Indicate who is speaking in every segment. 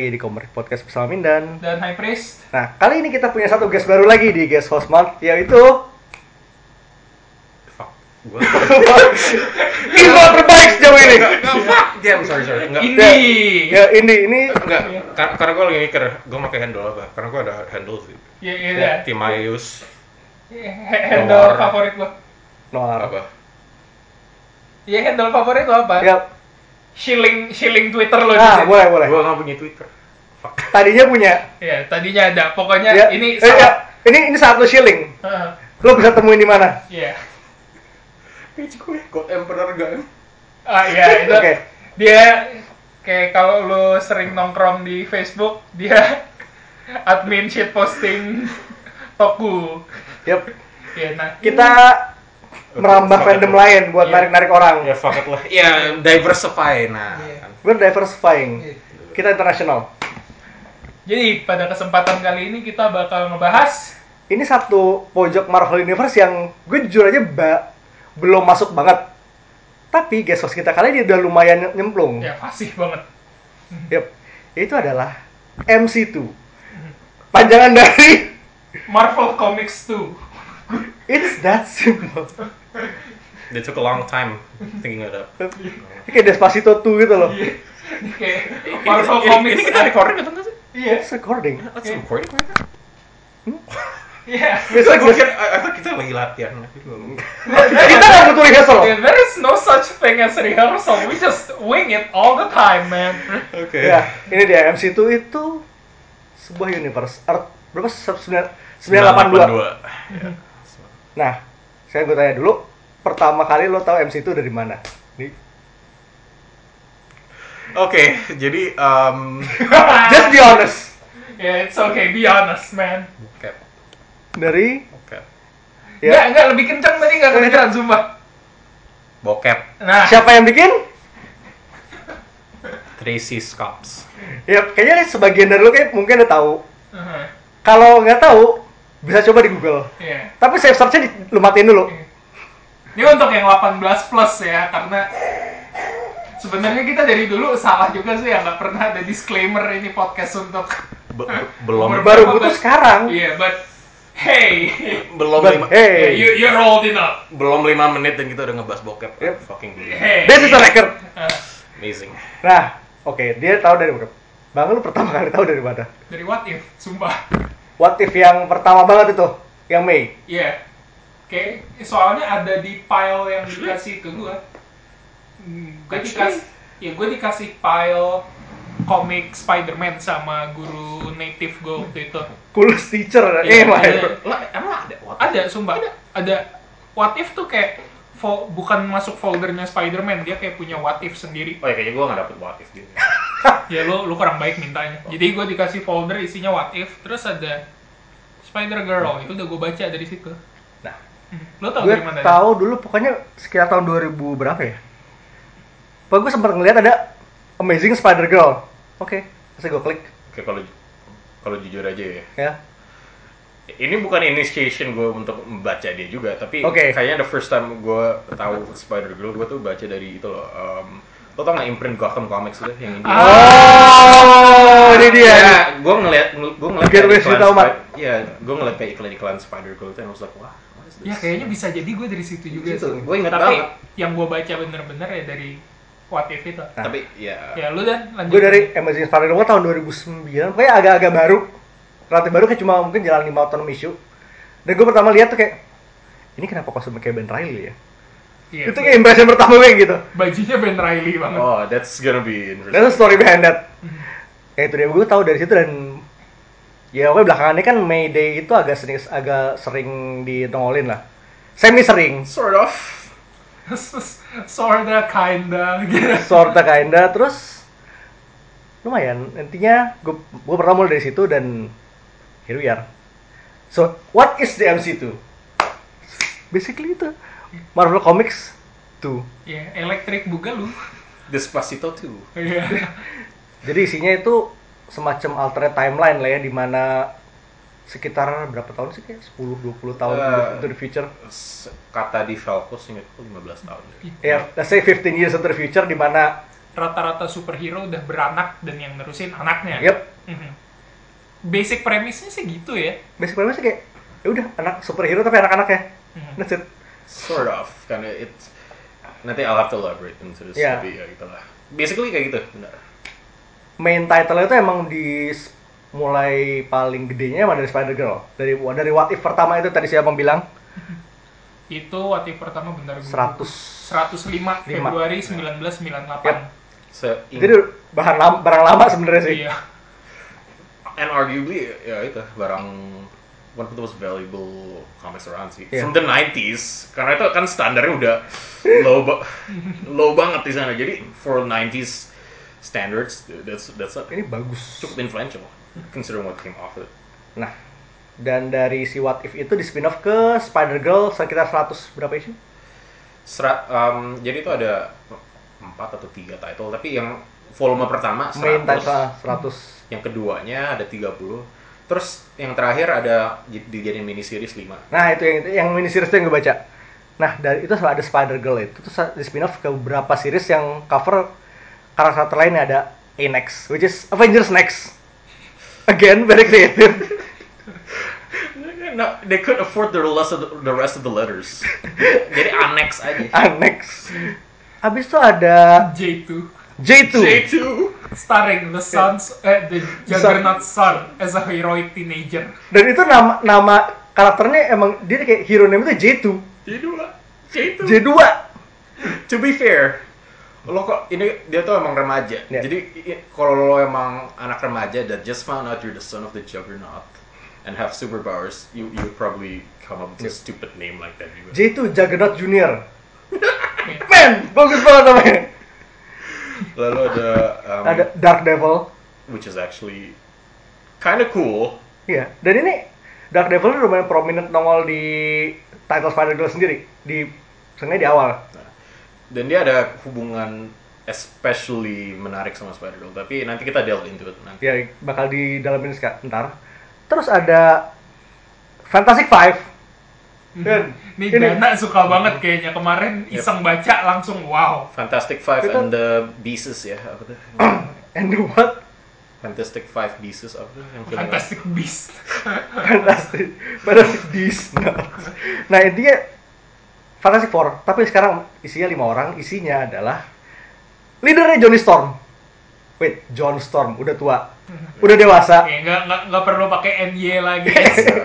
Speaker 1: lagi di Komrik Podcast bersama Mindan.
Speaker 2: dan High Priest.
Speaker 1: Nah, kali ini kita punya satu guest baru lagi di guest host month, yaitu
Speaker 3: Fuck. Gue
Speaker 1: Ivo terbaik sejauh ini.
Speaker 3: Enggak, fuck. Dia, sorry, sorry. Enggak.
Speaker 2: Indie.
Speaker 1: Ya ini ini
Speaker 3: Enggak, Kar- karena gue lagi mikir, gue pakai handle apa? Karena gue ada handle sih.
Speaker 2: Ya, ya, ya.
Speaker 3: Timaius
Speaker 2: Ha- Handle
Speaker 3: Noir.
Speaker 2: favorit lo.
Speaker 1: Noir.
Speaker 3: apa?
Speaker 2: Ya handle favorit lo apa?
Speaker 1: Ya,
Speaker 2: Shilling shilling Twitter lo.
Speaker 1: ah boleh boleh.
Speaker 3: Gue nggak punya Twitter. Fuck.
Speaker 1: Tadinya punya.
Speaker 2: Ya, tadinya ada. Pokoknya
Speaker 1: Ya,
Speaker 2: ini
Speaker 1: eh, ya, ini ini satu shilling.
Speaker 2: Heeh.
Speaker 1: Lo bisa temuin di mana?
Speaker 2: Iya.
Speaker 3: Page gue, God Emperor gak?
Speaker 2: Ah iya itu.
Speaker 1: Oke.
Speaker 2: Dia kayak kalau lo sering nongkrong di Facebook, dia admin shit posting Toku.
Speaker 1: Yap.
Speaker 2: Ya, nah,
Speaker 1: Kita merambah fandom lain buat
Speaker 2: Iya.
Speaker 1: narik-narik orang.
Speaker 3: Ya fuck it lah. Ya diversify nah.
Speaker 2: Iya.
Speaker 3: kan.
Speaker 1: We're diversifying.
Speaker 2: Iya.
Speaker 1: Kita internasional.
Speaker 2: Jadi pada kesempatan kali ini kita bakal ngebahas
Speaker 1: Ini satu pojok Marvel Universe yang gue jujur aja ba- belum masuk banget. Tapi guest host kita kali ini udah lumayan nyemplung.
Speaker 2: ya fasih banget.
Speaker 1: Yep. Itu adalah MC2. Panjangan dari
Speaker 2: Marvel Comics 2.
Speaker 1: It's that simple.
Speaker 3: They took a long time thinking it up.
Speaker 1: Kayak Despacito 2 gitu loh.
Speaker 2: Iya. Kayak Marvel Comics.
Speaker 3: Ini kita recording atau enggak sih?
Speaker 2: Iya.
Speaker 1: It's recording.
Speaker 3: Let's recording right now.
Speaker 2: Iya.
Speaker 1: Biasa
Speaker 3: Gue
Speaker 1: gue
Speaker 3: kira, I I thought kita lagi latihan.
Speaker 1: kita nggak butuh rehearsal.
Speaker 2: Yeah, There is no such thing as rehearsal. We just wing it all the time, man.
Speaker 3: Oke.
Speaker 1: Ya, ini dia MC2 itu sebuah universe. Earth berapa? 982.
Speaker 3: 982. Ya.
Speaker 1: Nah, saya gue tanya dulu, pertama kali lo tahu MC2 dari mana? Nih.
Speaker 3: Oke, jadi um,
Speaker 1: Just be honest.
Speaker 2: yeah, it's okay. Be honest, man.
Speaker 3: Oke.
Speaker 1: Dari
Speaker 3: Oke.
Speaker 2: Nggak,
Speaker 1: ya,
Speaker 2: nggak lebih kencang tadi nggak kedengeran sumpah.
Speaker 3: Bokep
Speaker 2: Nah,
Speaker 1: siapa yang bikin?
Speaker 3: Tracy Scops.
Speaker 1: Ya, kayaknya sebagian dari lo kayak mungkin udah tahu.
Speaker 2: uh-huh.
Speaker 1: Kalau nggak tahu, bisa coba di Google.
Speaker 2: Iya.
Speaker 1: Tapi save search-nya di- lu matiin dulu.
Speaker 2: Ini untuk yang 18 plus ya, karena sebenarnya kita dari dulu salah juga sih ya nggak pernah ada disclaimer ini podcast untuk
Speaker 3: Be- be- belum
Speaker 1: Baru butuh sekarang.
Speaker 2: Iya, but hey,
Speaker 3: belum
Speaker 1: But
Speaker 3: lima,
Speaker 1: hey,
Speaker 2: you you're old enough.
Speaker 3: belum lima menit dan kita udah ngebahas bokep.
Speaker 1: Yep.
Speaker 3: Fucking gila.
Speaker 2: Hey.
Speaker 1: this is the record.
Speaker 2: Uh,
Speaker 3: Amazing.
Speaker 1: Nah, oke, dia tahu dari mana? Bang, lu pertama kali tahu dari mana?
Speaker 2: dari what if, sumpah.
Speaker 1: What if yang pertama banget itu, yang Mei.
Speaker 2: Iya. Oke, soalnya ada di file yang dikasih ke gue. Hmm, gue dikasih, ya gue dikasih file komik Spider-Man sama guru native gue waktu itu.
Speaker 1: Coolest teacher. eh,
Speaker 2: Iya, ada.
Speaker 3: Lah, emang ada? What?
Speaker 2: Ada, sumpah. Ada. What if tuh kayak bukan masuk foldernya Spider-Man, dia kayak punya what if sendiri.
Speaker 3: Oh ya kayaknya gue gak dapet what if gitu.
Speaker 2: Ya lu lu kurang baik mintanya. Jadi gue dikasih folder isinya what if, terus ada Spider Girl. Itu udah gue baca dari situ.
Speaker 1: Nah,
Speaker 2: Hmm. Lo tau
Speaker 1: gue
Speaker 2: dari mana?
Speaker 1: tahu dulu pokoknya sekitar tahun 2000 berapa ya? Pokoknya gue sempat ngeliat ada Amazing Spider Girl. Oke, terus gue klik
Speaker 3: Oke kalau kalau jujur aja ya.
Speaker 1: ya.
Speaker 3: Ini bukan initiation gue untuk membaca dia juga, tapi
Speaker 1: Oke.
Speaker 3: kayaknya the first time gue tahu Spider Girl gue tuh baca dari itu loh. Um, lo tau nggak imprint Gotham Comics itu yang ini?
Speaker 1: Oh, ini dia.
Speaker 3: Ya, gue ngeliat, gue ngeliat
Speaker 1: Biar
Speaker 3: kayak iklan
Speaker 1: tahu,
Speaker 3: Iya, gue ngeliat kayak iklan-iklan Spider Girl itu, and I was like, wah?
Speaker 2: Ya kayaknya bisa jadi gue dari situ juga sih.
Speaker 3: Gue inget
Speaker 2: Tapi
Speaker 3: banget.
Speaker 2: yang gue baca bener-bener ya dari what if itu.
Speaker 1: Nah.
Speaker 3: Tapi ya,
Speaker 2: Ya lu dan lanjut.
Speaker 1: Gue dari Amazing Spider Girl tahun 2009, pokoknya agak-agak baru. Relatif baru kayak cuma mungkin jalan 5 tahun issue. Dan gue pertama lihat tuh kayak ini kenapa kostumnya kayak Ben Riley ya?
Speaker 2: Iya,
Speaker 1: itu kayak impression pertama gue gitu.
Speaker 2: bajunya Ben Riley banget.
Speaker 3: oh, that's gonna be interesting.
Speaker 1: That's the story behind that. Ya itu dia gue tahu dari situ dan ya pokoknya belakangan ini kan Mayday itu agak sering agak sering dinongolin lah. Semi sering,
Speaker 3: Sort of.
Speaker 2: Sorta kinda gitu.
Speaker 1: sorta kinda terus lumayan intinya gue gue pertama mulai dari situ dan here we are. So what is the MC2? Basically itu Marvel Comics 2.
Speaker 2: Ya, elektrik bugaloo.
Speaker 3: Despacito too.
Speaker 2: Iya.
Speaker 1: Jadi isinya itu semacam alternate timeline lah ya di mana sekitar berapa tahun sih kayak 10 20 tahun into the future.
Speaker 3: Kata di Falco ingat aku 15 tahun.
Speaker 1: Ya, let's say 15 years into the future di mana
Speaker 2: rata-rata superhero udah beranak dan yang nerusin anaknya.
Speaker 1: Yep.
Speaker 2: Mhm. Basic premisnya sih gitu ya.
Speaker 1: Basic premise kayak ya udah anak superhero tapi anak-anaknya.
Speaker 2: Mhm.
Speaker 1: That's it.
Speaker 3: Sort of, karena it's nanti I'll have to elaborate into this,
Speaker 1: Yeah.
Speaker 3: tapi ya gitulah. Basically kayak gitu, benar.
Speaker 1: Main title itu emang di mulai paling gedenya emang dari Spider Girl. Dari dari What If pertama itu tadi siapa bilang
Speaker 2: Itu waktu pertama benar gua
Speaker 1: 100
Speaker 2: 105
Speaker 1: Lima.
Speaker 2: Februari 1998.
Speaker 1: Yep.
Speaker 3: Se
Speaker 1: Jadi bahan lama, barang lama sebenarnya sih.
Speaker 2: Iya.
Speaker 3: and arguably ya itu barang one of the most valuable comics around sih
Speaker 1: Yeah.
Speaker 3: from the 90s karena itu kan standarnya udah low ba- low banget di sana jadi for 90s standards that's that's a-
Speaker 1: Ini bagus.
Speaker 3: cukup influential considering what came off it
Speaker 1: Nah, dan dari si What If itu di spin off ke Spider Girl sekitar 100 berapa issue?
Speaker 3: Sera- um, jadi itu ada empat atau tiga title tapi yang volume pertama 100
Speaker 1: Main title ah, 100.
Speaker 3: yang keduanya ada 30 terus yang terakhir ada di- dijadiin mini series 5
Speaker 1: Nah, itu yang yang mini series itu yang gue baca. Nah, dari itu ada Spider Girl itu terus di spin off ke beberapa series yang cover karakter lainnya ada A-Next, which is Avengers Next. Again, very creative.
Speaker 3: No, they couldn't afford the rest of the, the rest of the letters. Jadi annex aja.
Speaker 1: Annex. Habis itu ada
Speaker 2: J2
Speaker 1: J2.
Speaker 3: J2.
Speaker 2: starring the sons eh, the Juggernaut son as a heroic teenager.
Speaker 1: Dan itu nama nama karakternya emang dia kayak hero name itu J2.
Speaker 3: J2. J2.
Speaker 1: J2.
Speaker 3: To be fair, lo kok ini dia tuh emang remaja.
Speaker 1: Ya.
Speaker 3: Jadi kalau lo emang anak remaja that just found out you're the son of the Juggernaut and have superpowers, you you probably come up with a stupid name like that juga.
Speaker 1: J2 Juggernaut Junior. Man, bagus banget namanya.
Speaker 3: Lalu ada um,
Speaker 1: Ada Dark Devil.
Speaker 3: which is actually kind of cool.
Speaker 1: Iya, dan ini Dark Devil lumayan prominent nongol di title Spider Girl sendiri di sebenarnya di awal.
Speaker 3: Dan dia ada hubungan especially menarik sama Spider-Girl, tapi nanti kita delve into it nanti.
Speaker 1: Ya bakal di dalam ini sekarang ntar. Terus ada Fantastic Five. Dan
Speaker 2: Nih Dana suka banget kayaknya kemarin
Speaker 3: Yep.
Speaker 2: iseng baca langsung wow.
Speaker 3: Fantastic Five
Speaker 1: Itu-
Speaker 3: and the Beasts ya, apa tuh?
Speaker 1: and what?
Speaker 3: Fantastic Five Beasts apa tuh yang?
Speaker 2: Fantastic Beast.
Speaker 1: Fantastic, Fantastic Beasts. Nah intinya Fantastic Four, tapi sekarang isinya lima orang. Isinya adalah leadernya Johnny Storm. Wait, John Storm udah tua, udah dewasa.
Speaker 2: Oke, nggak nggak nggak perlu pakai NY lagi.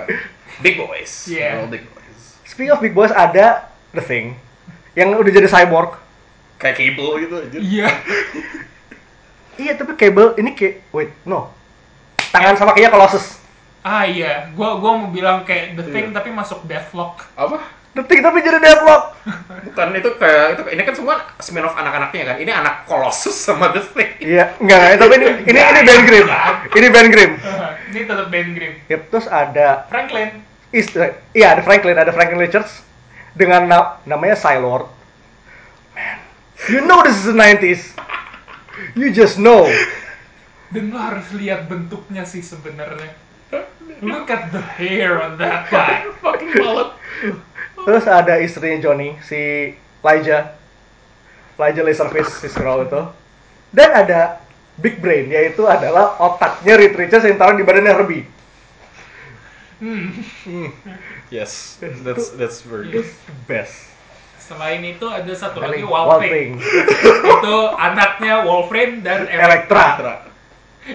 Speaker 3: Big boys.
Speaker 2: Yeah.
Speaker 3: All big boys.
Speaker 1: Speaking of Big Boss ada The Thing yang udah jadi cyborg.
Speaker 3: Kayak cable gitu aja.
Speaker 2: Iya.
Speaker 1: Iya tapi Cable ini kayak wait no tangan sama kayak Colossus.
Speaker 2: Ah iya, gua gua mau bilang kayak The Thing
Speaker 3: Iya.
Speaker 2: tapi masuk Deathlock.
Speaker 3: Apa?
Speaker 1: Thing tapi jadi Deathlock.
Speaker 3: Bukan itu kayak itu ini kan semua spin-off anak-anaknya kan. Ini anak Colossus sama The Thing.
Speaker 1: Iya enggak, enggak tapi ini ini ini Ben Grimm. Ini Ben Grimm.
Speaker 2: Ini tetap Ben Grimm.
Speaker 1: Yep, terus ada
Speaker 2: Franklin.
Speaker 1: istri, iya ada Franklin, ada Franklin Richards dengan na- namanya Psylord. Man, you know this is the 90s. You just know.
Speaker 2: Dan lo harus lihat bentuknya sih sebenarnya. Look at the hair on that guy.
Speaker 3: Fucking mullet.
Speaker 1: Terus ada istrinya Johnny, si Elijah. Elijah Laserface, si Skrull itu. Dan ada Big Brain, yaitu adalah otaknya Reed Richards yang taruh di badannya Herbie.
Speaker 2: Hmm.
Speaker 3: Yes, that's that's very
Speaker 2: Yes.
Speaker 3: good.
Speaker 1: The best.
Speaker 2: Selain itu ada satu lagi
Speaker 1: Paling.
Speaker 2: Thing. itu anaknya Wolverine dan Elektra.
Speaker 1: Elektra.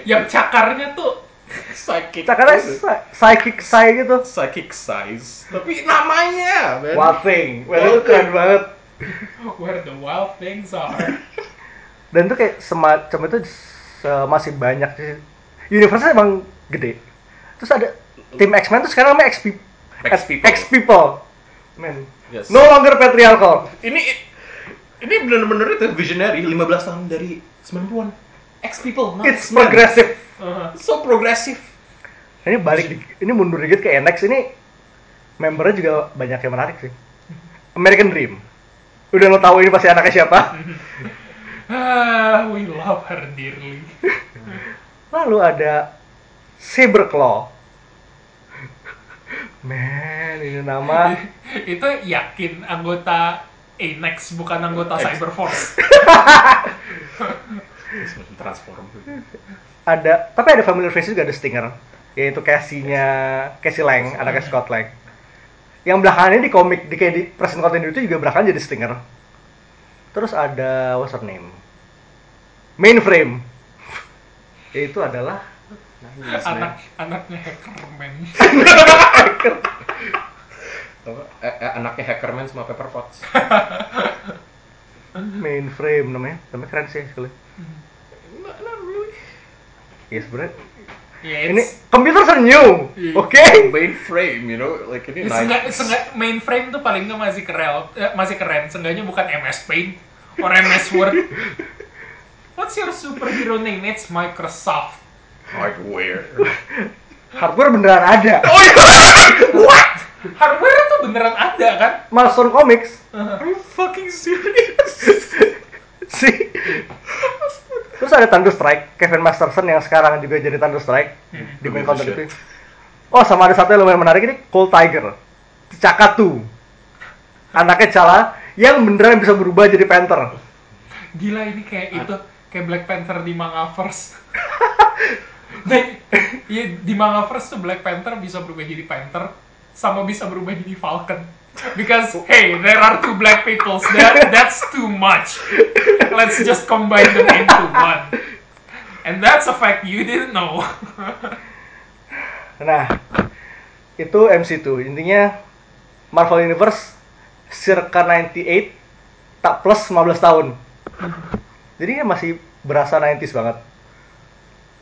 Speaker 2: Yang cakarnya tuh
Speaker 3: Psychic.
Speaker 1: Psy- psychic sai gitu.
Speaker 3: psychic size. Tapi namanya, man.
Speaker 1: Wild Thing. Wah, itu
Speaker 3: Wild
Speaker 1: keren
Speaker 3: Thing.
Speaker 1: banget.
Speaker 2: where the wild things are.
Speaker 1: Dan itu kayak semacam itu se- masih banyak sih. Universe emang gede. Terus ada tim X-Men tuh sekarang namanya X,
Speaker 3: X-People.
Speaker 1: X-People. Man.
Speaker 3: Yes.
Speaker 1: No longer patriarchal.
Speaker 3: Ini ini benar-benar itu visionary 15 tahun dari 90-an. X people, not
Speaker 1: It's
Speaker 3: X-Men.
Speaker 1: progressive.
Speaker 2: Uh,
Speaker 3: So progressive.
Speaker 1: Ini balik di- ini mundur dikit ke NX ini membernya juga banyak yang menarik sih. American Dream. Udah lo tahu ini pasti anaknya siapa?
Speaker 2: ah, we love her dearly.
Speaker 1: Lalu ada Saberclaw. Man, ini nama
Speaker 2: itu yakin anggota A-Nex bukan anggota
Speaker 3: X.
Speaker 2: Cyberforce.
Speaker 3: Transform.
Speaker 1: ada tapi ada familiar face juga ada Stinger. Yaitu Cassie-nya Cassie Lang anaknya Scott Lang. Yang belakangan ini di komik di kayak di present continuity juga belakangan jadi Stinger. Terus ada what's her name? Mainframe. Yaitu adalah
Speaker 2: anak anaknya hackerman.
Speaker 3: Apa? Eh, eh, anaknya Hackerman sama Pepper Potts.
Speaker 1: Mainframe namanya namanya keren sih sekali ya sebenarnya
Speaker 2: ya
Speaker 1: ini komputer senyum
Speaker 2: Iya.
Speaker 1: oke
Speaker 3: Mainframe, you know, like ini
Speaker 2: Seenggak,
Speaker 3: nice.
Speaker 2: seenggak, mainframe tuh paling nggak masih keren, eh, masih keren. Seenggaknya bukan MS Paint or MS Word. What's your superhero name? It's Microsoft.
Speaker 3: Hardware.
Speaker 1: hardware beneran ada
Speaker 2: Oh iya. What? Hardware tuh beneran ada kan?
Speaker 1: Milestone Comics.
Speaker 3: Are you fucking serious?
Speaker 1: sih terus ada Thunder Strike Kevin Masterson yang sekarang juga jadi Thunder Strike di main counter
Speaker 3: gives a
Speaker 1: itu. Oh sama ada satu yang lumayan menarik ini Cold Tiger. Cakatu. Anaknya Cala yang beneran bisa berubah jadi Panther.
Speaker 2: Gila ini kayak itu kayak Black Panther di Mangaverse. Nah, iya di Mangaverse tuh Black Panther bisa berubah jadi Panther sama bisa berubah jadi Falcon. Because hey, there are two black peoples. That that's too much. Let's just combine them into one. And that's a fact you didn't know.
Speaker 1: nah itu MC2 intinya Marvel Universe circa 98 tak plus 15 tahun jadi ya masih berasa 90s banget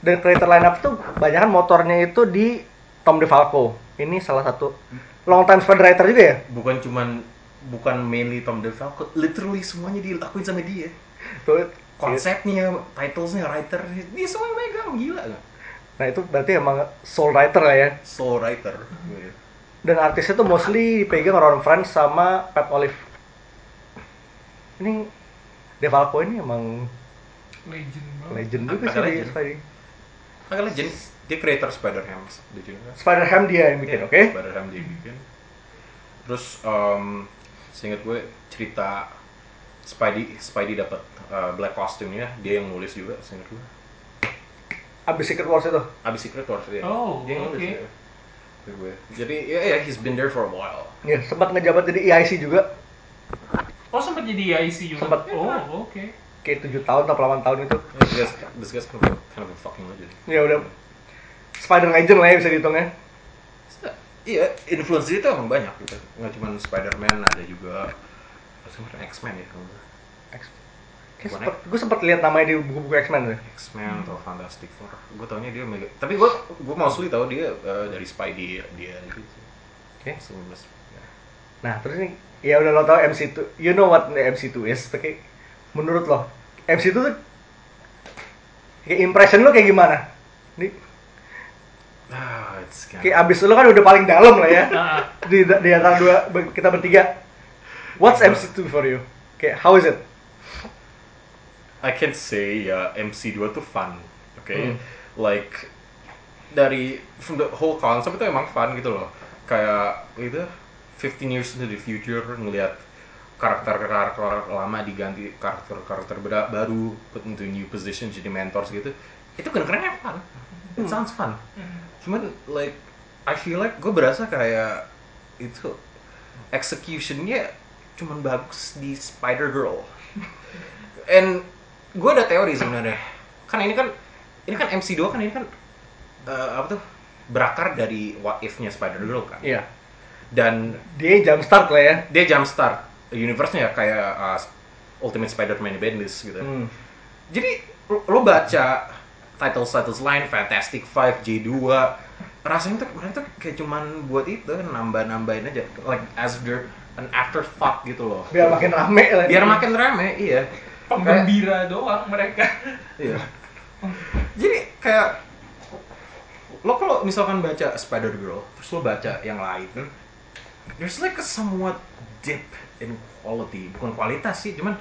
Speaker 1: dan creator lineup tuh banyak motornya itu di Tom DeFalco ini salah satu long time spread writer juga ya
Speaker 3: bukan cuman bukan mainly Tom DeFalco, literally semuanya dilakuin sama dia.
Speaker 1: tuh
Speaker 3: Konsepnya, titlesnya, writer, dia semua yang megang, gila
Speaker 1: nah itu berarti emang soul writer lah ya
Speaker 3: Soul writer.
Speaker 1: dan artisnya tuh mostly dipegang Ron Friends sama Pat Olive ini DeFalco ini emang
Speaker 2: Legend banget.
Speaker 1: legend juga
Speaker 3: Agak
Speaker 1: sih
Speaker 3: legend. Agak legend, dia creator you know that?
Speaker 1: Spider-Ham dia yang bikin,
Speaker 3: Iya,
Speaker 1: oke?
Speaker 3: Spider-Ham dia bikin. Terus, um, seingat gue cerita Spidey, Spidey dapat uh, black costume-nya, dia yang nulis juga, seingat gue.
Speaker 1: Abis Secret Wars itu.
Speaker 3: Abis Secret Wars ya.
Speaker 2: Oh,
Speaker 3: dia yang nulis
Speaker 2: oke.
Speaker 3: ya. Gue. Jadi ya ya he's been there for a while.
Speaker 1: Ya, sempat ngejabat jadi EIC juga.
Speaker 2: Oh sempat jadi IC juga.
Speaker 1: Sempat.
Speaker 2: Oh oke.
Speaker 1: Kayak 7 tahun atau 8 tahun itu.
Speaker 3: This guy's, this guy's kind of, a- kind of a fucking legend.
Speaker 1: Ya udah Spider Legend lah ya bisa dihitungnya.
Speaker 3: Iya, influence dia tuh emang banyak gitu. Nggak cuma Spider-Man, ada juga X-Men ya.
Speaker 1: sempet, gue sempet lihat namanya di buku-buku X-Men tuh.
Speaker 3: X-Men atau Fantastic Four. Gue taunya dia mega. Tapi gue gue mostly tahu dia eh, dari Spidey dia gitu.
Speaker 1: Oke.
Speaker 3: Ya.
Speaker 1: Nah, terus ini ya udah lo tau MC2. You know what the MC2 is? Pakai menurut lo MC2 tuh kayak impression lo kayak gimana? Ini
Speaker 3: Ah, it's
Speaker 1: kayak abis lo kan udah paling dalam lah ya.
Speaker 2: Nah,
Speaker 1: di di antara dua kita bertiga. What's MC2 for you? Kayak how is it?
Speaker 3: I can say ya MC2 tuh fun, oke?
Speaker 1: Hmm.
Speaker 3: Like dari from the whole concept itu emang fun gitu loh. Kayak itu 15 years into the future ngelihat karakter-karakter lama diganti karakter-karakter beda- baru put into new position jadi mentors gitu. Itu keren-keren fun. It sounds fun. Cuman like I feel like gue berasa kayak itu executionnya cuman bagus di Spider Girl. And gue ada teori sebenarnya. Kan ini kan ini kan MC2 kan ini kan eh, apa tuh berakar dari what if-nya Spider Girl kan.
Speaker 1: Iya.
Speaker 3: Dan
Speaker 1: Dia jump start lah ya.
Speaker 3: dia jumpstart universe-nya kayak uh, Ultimate Spider-Man Bendis gitu.
Speaker 1: Hmm.
Speaker 3: Jadi lo baca titles titles lain Fantastic Five J2 rasanya tuh mereka tuh kayak cuman buat itu nambah nambahin aja like as their an afterthought gitu loh
Speaker 1: Biar makin rame lah.
Speaker 3: biar makin rame iya
Speaker 2: penggembira doang mereka.
Speaker 3: Iya. Jadi kayak lo kalau misalkan baca Spider Girl, terus lo baca yang lain, there's like a somewhat dip in quality, bukan kualitas sih, cuman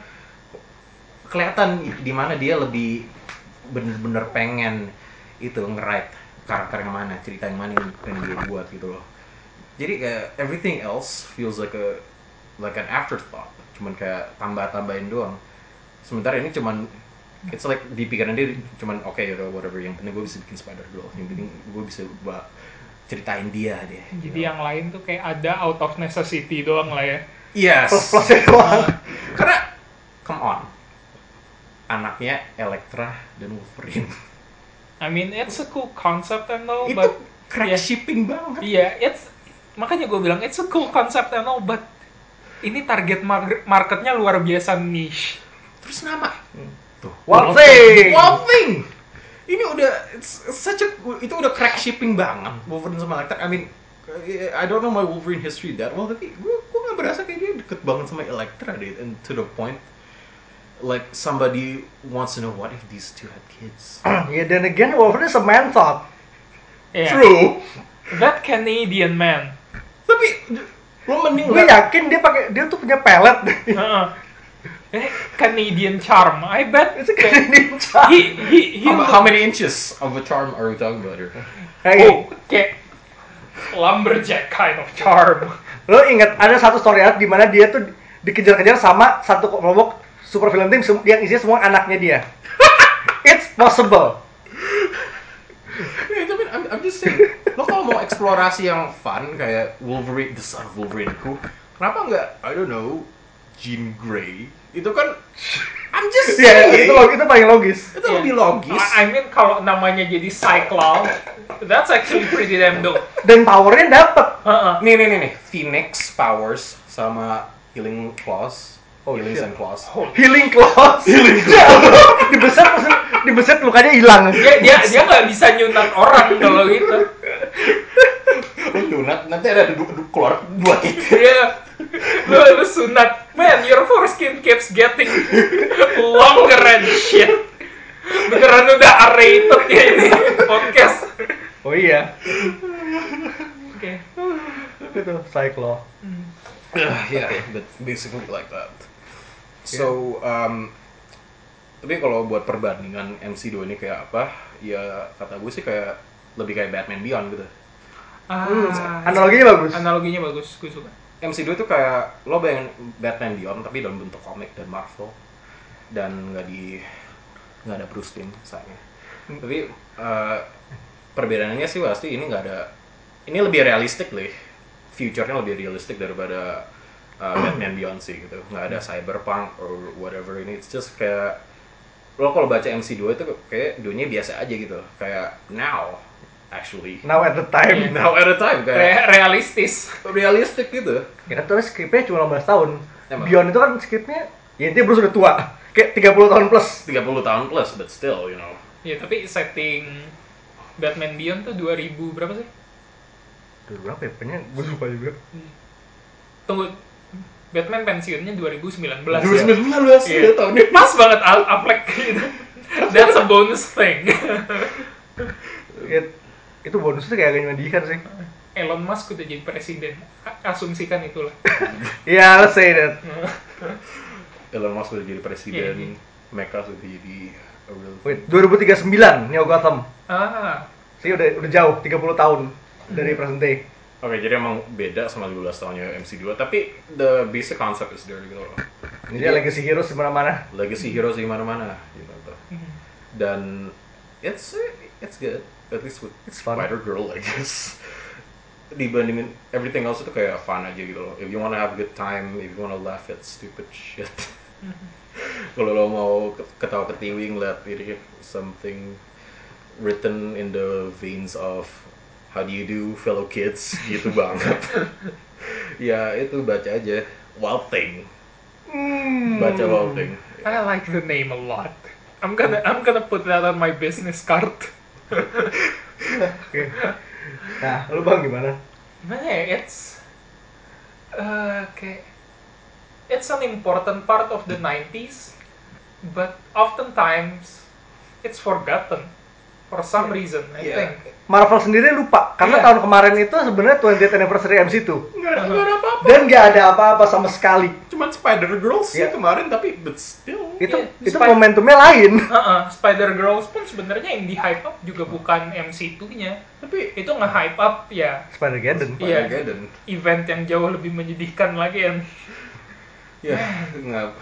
Speaker 3: kelihatan di mana dia lebih bener-bener pengen itu nge-write karakter yang mana, cerita yang mana yang pengen dia buat gitu loh. Jadi kayak everything else feels like a like an afterthought, cuman kayak tambah-tambahin doang. Sementara ini cuman it's like di pikiran dia cuman oke okay, whatever yang penting gue bisa bikin Spider Girl yang penting gue bisa ba- ceritain dia deh
Speaker 2: Jadi yang lain tuh kayak ada out of necessity doang lah ya.
Speaker 3: yes
Speaker 1: plus plusnya doang
Speaker 3: karena come on anaknya Elektra dan Wolverine.
Speaker 2: I mean, it's a cool concept and all,
Speaker 3: itu
Speaker 2: but
Speaker 3: crack
Speaker 2: yeah.
Speaker 3: shipping banget.
Speaker 2: Iya, it's makanya gue bilang it's a cool concept and all, but ini target mar- marketnya luar biasa niche.
Speaker 3: terus nama? Tuh.
Speaker 1: One thing.
Speaker 3: One thing ini udah it's such a itu udah crack shipping banget Wolverine sama Elektra. I mean I don't know my Wolverine history that well tapi gue gue nggak berasa kayak dia deket banget sama Elektra deh and to the point like somebody wants to know what if these two had kids
Speaker 1: ya dan again Wolverine is a man thought
Speaker 2: Yeah.
Speaker 3: true
Speaker 2: That Canadian man.
Speaker 3: tapi lo mending
Speaker 1: gue yakin dia pakai dia tuh punya pelet
Speaker 2: Heeh. Eh, Canadian charm. I bet
Speaker 1: itu kayak ninja
Speaker 2: he he he
Speaker 3: how, how many inches of a charm are we talking about here
Speaker 1: gini.
Speaker 2: oh, kayak lumberjack kind of charm.
Speaker 1: lo ingat ada satu story arc di mana dia tuh dikejar-kejar sama satu kelompok super villain team yang isinya semua anaknya dia it's possible
Speaker 3: Ya, tapi I'm, I'm just saying, lo kalau mau eksplorasi yang fun kayak Wolverine, the son of Wolverine ku, kenapa nggak, I don't know, Jean Grey? Itu kan, I'm just
Speaker 1: ya
Speaker 3: saying,
Speaker 1: itu log- itu paling logis
Speaker 3: itu lebih logis.
Speaker 2: I I mean kalau namanya jadi Cyclops, that's actually pretty damn dope.
Speaker 1: dan powernya dapet
Speaker 2: Heeh.
Speaker 3: Nih, nih, nih, nih, Phoenix Powers sama Healing Claws,
Speaker 1: Oh,
Speaker 3: Healing
Speaker 1: shit.
Speaker 3: Sand Claws.
Speaker 1: healing claws healing dibeset dibeset lukanya hilang
Speaker 2: Dia dia dia nggak bisa nyunat orang kalau gitu.
Speaker 3: Lu nanti, nanti ada du, du, keluar dua titik.
Speaker 2: Iya. Lu, lu sunat. Man, your foreskin keeps getting longer and shit. Beneran udah R-rated ya ini podcast.
Speaker 1: oh iya
Speaker 2: Oke.
Speaker 1: itu Cyclo
Speaker 3: yeah, but basically like that. So, um, tapi kalau buat perbandingan MC2 ini kayak apa? Ya kata gue sih kayak lebih kayak Batman Beyond gitu.
Speaker 2: Ah,
Speaker 1: analoginya bagus
Speaker 2: analoginya bagus, gue suka.
Speaker 3: MC2 itu kayak lo bayangin Batman Beyond tapi dalam bentuk komik dan Marvel dan nggak di nggak ada Bruce Wayne sayangnya. Tapi uh, perbedaannya sih pasti ini nggak ada ini lebih realistik lah. Future-nya lebih realistik daripada uh, Batman Beyond sih gitu. Nggak ada cyberpunk or whatever ini. It's just kayak lo kalau baca MC2 itu kayak dunia biasa aja gitu. Kayak now actually.
Speaker 1: now at the time
Speaker 3: Now at a time kayak
Speaker 2: Re- realistis.
Speaker 3: realistik gitu.
Speaker 1: ya kan tapi skripnya cuma 16 tahun
Speaker 3: Emang.
Speaker 1: Beyond itu kan skripnya ya intinya Bruce udah tua kayak 30 tahun plus
Speaker 3: 30 tahun plus, but still, you know.
Speaker 2: Ya, tapi setting Batman Beyond tuh 2000 berapa sih?
Speaker 1: Dulu berapa ya? Pokoknya gue lupa juga
Speaker 2: Tunggu. Batman pensiunnya 2019.
Speaker 3: 2019
Speaker 2: Iya.
Speaker 3: ya tahun ini.
Speaker 2: Pas banget Al- Affleck gitu. That's a bonus thing.
Speaker 1: ya, Itu bonusnya kayak agak menyedihkan sih
Speaker 2: Elon Musk udah jadi presiden. Asumsikan itulah.
Speaker 1: Ya, let's say that
Speaker 3: Elon Musk udah jadi presiden,
Speaker 2: iya.
Speaker 3: Mecca sudah jadi a real
Speaker 1: Wait, 2039 Neo Gotham
Speaker 2: Ah,
Speaker 1: Sih udah udah jauh, 30 tahun dari present day
Speaker 3: Oke, jadi emang beda sama 15 tahunnya MC2, tapi the basic concept is there gitu loh.
Speaker 1: Jadi dia legacy heroes di mana-mana
Speaker 3: Legacy heroes di mana-mana gitu. Dan it's it's good, at least with
Speaker 1: It's fun.
Speaker 3: Spider Girl I guess. Dibandingin everything else itu kayak fun aja gitu loh. If you wanna have a good time, if you wanna laugh at stupid shit. Kalau lo mau ketawa ketiwi ngeliat ini something written in the veins of how do you do fellow kids gitu banget. ya itu baca aja Wild Thing.
Speaker 1: Hmm.
Speaker 3: Baca Wild Thing.
Speaker 2: I like the name a lot. I'm gonna I'm gonna put that on my business card.
Speaker 1: Oke Nah, lu bang gimana?
Speaker 2: Gimana ya? It's uh, kayak it's an important part of the 90s, but oftentimes it's forgotten for some reason. I
Speaker 3: Iya.
Speaker 2: think.
Speaker 1: Marvel sendiri lupa Karena
Speaker 2: Iya.
Speaker 1: tahun kemarin itu sebenarnya 20th anniversary MC2
Speaker 3: Nggak ada, nggak ada apa-apa.
Speaker 1: Dan gak ada apa-apa sama sekali
Speaker 3: Cuman Spider Girl sih
Speaker 1: Iya.
Speaker 3: kemarin tapi but still.
Speaker 1: Itu
Speaker 2: Iya,
Speaker 1: itu
Speaker 2: Spy-
Speaker 1: momentumnya lain
Speaker 2: Uh-uh, Spider Girls pun sebenarnya yang di hype up juga bukan MC2-nya, tapi itu nge-hype up ya
Speaker 1: Spider-Geddon
Speaker 2: Iya.
Speaker 3: Spider-Geddon.
Speaker 2: event yang jauh lebih menyedihkan lagi yang
Speaker 3: Ya, nggak.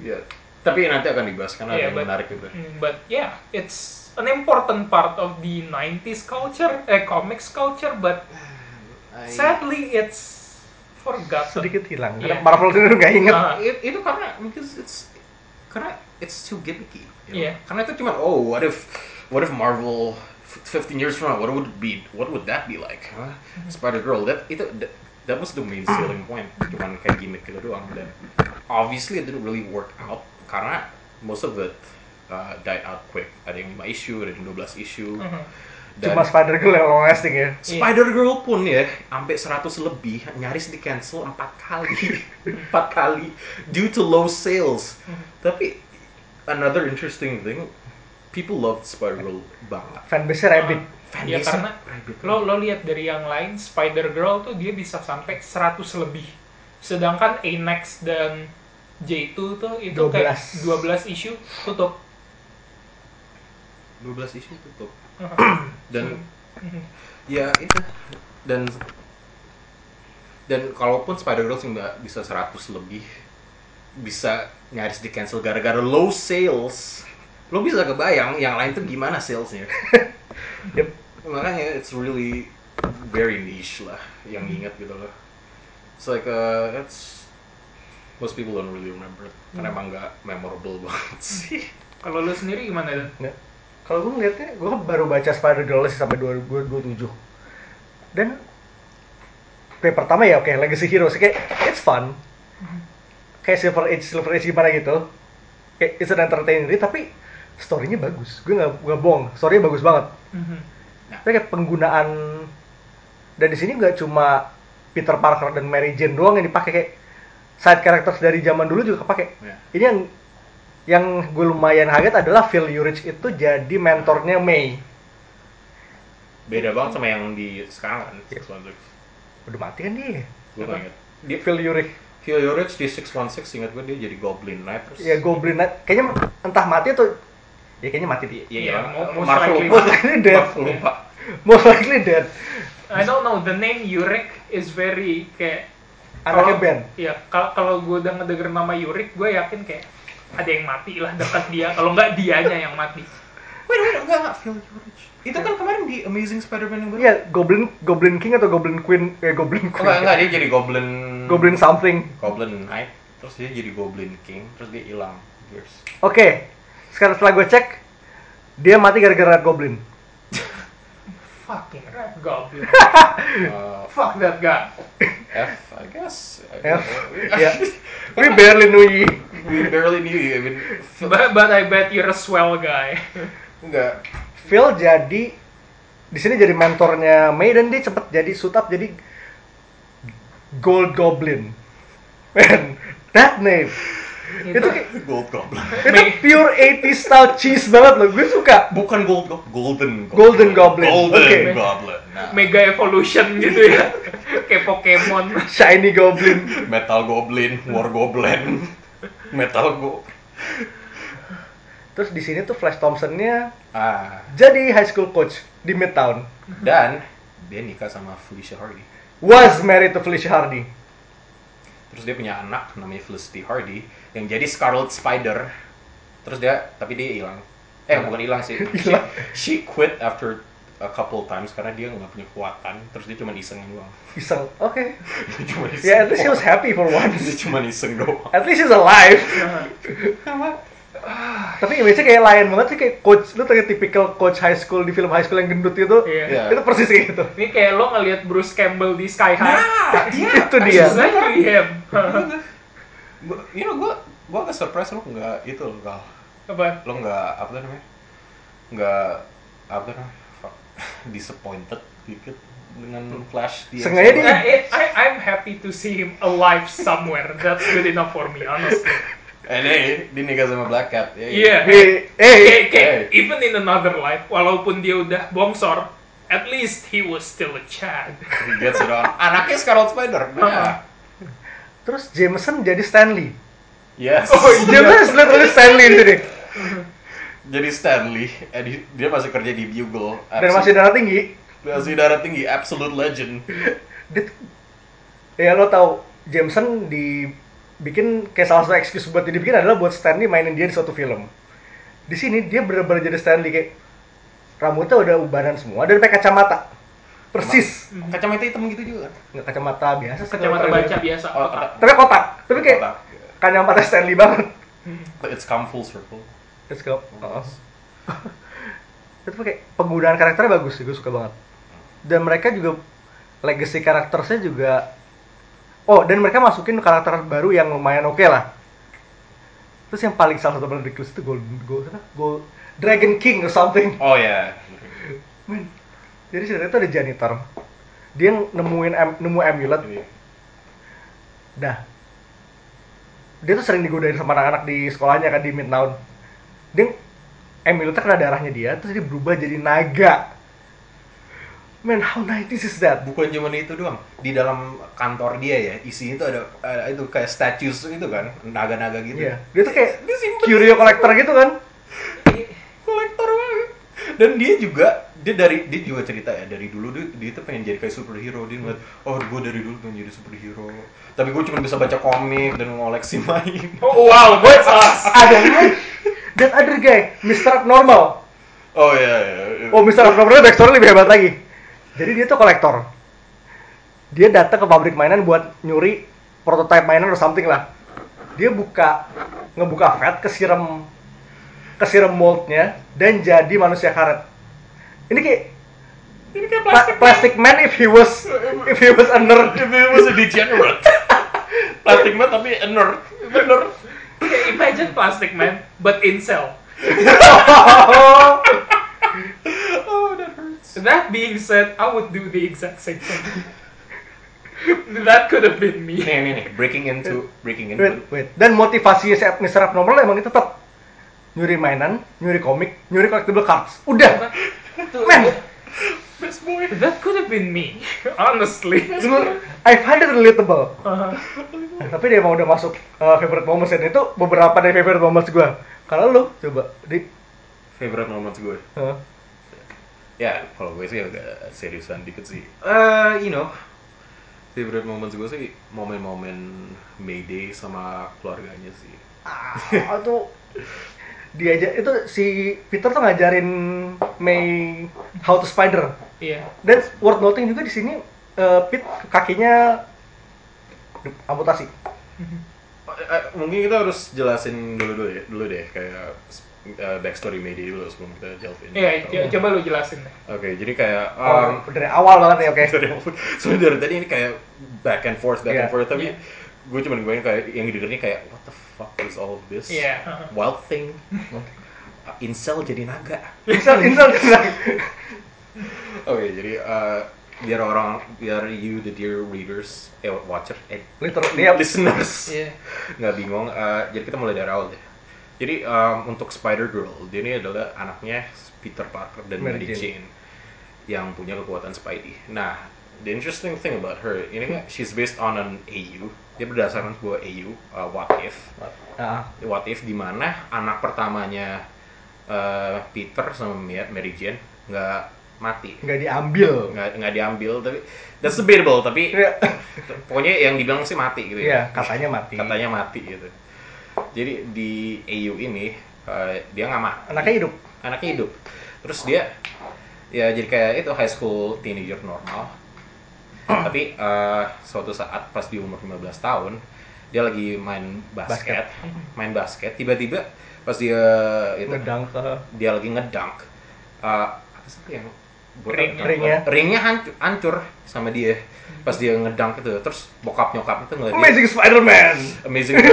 Speaker 3: Ya, Tapi nanti akan dibahas karena ada
Speaker 2: Yeah,
Speaker 3: yang
Speaker 2: but-
Speaker 3: menarik gitu.
Speaker 2: Mm, But yeah, it's an important part of the 90s culture, eh comics culture, but sadly it's forgotten.
Speaker 1: sedikit hilang
Speaker 2: Iya.
Speaker 1: karena Marvel itu nggak inget
Speaker 2: Ah,
Speaker 3: It- itu karena because it's karena it's too gimmicky. you know?
Speaker 2: Iya.
Speaker 3: Karena itu cuma oh what if what if Marvel f- 15 years from now what would it be what would that be like? Huh? Spider Girl that itu that, that was the main selling point. Cuman kayak gimmick gitu doang dan obviously it didn't really work out karena most of it uh, died out quick. Ada yang 5 issue, ada yang 12 issue. Dan
Speaker 1: cuma Spider Girl yang long lasting ya?
Speaker 3: Spider Girl pun ya sampai 100 lebih nyaris di cancel empat kali. Empat kali. Due to low sales. Tapi another interesting thing people loved Spider Girl banget.
Speaker 1: Fanbase Rabbit
Speaker 2: Ya
Speaker 3: Fanbase-nya
Speaker 2: karena
Speaker 3: Rabbit.
Speaker 2: lo lo lihat dari yang lain Spider Girl tuh dia bisa sampai 100 lebih. Sedangkan A-Nex dan J2 tuh itu kayak 12 issue tutup.
Speaker 3: 12 issue tutup. Dan ya itu. Dan dan kalaupun Spider Girl sih nggak bisa 100 lebih bisa nyaris di cancel gara-gara low sales lo bisa kebayang yang lain tuh gimana salesnya.
Speaker 1: Yep.
Speaker 3: makanya it's really very niche lah yang ingat gitu loh. It's like uh, it's most people don't really remember it. Karena emang nggak memorable banget sih.
Speaker 2: Kalau lo sendiri gimana dan?
Speaker 1: Kalau gue ngeliatnya, gue baru baca Spider Girl sih sampai 2027 Dan kayak pertama ya oke Legacy Heroes. Kayak it's fun. Kayak Silver Age Silver Age gimana gitu. Kayak it's an entertaining read tapi storynya bagus. Gue nggak nggak bohong. Storynya bagus banget.
Speaker 2: Mhm.
Speaker 1: tapi kayak penggunaan dan di sini nggak cuma Peter Parker dan Mary Jane doang yang dipakai. Kayak side characters dari zaman dulu juga kepake.
Speaker 3: Ya.
Speaker 1: ini yang yang gue lumayan kaget adalah Phil Urich itu jadi mentornya May.
Speaker 3: Beda banget sama yang di sekarang kan?
Speaker 1: Iya.
Speaker 3: 616
Speaker 1: udah mati kan dia?
Speaker 3: Gue gak inget dia
Speaker 1: Phil Urich.
Speaker 3: Phil Urich di 616 ingat gue dia jadi Goblin Knight terus.
Speaker 1: Ya Goblin Knight. Kayaknya entah mati atau ya kayaknya mati dia.
Speaker 3: Iya,
Speaker 2: Iya,
Speaker 3: iya.
Speaker 2: mo- most likely.
Speaker 3: lupa.
Speaker 1: most likely dead.
Speaker 3: Lupa.
Speaker 1: most likely dead.
Speaker 2: I don't know, the name Yurik is very kayak
Speaker 1: anaknya Ben.
Speaker 2: Iya, kalau kalau gue udah ngedenger nama Yurik, gue yakin kayak ada yang mati lah dekat dia. Kalau nggak dianya yang mati.
Speaker 3: Wait, wait, enggak, enggak, Phil Urich. Itu kan kemarin di Amazing Spider-Man yang baru.
Speaker 1: Iya, Goblin Goblin King atau Goblin Queen eh Goblin
Speaker 3: Oh,
Speaker 1: Queen.
Speaker 3: enggak, enggak, dia jadi Goblin...
Speaker 1: Goblin something.
Speaker 3: Goblin Knight, terus dia jadi Goblin King, terus dia hilang.
Speaker 1: Oke. Sekarang setelah gue cek dia mati gara-gara Goblin.
Speaker 2: Fucking Red Goblin.
Speaker 3: Uh,
Speaker 2: Fuck that guy.
Speaker 3: F, I guess.
Speaker 1: F. Ya. We barely knew you.
Speaker 3: We barely knew you. I mean, Phil-
Speaker 2: But, but I bet you're a swell guy.
Speaker 3: enggak.
Speaker 1: Phil jadi di sini jadi mentornya May dan dia cepet jadi suit up jadi Gold Goblin. Man, that name. itu kayak-
Speaker 3: Gold Goblin.
Speaker 1: itu pure 80s style cheese banget loh. Gue suka.
Speaker 3: Bukan Gold Go- Golden
Speaker 1: Golden Goblin.
Speaker 3: Golden
Speaker 1: Oke.
Speaker 3: Goblin. Nah,
Speaker 2: Mega Evolution gitu ya. Kayak Pokemon.
Speaker 1: Shiny Goblin.
Speaker 3: Metal Goblin, War Goblin, Metal Go.
Speaker 1: Terus di sini tuh Flash Thompson-nya
Speaker 3: Ah,
Speaker 1: jadi high school coach di Midtown.
Speaker 3: dan dia nikah sama Felicia Hardy.
Speaker 1: Was married to Felicia Hardy.
Speaker 3: Terus dia punya anak namanya Felicity Hardy yang jadi Scarlet Spider. Terus dia tapi dia hilang. Eh bukan hilang sih. She, she quit after a couple times karena dia nggak punya kekuatan. Terus dia cuma iseng doang.
Speaker 1: Iseng. Oke.
Speaker 3: Dia cuma iseng.
Speaker 1: Ya, at least he was happy for
Speaker 3: Dia
Speaker 1: once.
Speaker 3: cuma iseng doang.
Speaker 1: At least he's alive. Tapi image-nya kayak lain banget sih kayak coach. Lu tuh kayak typical coach high school di film high school yang gendut gitu.
Speaker 2: Iya.
Speaker 3: Iya.
Speaker 1: Itu persis kayak gitu.
Speaker 2: Ini kayak lo ngelihat Bruce Campbell di Sky High.
Speaker 3: Nah, iya.
Speaker 1: Itu dia.
Speaker 2: Exactly him.
Speaker 3: Gua- You know, gue gue agak surprise lo nggak itu loh, Gal.
Speaker 2: Apa?
Speaker 3: Lo nggak apa namanya? Nggak apa namanya? Fuck. Disappointed dikit dengan Flash di
Speaker 1: Sengaja dia-
Speaker 2: I, I, I- I'm happy to see him alive somewhere. That's good enough for me, honestly.
Speaker 3: Eh, dia, dia nikah sama Black Cat. Ya,
Speaker 2: Iya.
Speaker 1: Eh,
Speaker 2: Kayak,
Speaker 1: eh,
Speaker 2: kayak,
Speaker 3: Hey.
Speaker 2: even in another life, walaupun dia udah bongsor, at least he was still a Chad.
Speaker 3: He gets it on. Anaknya Scarlet Spider.
Speaker 2: Uh-uh.
Speaker 3: Nah.
Speaker 1: terus Jameson jadi Stanley.
Speaker 3: Yes.
Speaker 2: Oh, iya.
Speaker 1: Jameson literally Stanley di sini.
Speaker 3: Jadi Stanley, eh, di- dia masih kerja di Bugle.
Speaker 1: Dan masih darah tinggi.
Speaker 3: masih darah tinggi, absolute legend.
Speaker 1: Dia tuh- ya lo tau Jameson di bikin kayak salah satu excuse buat dia bikin adalah buat Stanley mainin dia di suatu film. Di sini dia bener-bener jadi Stanley kayak rambutnya udah ubanan semua dan pakai kacamata. Persis.
Speaker 3: Kacamata hitam gitu juga kan?
Speaker 1: Nggak kacamata biasa.
Speaker 2: Kacamata baca biasa.
Speaker 3: Oh,
Speaker 2: kotak.
Speaker 1: Tapi kotak. Tapi kayak
Speaker 3: Kotak.
Speaker 1: kacamata Stanley banget.
Speaker 3: It's come full circle.
Speaker 1: Let's go. Oh. itu kayak penggunaan karakternya bagus sih, gue suka banget. Dan mereka juga legacy karakternya juga Oh, dan mereka masukin karakter baru yang lumayan oke lah. Terus yang paling salah satu paling ridiculous itu Gold, Gold, Gold, Dragon King or something.
Speaker 3: Oh ya.
Speaker 1: Men, jadi sebenarnya itu ada janitor. Dia nemuin am- nemu amulet.
Speaker 3: Ini.
Speaker 1: Dah. Dia tuh sering digodain sama anak-anak di sekolahnya kan di Midtown. Dia amuletnya kena darahnya dia, terus dia berubah jadi naga. Man, how 90s is that?
Speaker 3: Bukan cuma itu doang. Di dalam kantor dia ya, isinya itu ada, ada itu kayak statues itu kan, naga-naga gitu.
Speaker 1: Iya. Dia tuh kayak
Speaker 3: Dia simpen
Speaker 1: curio collector gitu kan.
Speaker 3: kolektor banget. Dan dia juga dia dari dia juga cerita ya dari dulu dia, dia tuh pengen jadi kayak superhero dia ngeliat oh gue dari dulu pengen jadi superhero tapi gue cuma bisa baca komik dan ngoleksi main
Speaker 2: Oh wow, that's us.
Speaker 1: Ada. That other guy, Mr. Abnormal.
Speaker 3: oh iya iya
Speaker 1: Oh, Mr. Abnormalnya backstory lebih hebat lagi. Jadi dia tuh kolektor. Dia datang ke pabrik mainan buat nyuri prototype mainan atau something lah. Dia buka ngebuka vat, kesiram kesiram moldnya dan jadi manusia karet. Ini kayak
Speaker 2: Ini kayak
Speaker 1: pla-
Speaker 2: plastik.
Speaker 1: plastic man if he was if he was a nerd.
Speaker 3: If it was a degenerate plastik man tapi a nerd bener
Speaker 2: imagine Plastic Man, but incel.
Speaker 3: oh that hurts
Speaker 2: That being said, I would do the exact same thing. that could have been me.
Speaker 3: nih nih nih breaking into breaking
Speaker 1: wait,
Speaker 3: into
Speaker 1: wait. Dan motivasi si Mr. Abnormal emang itu tetap nyuri mainan, nyuri komik, nyuri collectible cards. Udah. Man,
Speaker 3: best boy.
Speaker 2: That could have been me, honestly.
Speaker 1: I find it relatable.
Speaker 2: Uh,
Speaker 1: Nah, tapi dia mau udah masuk uh, favorite moments dan itu beberapa dari favorite moments gue. Kalau lu coba di.
Speaker 3: Favorite moments gue
Speaker 1: uh,
Speaker 3: ya kalau gue sih agak seriusan dikit sih. Eh you know. Favorite moments gue sih momen-momen Mayday sama keluarganya sih.
Speaker 1: Ah, itu diajak itu si Peter tuh ngajarin May how to spider.
Speaker 2: iya.
Speaker 1: Dan worth noting juga di sini uh, Pete kakinya amputasi.
Speaker 3: Eh, eh, mungkin kita harus jelasin dulu dulu ya dulu deh kayak eh, backstory Mayday dulu sebelum kita delve in
Speaker 2: Iya, co- coba lu jelasin deh.
Speaker 3: oke jadi kayak
Speaker 1: Oh,
Speaker 3: um,
Speaker 1: dari awal banget ya, oke.
Speaker 3: dari soalnya dari tadi ini kayak back and forth back
Speaker 1: Iya.
Speaker 3: and forth tapi
Speaker 2: Iya.
Speaker 3: Gue cuma gue kayak yang didengarnya kayak what the fuck is all of this
Speaker 2: Iya.
Speaker 3: wild thing incel jadi naga
Speaker 1: Insel, insel, insel.
Speaker 3: oke jadi uh, biar orang biar you the dear readers eh watcher eh
Speaker 1: Literally, yep.
Speaker 3: listeners
Speaker 2: Iya.
Speaker 3: nggak bingung uh, jadi kita mulai dari awal deh jadi um, untuk Spider Girl dia ini adalah anaknya Peter Parker dan
Speaker 1: Mary
Speaker 3: Mary
Speaker 1: Jane.
Speaker 3: Jane yang punya kekuatan Spidey. Nah the interesting thing about her ini kan she's based on an AU dia berdasarkan sebuah AU uh, What If.
Speaker 1: Ah,
Speaker 3: What If di mana anak pertamanya uh, Peter sama Ma- Mary Jane nggak mati.
Speaker 1: Nggak diambil.
Speaker 3: nggak nggak diambil tapi that's debatable tapi
Speaker 1: Iya.
Speaker 3: pokoknya yang dibilang sih mati gitu
Speaker 1: Iya,
Speaker 3: ya
Speaker 1: katanya mati.
Speaker 3: katanya mati gitu. Jadi di AU ini eh, dia nggak mati.
Speaker 1: Anaknya hidup.
Speaker 3: anaknya hidup. Terus dia ya jadi kayak itu high school teenager normal. Tapi eh, suatu saat pas di umur 15 tahun dia lagi main basket, main basket. Tiba-tiba pas dia itu
Speaker 1: Ngedang ke
Speaker 3: dia lagi ngedunk eh, apa sih yang
Speaker 2: Ring-
Speaker 1: ringnya.
Speaker 3: ringnya hancur, hancur sama dia. Pas dia ngedunk itu terus bokap nyokap itu ngeliat dia
Speaker 1: Amazing Spider-Man.
Speaker 3: amazing.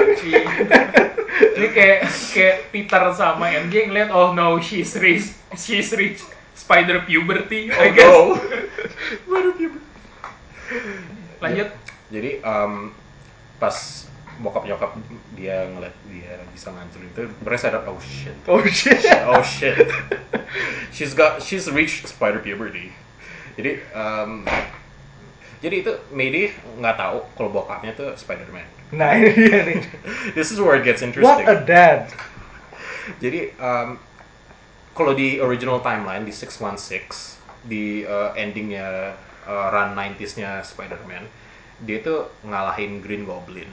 Speaker 2: Ini kayak kayak Peter sama MJ ngeliat, oh no, she's reached, she's reached spider puberty, I guess.
Speaker 3: oh no
Speaker 2: Lanjut.
Speaker 3: jadi um, pas bokap nyokap dia ngeliat dia bisa ngancurin itu mereka sadar oh shit
Speaker 1: Oh shit.
Speaker 3: oh shit she's got she's reached spider puberty jadi um, jadi itu Mayday nggak tahu kalau bokapnya tuh Spider-Man
Speaker 1: Nah ini dia nih.
Speaker 3: this is where it gets
Speaker 1: What
Speaker 3: interesting
Speaker 1: a dad.
Speaker 3: Jadi um, kalau di original timeline di 616 di uh, endingnya uh, run 90s-nya Spider-Man dia itu ngalahin Green Goblin.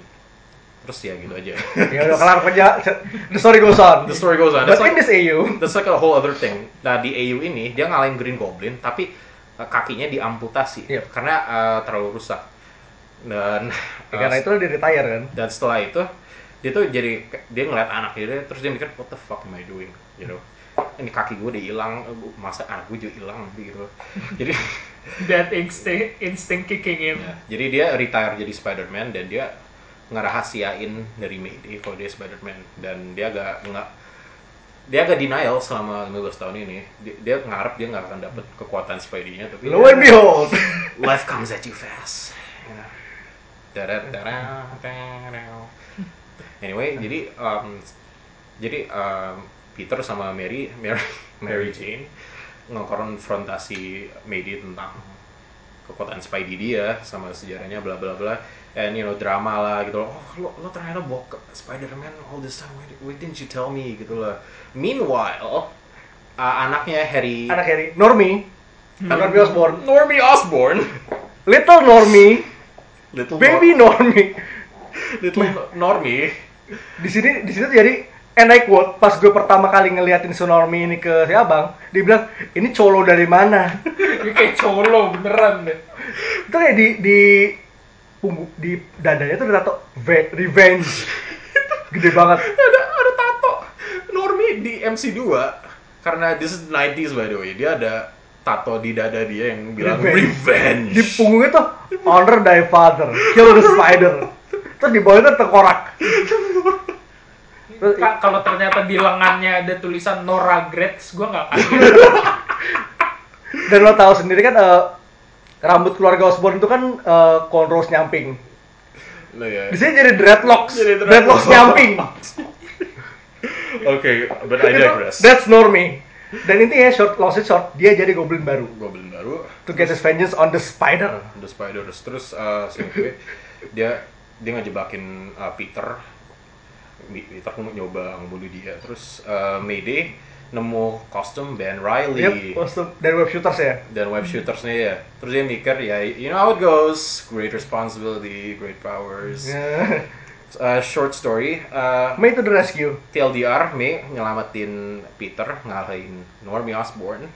Speaker 3: terus ya gitu aja.
Speaker 1: Ya udah kelar kerja. The story goes on.
Speaker 3: The story goes on.
Speaker 1: But
Speaker 3: That's
Speaker 1: in
Speaker 3: like,
Speaker 1: this AU
Speaker 3: that's like a whole other thing. Nah di AU ini dia ngalahin Green Goblin tapi uh, kakinya diamputasi.
Speaker 1: Yep.
Speaker 3: karena uh, terlalu rusak. Dan
Speaker 1: ya,
Speaker 3: uh,
Speaker 1: karena itu dia retire kan?
Speaker 3: dan setelah itu dia tuh jadi dia ngeliat anaknya dia terus dia mikir what the fuck am I doing? You know ini kaki gue udah hilang masa anak gue juga hilang gitu. Jadi
Speaker 2: That instinct, instinct kicking in.
Speaker 3: Ya, jadi dia retire jadi Spider-Man dan dia ngerahasiain dari Mayday kalau dia Spider-Man. Dan dia agak nggak dia agak denial selama 15 tahun ini. Dia, dia ngarep dia nggak akan dapet kekuatan Spidey-nya tapi
Speaker 1: lo and behold.
Speaker 3: Life comes at you fast. Dada. anyway jadi um, jadi um, Peter sama Mary Mary, Mary Jane ngekonfrontasi Mayday tentang kekuatan Spidey dia sama sejarahnya bla bla bla. And you know drama lah gitu loh. oh lo, lo ternyata ke Spider-Man all this time. Why, why didn't you tell me gitu loh. Meanwhile uh, anaknya Harry
Speaker 1: anak Harry. Normie. Normie Osborn
Speaker 3: Normie Osborn
Speaker 1: little Normie.
Speaker 3: Little
Speaker 1: baby Normie.
Speaker 3: Nor- little Normie.
Speaker 1: Di sini di sini tuh jadi and I quote pas gue pertama kali ngeliatin si Normie ini ke si abang dia bilang ini colo dari mana
Speaker 2: Ini kayak colo beneran deh.
Speaker 1: itu kayak di di punggung di dadanya tuh ada tato ve- revenge. Gede banget.
Speaker 3: Ada ada tato. Normie di MC2 karena this is 90s by the way. Dia ada tato di dada dia yang bilang
Speaker 1: Revenge.
Speaker 3: revenge,
Speaker 1: di punggungnya tuh honor thy father. Kill the spider. Terus di bawahnya tuh tengkorak
Speaker 2: kalau ternyata di lengannya ada tulisan no regrets, gue nggak akan.
Speaker 1: dan lo tahu sendiri kan eh, rambut keluarga Osborn itu kan eh, cornrows nyamping
Speaker 3: Nah, ya.
Speaker 1: di sini jadi dreadlocks
Speaker 3: Jadi
Speaker 1: dreadlocks
Speaker 3: dreadlocks.
Speaker 1: nyamping
Speaker 3: Oke, but I digress.
Speaker 1: that's Normie dan intinya short long story short dia jadi goblin baru
Speaker 3: Goblin baru.
Speaker 1: to get his vengeance on the spider
Speaker 3: The Spiders. Terus uh, dia dia ngejebakin uh, Peter. Peter mau nyoba ngebunuh dia. Terus uh, Mayday nemu kostum Ben Riley
Speaker 1: Yep, kostum dari web shooters ya
Speaker 3: dan web shootersnya ya. Terus dia mikir ya, you know how it goes, great responsibility, great powers.
Speaker 1: Yeah.
Speaker 3: Uh, short story, uh,
Speaker 1: May to the rescue
Speaker 3: TLDR, May nyelamatin Peter, ngalahin Normie Osborn.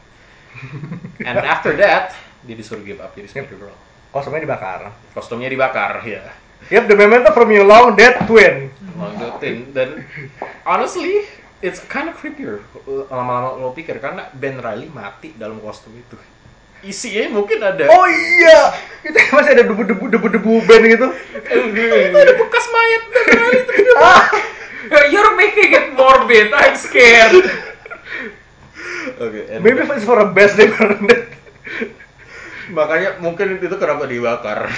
Speaker 3: And after that, dia disuruh give up jadi Spider-Girl.
Speaker 1: kostumnya dibakar
Speaker 3: Kostumnya dibakar, ya.
Speaker 1: Yep, the memento from your long dead twin
Speaker 3: Lanjutin. Dan honestly, it's kind of creepier lama-lama lo pikir karena Ben Riley mati dalam kostum itu. Isinya mungkin ada
Speaker 1: Oh iya, itu masih ada debu-debu debu-debu band gitu.
Speaker 3: itu ada bekas mayat Ben Riley itu.
Speaker 1: Ah,
Speaker 2: You're making it morbid. I'm scared.
Speaker 3: Oke, and-
Speaker 1: maybe it's for a best day
Speaker 3: makanya mungkin itu kenapa dibakar.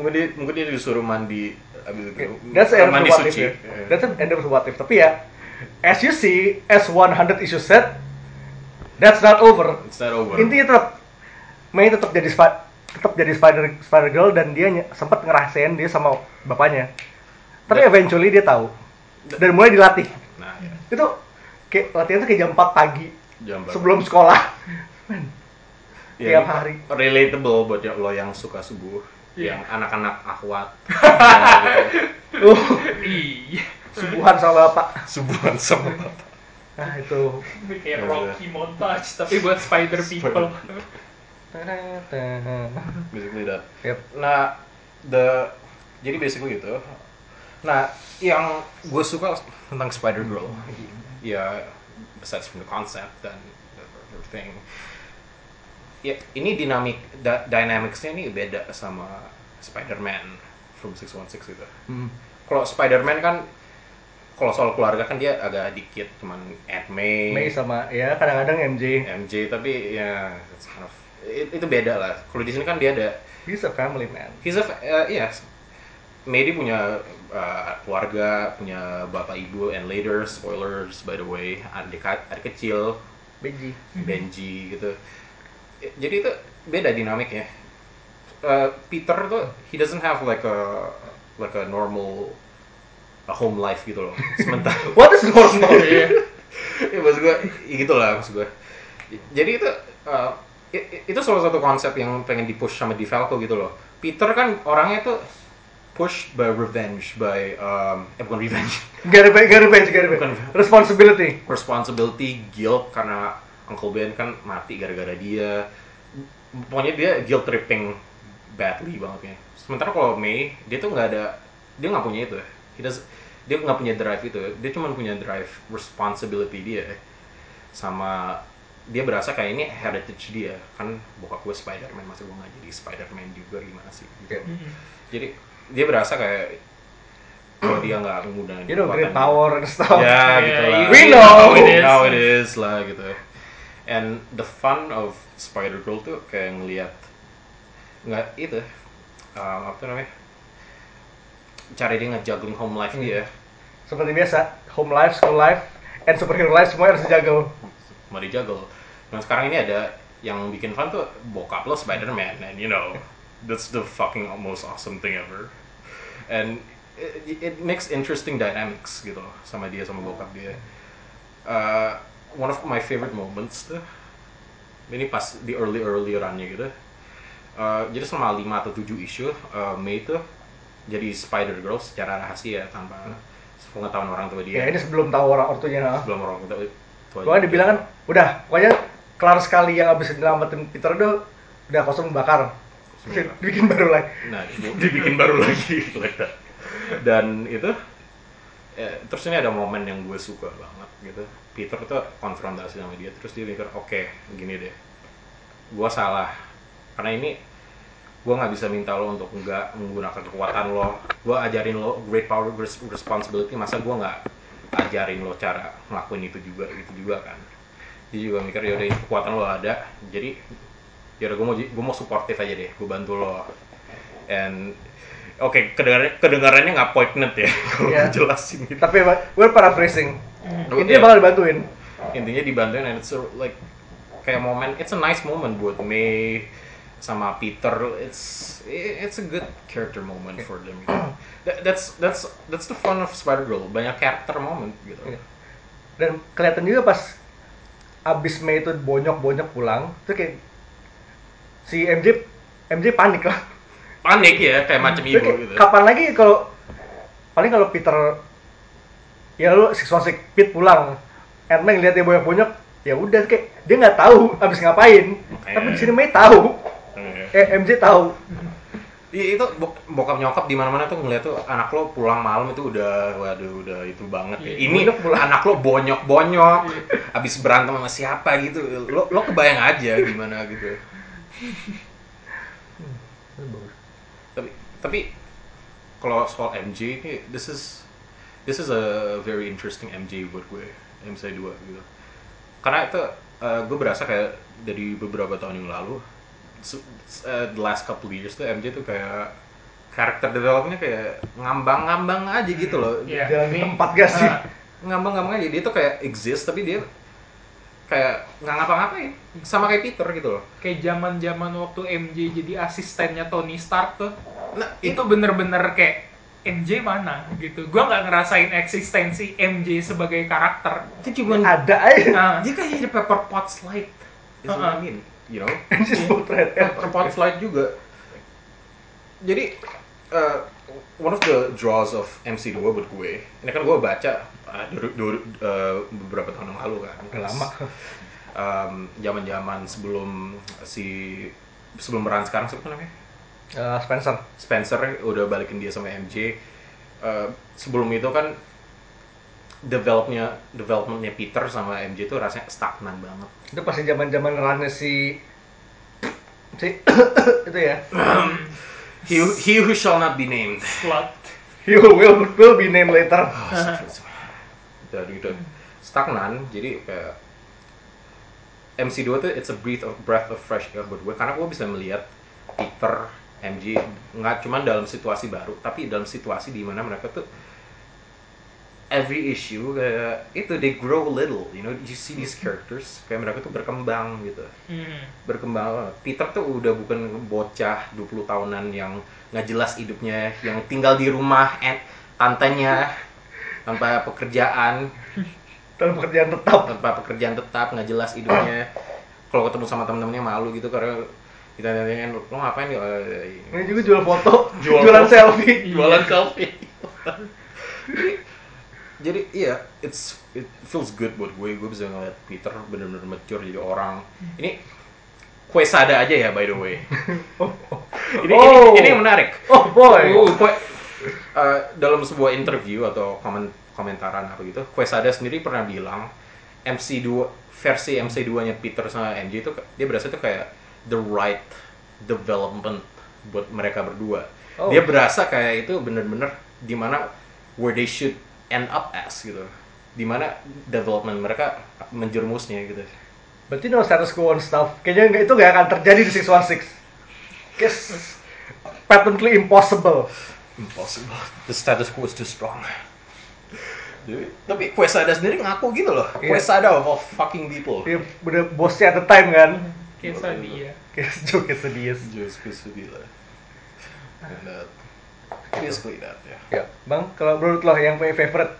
Speaker 3: Mungkin dia mungkin dia disuruh mandi abis itu.
Speaker 1: That's
Speaker 3: mandi suci.
Speaker 1: ya. That's the end what if. Tapi ya, as you see, as 100 issue set, that's not over.
Speaker 3: It's not over.
Speaker 1: Intinya tetap May tetap jadi tetap jadi Spider Spider Girl dan dia ny- sempat ngerasain dia sama bapaknya. Tapi
Speaker 3: Dan-
Speaker 1: eventually dia tahu dan mulai dilatih.
Speaker 3: Nah, ya.
Speaker 1: Itu kayak latihan tuh kayak jam 4 pagi
Speaker 3: Jam
Speaker 1: sebelum sekolah. Men,
Speaker 3: Ya,
Speaker 1: tiap hari.
Speaker 3: Relatable buat lo yang suka subuh,
Speaker 2: Iya.
Speaker 3: yang anak-anak akhwat, yang gitu.
Speaker 1: Uh,
Speaker 2: Iya.
Speaker 1: subuhan sama bapak.
Speaker 3: subuhan sama bapak.
Speaker 1: Nah, itu.
Speaker 2: Kayak Rocky montage tapi buat Spider People.
Speaker 3: Basically that.
Speaker 1: Yep.
Speaker 3: Nah, the jadi basically gitu. Nah, yang gue suka tentang Spider Girl, ya besides from the concept dan the, the thing, ya ini dinamik da, dynamicsnya ini beda sama Spider-Man from 616 gitu.
Speaker 1: Hmm.
Speaker 3: Kalau Spider-Man kan kalau soal keluarga kan dia agak dikit cuman Aunt May,
Speaker 1: May sama ya kadang-kadang MJ.
Speaker 3: MJ tapi ya it's kind of it- itu beda lah. Kalau di sini kan dia ada
Speaker 1: He's a family man.
Speaker 3: He's a, uh, yes. Mary punya uh, keluarga, punya bapak ibu, and later spoilers by the way, adik adik kecil,
Speaker 1: Benji.
Speaker 3: Benji gitu. Jadi itu beda dinamiknya. Uh, Peter tuh he doesn't have like a like a normal a home life gitu loh. Sementara
Speaker 1: What is normal?
Speaker 2: Iya.
Speaker 3: ya maksud gue ya gitu lah maksud gue jadi itu uh, itu salah satu konsep yang pengen di push sama di Falco gitu loh Peter kan orangnya tuh pushed by revenge by um, eh bukan revenge
Speaker 1: Gak revenge, gak revenge, gak revenge. Responsibility.
Speaker 3: responsibility guilt karena Uncle Ben kan mati gara-gara dia. Pokoknya dia guilt tripping badly banget ya. Sementara kalau May dia tuh nggak ada dia nggak punya itu He does- dia nggak punya drive itu dia cuma punya drive responsibility dia sama dia berasa kayak ini heritage dia. Kan bokap gue Spider-Man masa gue nggak jadi Spider-Man juga gimana sih? Gitu.
Speaker 2: Mm-mm.
Speaker 3: jadi dia berasa kayak kalau dia nggak menggunakan
Speaker 1: You know, great power and stuff.
Speaker 3: ya
Speaker 2: Yeah,
Speaker 3: gitu
Speaker 2: you-
Speaker 3: lah.
Speaker 1: We know.
Speaker 2: is.
Speaker 3: how it is lah gitu and the fun of Spider Girl tuh kayak ngelihat nggak itu um, apa namanya cara dia ngejuggling home life
Speaker 1: Hmm.
Speaker 3: dia
Speaker 1: Seperti biasa, home life, school life, and superhero life semua harus dijaga.
Speaker 3: mau dijuggle dan sekarang ini ada yang bikin fun tuh bokap lo Spider-Man and you know that's the fucking most awesome thing ever and it, it makes interesting dynamics gitu sama dia sama bokap dia Uh, one of my favorite moments tuh ini pas di early early runnya gitu Uh, jadi selama 5 atau 7 isu uh, May tuh jadi Spider Girl secara rahasia tanpa pengetahuan orang tua dia
Speaker 1: Ya ini sebelum tahu orang ortunya. nah.
Speaker 3: belum orang tua tua
Speaker 1: Pokoknya dibilang kan, udah, pokoknya kelar sekali yang abis nyelamatin Peter itu udah kosong bakar.
Speaker 3: Iya.
Speaker 1: Bikin baru lagi.
Speaker 3: nah dibikin baru lagi dan itu eh, terus ini ada momen yang gue suka banget gitu. Peter tuh konfrontasi sama dia terus dia mikir oke gini deh. Gue salah. Karena ini gue nggak bisa minta lo untuk nggak menggunakan kekuatan lo. Gue ajarin lo great power responsibility. Masa gue nggak ajarin lo cara ngelakuin itu juga gitu juga kan? Dia juga mikir yaudah ini kekuatan lo ada. Jadi yaudah gue mau gue mau supportive aja deh. Gue bantu lo. And oke kedengarannya kedengarannya nggak poignant ya kalau
Speaker 1: Iya.
Speaker 3: gue jelasin gitu
Speaker 1: Tapi gue paraphrasing.
Speaker 3: Oh,
Speaker 1: Intinya
Speaker 3: iya.
Speaker 1: bakal dibantuin.
Speaker 3: intinya dibantuin and it's a, like kayak momen it's a nice moment buat May sama Peter it's it's a good character moment for them gitu. That- that's that's that's the fun of Spider Girl banyak character moment gitu
Speaker 1: Iya. Dan kelihatan juga pas abis Mei itu bonyok-bonyok pulang, itu kayak si MJ MJ panik lah.
Speaker 3: Panik ya kayak macam
Speaker 1: Itu
Speaker 3: ibu
Speaker 1: kayak,
Speaker 3: gitu
Speaker 1: Kapan lagi kalau paling kalau Peter ya lu six one six Pete pulang, Ant-Man ngeliat dia bonyok-bonyok, ya udah kayak dia nggak tahu abis ngapain. Tapi di sini Mei tahu,
Speaker 3: Iya.
Speaker 1: eh MJ tahu.
Speaker 3: Iya itu bo- bokap nyokap di mana-mana tuh ngeliat tuh anak lo pulang malam itu udah waduh udah itu banget ya. Ini
Speaker 1: bonyok pulang.
Speaker 3: anak lo bonyok-bonyok abis berantem sama siapa gitu. Lo lo kebayang aja gimana gitu. Tapi tapi kalau soal MJ ini this is this is a very interesting MJ buat gue MJ 2 gitu. Karena itu eh, gue berasa kayak dari beberapa tahun yang lalu su- uh, the last couple years tuh MJ tuh kayak karakter developmentnya kayak ngambang-ngambang aja gitu loh
Speaker 2: Iya,
Speaker 1: Jalan di tempat gak sih?
Speaker 2: Ah,
Speaker 3: ngambang-ngambang aja dia tuh kayak exist tapi dia kayak nggak ngapa-ngapain. Sama kayak Peter gitu loh.
Speaker 2: Kayak zaman zaman waktu MJ jadi asistennya Tony Stark tuh.
Speaker 3: Nah
Speaker 2: itu bener-bener kayak MJ mana gitu. Gua nggak ngerasain eksistensi MJ sebagai karakter.
Speaker 3: Itu cuman
Speaker 1: Ada aja.
Speaker 2: nah,
Speaker 3: dia kayak jadi Pepper Potts light. Is what I mean? You know?
Speaker 1: Spotlight.
Speaker 3: Pepper Potts light juga. Jadi uh, one of the draws of MC2 buat gue ini kan gue baca uh, uh, beberapa tahun yang lalu kan
Speaker 1: Udah lama.
Speaker 3: um, zaman-zaman sebelum si sebelum peran sekarang siapa namanya
Speaker 1: Eh, Spencer.
Speaker 3: Spencer udah balikin dia sama MJ Uh, sebelum itu kan developnya developmentnya Peter sama MJ itu rasanya stagnan banget
Speaker 1: Itu pasti zaman-zaman runnya si si itu ya.
Speaker 3: he, he who shall not be named
Speaker 2: slot
Speaker 1: You will will be named later.
Speaker 3: Dari itu stagnan jadi kayak MC2 tuh it's a breath of breath of fresh air buat gue. Karena gue bisa melihat Peter MJ nggak cuma dalam situasi baru tapi dalam situasi di mana mereka tuh every issue kayak itu they grow little you know you see these characters kayak mereka tuh berkembang gitu.
Speaker 2: Hmm.
Speaker 3: berkembang. Peter tuh udah bukan bocah 20 tahunan yang nggak jelas hidupnya yang tinggal di rumah and tantenya tanpa pekerjaan
Speaker 1: Dalam pekerjaan tetap.
Speaker 3: tanpa pekerjaan tetap nggak jelas hidupnya kalau ketemu sama temen-temennya malu gitu karena ditanya-tanyain lo ngapain "Eh, ini."
Speaker 1: Juga jual foto,
Speaker 3: Jual
Speaker 1: jualan
Speaker 3: foto.
Speaker 1: selfie.
Speaker 3: jualan selfie jadi iya it's it feels good buat gue gue bisa ngeliat Peter bener-bener mature jadi orang ini Quesada aja ya by the way ini,
Speaker 1: Oh.
Speaker 3: ini ini yang menarik
Speaker 1: Oh boy.
Speaker 3: Uh, Kue- uh, dalam sebuah interview atau komen komentaran apa gitu Quesada sendiri pernah bilang MC2 versi MC2 nya Peter sama MJ itu dia berasa tuh kayak the right development buat mereka berdua
Speaker 1: Oh.
Speaker 3: dia berasa kayak itu bener-bener di mana where they should end up as gitu di mana development mereka menjerumusnya gitu
Speaker 1: Berarti no status quo and stuff. Kayaknya itu nggak akan terjadi di 616. Guess patently impossible.
Speaker 3: Impossible the status quo is too strong Jadi, tapi Quesada sendiri ngaku gitu loh
Speaker 1: Iya.
Speaker 3: Quesada of all fucking people
Speaker 1: Dia udah bosnya at the time kan. Kayak joke sedih.
Speaker 3: Just Quesadilla and uh, basically that ya
Speaker 1: Ya, Bang, kalau menurut lo yang punya favorite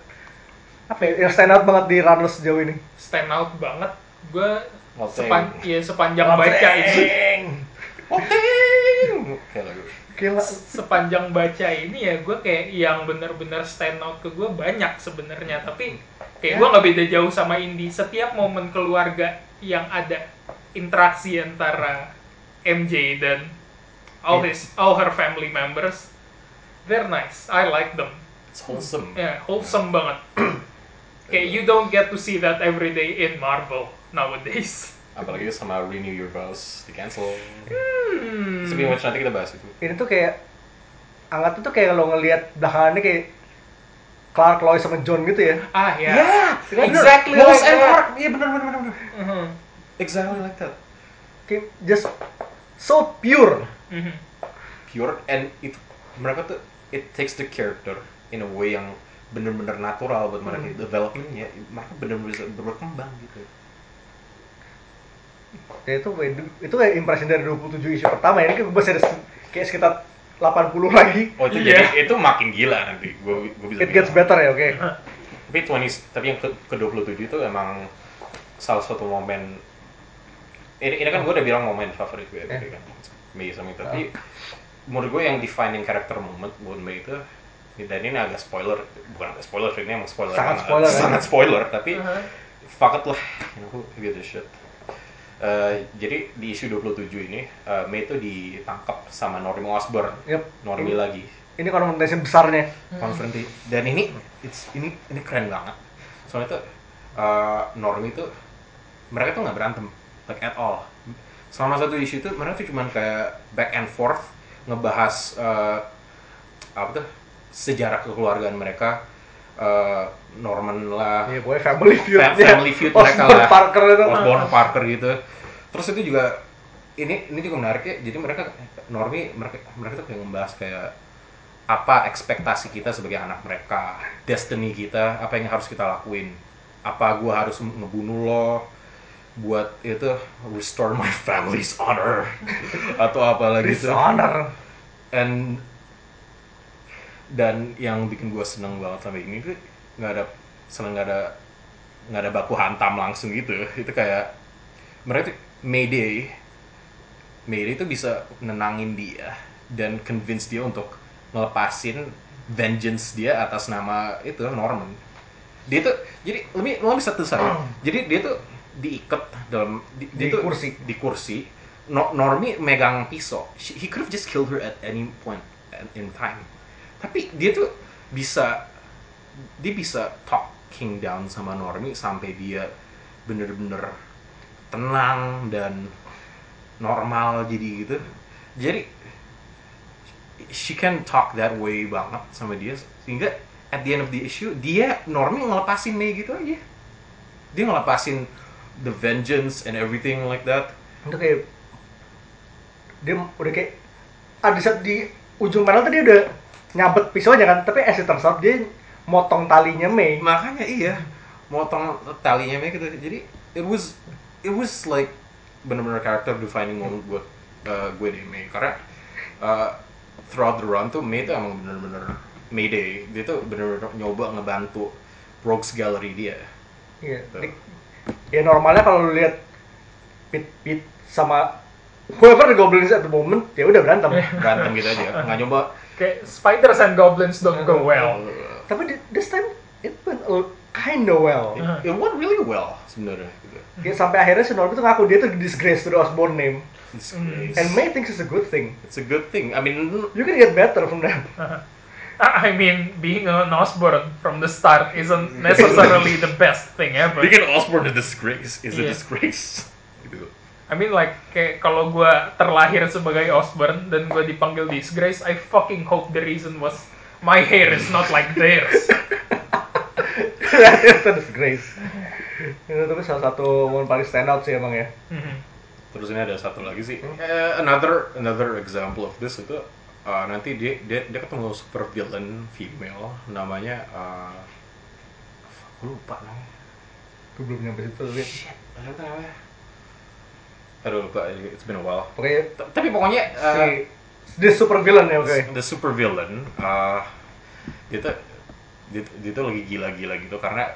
Speaker 1: apa ya, yang stand out banget di Runners sejauh ini?
Speaker 2: Stand out banget. Gue
Speaker 3: Loteng.
Speaker 2: sepan ya, sepanjang baca ini
Speaker 1: Gila.
Speaker 2: sepanjang baca ini ya gue kayak yang bener-bener stand out ke gue banyak sebenarnya. Tapi kayak gue nggak beda jauh sama Indi. Setiap momen keluarga yang ada interaksi antara MJ dan all his all her family members they're nice. I like them.
Speaker 3: It's wholesome.
Speaker 2: Ya wholesome banget. Kayak you don't get to see that every day in Marvel nowadays
Speaker 3: apalagi sama Renew Your Vows di cancel
Speaker 2: hmm.
Speaker 3: Of which, nanti kita bahas itu
Speaker 1: Ini tuh kayak Angkat tuh kayak kalau ngelihat belakangannya kayak Clark, Lois sama John gitu ya.
Speaker 2: ah ya
Speaker 3: Yeah,
Speaker 2: exactly
Speaker 3: Lois
Speaker 2: like
Speaker 3: and
Speaker 2: that.
Speaker 3: Clark. Iya benar benar benar. benar.
Speaker 2: Mhm.
Speaker 3: Exactly like that.
Speaker 1: Kayak just so pure.
Speaker 2: Mhm.
Speaker 3: Pure and itu mereka tuh it takes the character in a way yang bener-bener natural buat mereka
Speaker 1: Hmm.
Speaker 3: developmentnya mereka bener-bener bisa berkembang gitu.
Speaker 1: Ya itu itu kayak impression dari 27 isu pertama ini kan masih ada kayak sekitar 80 lagi.
Speaker 3: Oh itu
Speaker 2: Iya.
Speaker 3: jadi itu makin gila nanti. Gue gue bisa.
Speaker 1: It gets better ya, oke.
Speaker 3: Tapi 20 tapi yang ke, ke 27 itu emang salah satu momen ini, ini kan gue udah bilang momen favorit gue
Speaker 1: Eh.
Speaker 3: tadi kan Mei sama itu tapi menurut gue yang defining character moment buat Mei itu dan ini agak spoiler bukan agak spoiler ini emang spoiler
Speaker 1: Sangat spoiler,
Speaker 3: sangat spoiler tapi
Speaker 2: Uh-huh.
Speaker 3: fuck it lah you know, who gives a shit Eh, jadi di isu 27 ini eh, Mei itu ditangkap sama Norm Osborn.
Speaker 1: Yep.
Speaker 3: Normi
Speaker 1: Ini-
Speaker 3: lagi.
Speaker 1: Ini konfrontasi besarnya.
Speaker 3: konfronti dan ini it's, ini ini keren banget. Soalnya tuh uh, Normi tuh mereka tuh nggak berantem like at all. Selama satu isu itu mereka tuh cuman kayak back and forth ngebahas uh, apa tuh sejarah kekeluargaan mereka uh, Norman lah.
Speaker 1: Iya, pokoknya family feud.
Speaker 3: Fa- family feud mereka lah.
Speaker 1: Parker itu.
Speaker 3: Osborn Parker gitu. Terus itu juga ini ini juga menarik ya. Jadi mereka Normi mereka mereka tuh kayak ngebahas kayak apa ekspektasi kita sebagai anak mereka destiny kita apa yang harus kita lakuin. Apa gua harus ngebunuh lo buat itu restore my family's honor. Atau apa lagi tuh.
Speaker 1: Dishonor.
Speaker 3: and dan yang bikin gue seneng banget sampai ini tuh nggak ada seneng nggak ada nggak ada baku hantam langsung gitu. Itu kayak mereka tuh Mayday Mayday itu bisa nenangin dia dan convince dia untuk ngelepasin vengeance dia atas nama itu Norman. Dia tuh jadi lebih lebih satu saya jadi dia tuh diikat dalam di, dia
Speaker 1: Di
Speaker 3: tuh
Speaker 1: kursi.
Speaker 3: di kursi No- Normi megang pisau. She- he could have just killed her at any point in time. Tapi dia tuh bisa dia bisa talking down sama Normi sampai dia bener-bener tenang dan normal jadi gitu. Jadi she can talk that way banget sama dia sehingga at the end of the issue dia Normi ngelepasin Mei gitu aja. Dia ngelepasin the vengeance and everything like that.
Speaker 1: Itu kayak dia udah kayak ada saat di ujung panel tadi udah nyabet pisaunya kan, tapi as it turns out dia motong talinya Mei.
Speaker 3: makanya iya motong talinya Mei gitu jadi it was it was like bener-bener character defining moment buat uh, gue deh Mei karena uh, throughout the run tuh Mei tuh emang bener-bener Mayday dia tuh bener-bener nyoba ngebantu Rogues Gallery dia
Speaker 1: Iya.
Speaker 3: Tuh.
Speaker 1: Di- Ya normalnya kalau lu lihat Pit Pit sama whoever the goblins at the moment ya udah berantem.
Speaker 3: berantem gitu aja nggak nyoba
Speaker 2: Kayak spiders and goblins don't go well.
Speaker 1: Tapi this time it went uh, kinda well.
Speaker 3: it, it went really well sebenarnya gitu.
Speaker 1: Ya, sampai akhirnya si Norby tuh ngaku dia tuh disgrace to the Osborne name.
Speaker 3: Disgrace.
Speaker 1: And May thinks it's a good thing.
Speaker 3: it's a good thing I mean
Speaker 1: You can get better from that.
Speaker 2: I mean, being an Osborn from the start isn't necessarily the best thing ever.
Speaker 3: Being an Osborne a disgrace is a
Speaker 2: Iya.
Speaker 3: disgrace gitu
Speaker 2: I mean like kayak kalau gue terlahir sebagai Osborn dan gue dipanggil disgrace, I fucking hope the reason was my hair is not like theirs.
Speaker 1: It's a disgrace. Itu tapi salah satu momen paling stand out sih emang ya.
Speaker 2: Mhm.
Speaker 3: Terus ini ada satu lagi sih. Eh, another another example of this itu uh, nanti dia dia dia ketemu super villain female namanya uh, aku lupa namanya.
Speaker 1: Gue belum nyampe situ tapi
Speaker 3: Shit, ada apa namanya? Aduh lupa, it's been a while.
Speaker 1: pokoknya
Speaker 3: Tapi pokoknya uh,
Speaker 1: si this super villain ya oke.
Speaker 3: the super villain uh, dia tuh dia, dia tuh lagi gila-gila gitu karena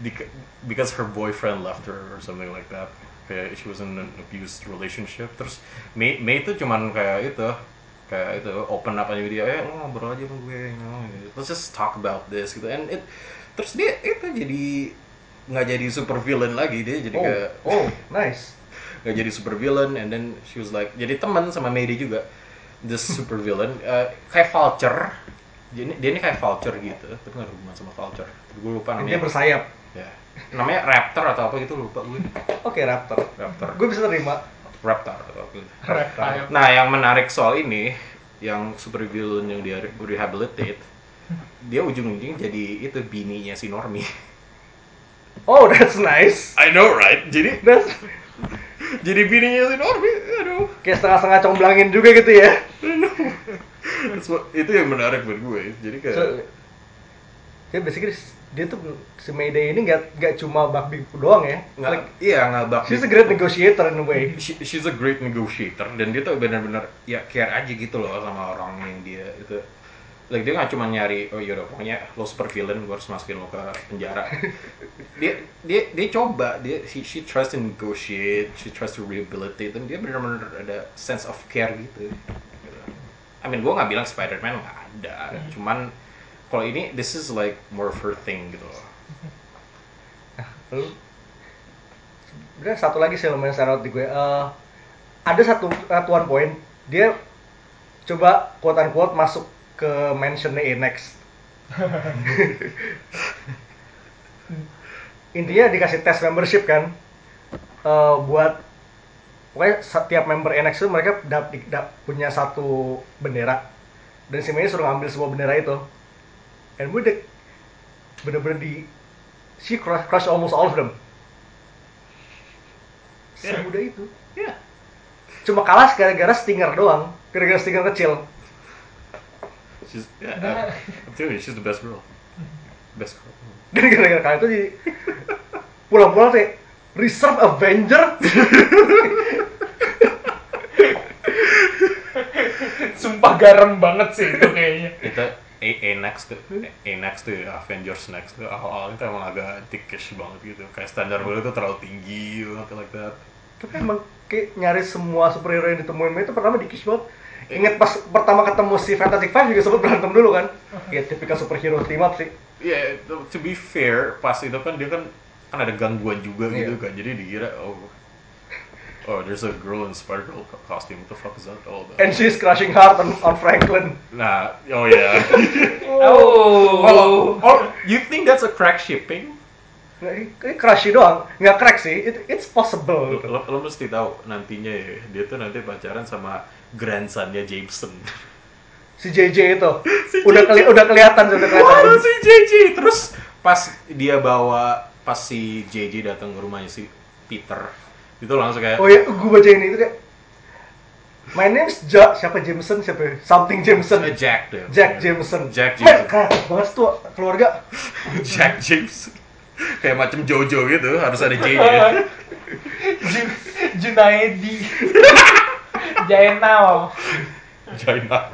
Speaker 3: bec- because her boyfriend left her or something like that kayak she was in an abused relationship terus May May tuh cuman kayak itu kayak itu open up aja dia eh lo ngobrol aja sama gue you know, gitu. let's just talk about this gitu and it terus dia itu jadi nggak jadi super villain lagi dia jadi
Speaker 1: Oh,
Speaker 3: kayak
Speaker 1: oh, nice.
Speaker 3: nggak jadi super villain and then she was like jadi teman sama Mayday juga this super villain uh, kayak vulture dia ini, dia ini kayak vulture gitu tapi nggak hubungan sama vulture gue lupa
Speaker 1: Dia
Speaker 3: namanya
Speaker 1: bersayap.
Speaker 3: ya namanya raptor atau apa gitu lupa gue
Speaker 1: Oke, Raptor.
Speaker 3: raptor
Speaker 1: Gue bisa terima.
Speaker 3: raptor atau apa gitu.
Speaker 2: Reptile.
Speaker 3: nah yang menarik soal ini yang super villain yang dia rehabilitate dia ujung-ujungnya jadi itu bininya si Normie
Speaker 1: Oh, that's nice.
Speaker 3: I know right jadi
Speaker 1: That's
Speaker 3: jadi bininya si Normie aduh
Speaker 1: kayak setengah-setengah comblangin juga gitu ya.
Speaker 3: Itu yang menarik buat gue jadi kayak
Speaker 1: So, ya basically dia tuh si Mayday ini nggak nggak cuma Buckbeak doang ya.
Speaker 3: nggak
Speaker 1: Like,
Speaker 3: iya nggak bak
Speaker 1: she's a great negotiator in a way.
Speaker 3: She- she's a great negotiator dan dia tuh benar-benar ya care aja gitu loh sama orang yang dia itu like dia nggak cuma nyari oh yaudah pokoknya lo super villain gue harus masukin lo ke penjara. Dia dia dia coba dia she, she tries to negotiate she tries to rehabilitate dan dia benar-benar ada sense of care gitu. I mean gue nggak bilang Spider-Man nggak ada cuman kalau ini this is like more of her thing gitu loh.
Speaker 1: Lalu, sebenarnya satu lagi sih lumayan stand out di gue. Eh, ada satu at one point dia coba quote unquote masuk ke mansionnya Enex. Intinya dikasih tes membership kan, Eh, buat pokoknya setiap member Enex itu mereka dap, dap- punya satu bendera dan si Mei suruh ngambil semua bendera itu. And gue dek- bener-bener di she crush, crush almost all of them.
Speaker 3: Yeah.
Speaker 1: Semudah itu.
Speaker 3: ya
Speaker 1: Cuma kalah gara-gara Stinger doang. Gara-gara Stinger kecil.
Speaker 3: She's yeah, I'm telling you she's the best girl best girl
Speaker 1: Dan gara-gara kalah itu jadi pulang-pulang tuh kayak, Reserve Avenger.
Speaker 2: Sumpah garam banget sih itu kayaknya.
Speaker 3: itu A, A next tuh A next tuh Avengers next tuh awal-awal itu emang agak dickish banget gitu kayak standar gue tuh terlalu tinggi banget like that
Speaker 1: Tapi emang kayak nyari semua superhero yang ditemuin itu pertama di Kish banget. Ingat pas pertama ketemu si Fantastic Five juga sempet berantem dulu kan. Ya tipikal superhero team up sih.
Speaker 3: ya yeah, to be fair pas itu kan dia kan kan ada gangguan juga gitu
Speaker 1: Iya.
Speaker 3: kan jadi dikira oh oh there's a girl in Spider Girl co- costume what the fuck is that all about
Speaker 1: And she's crushing hard on, on Franklin.
Speaker 3: nah oh ya
Speaker 2: Oh.
Speaker 3: oh, oh you think that's a crack shipping
Speaker 1: ini crushy doang, nggak crack sih. It, it's
Speaker 3: lo,
Speaker 1: possible. gitu.
Speaker 3: lo, lo mesti tahu nantinya ya dia tuh nanti pacaran sama grandsonnya Jameson
Speaker 1: Si JJ itu
Speaker 3: Si
Speaker 1: udah
Speaker 3: JJ.
Speaker 1: keli udah kelihatan sudah kelihatan.
Speaker 3: Wah, si JJ terus pas dia bawa pas si JJ datang ke rumahnya si Peter itu langsung kayak
Speaker 1: Oh ya, gue baca ini itu kayak My name's Ja, siapa Jameson siapa? ya? Something Jameson.
Speaker 3: Jack deh
Speaker 1: Jack Jameson.
Speaker 3: Jack
Speaker 1: Man,
Speaker 3: Jameson
Speaker 1: kreatif banget tuh keluarga.
Speaker 3: Jack James kayak macam Jojo gitu harus ada J nya
Speaker 2: Ju- Junaidi. Jainal.
Speaker 3: Jaina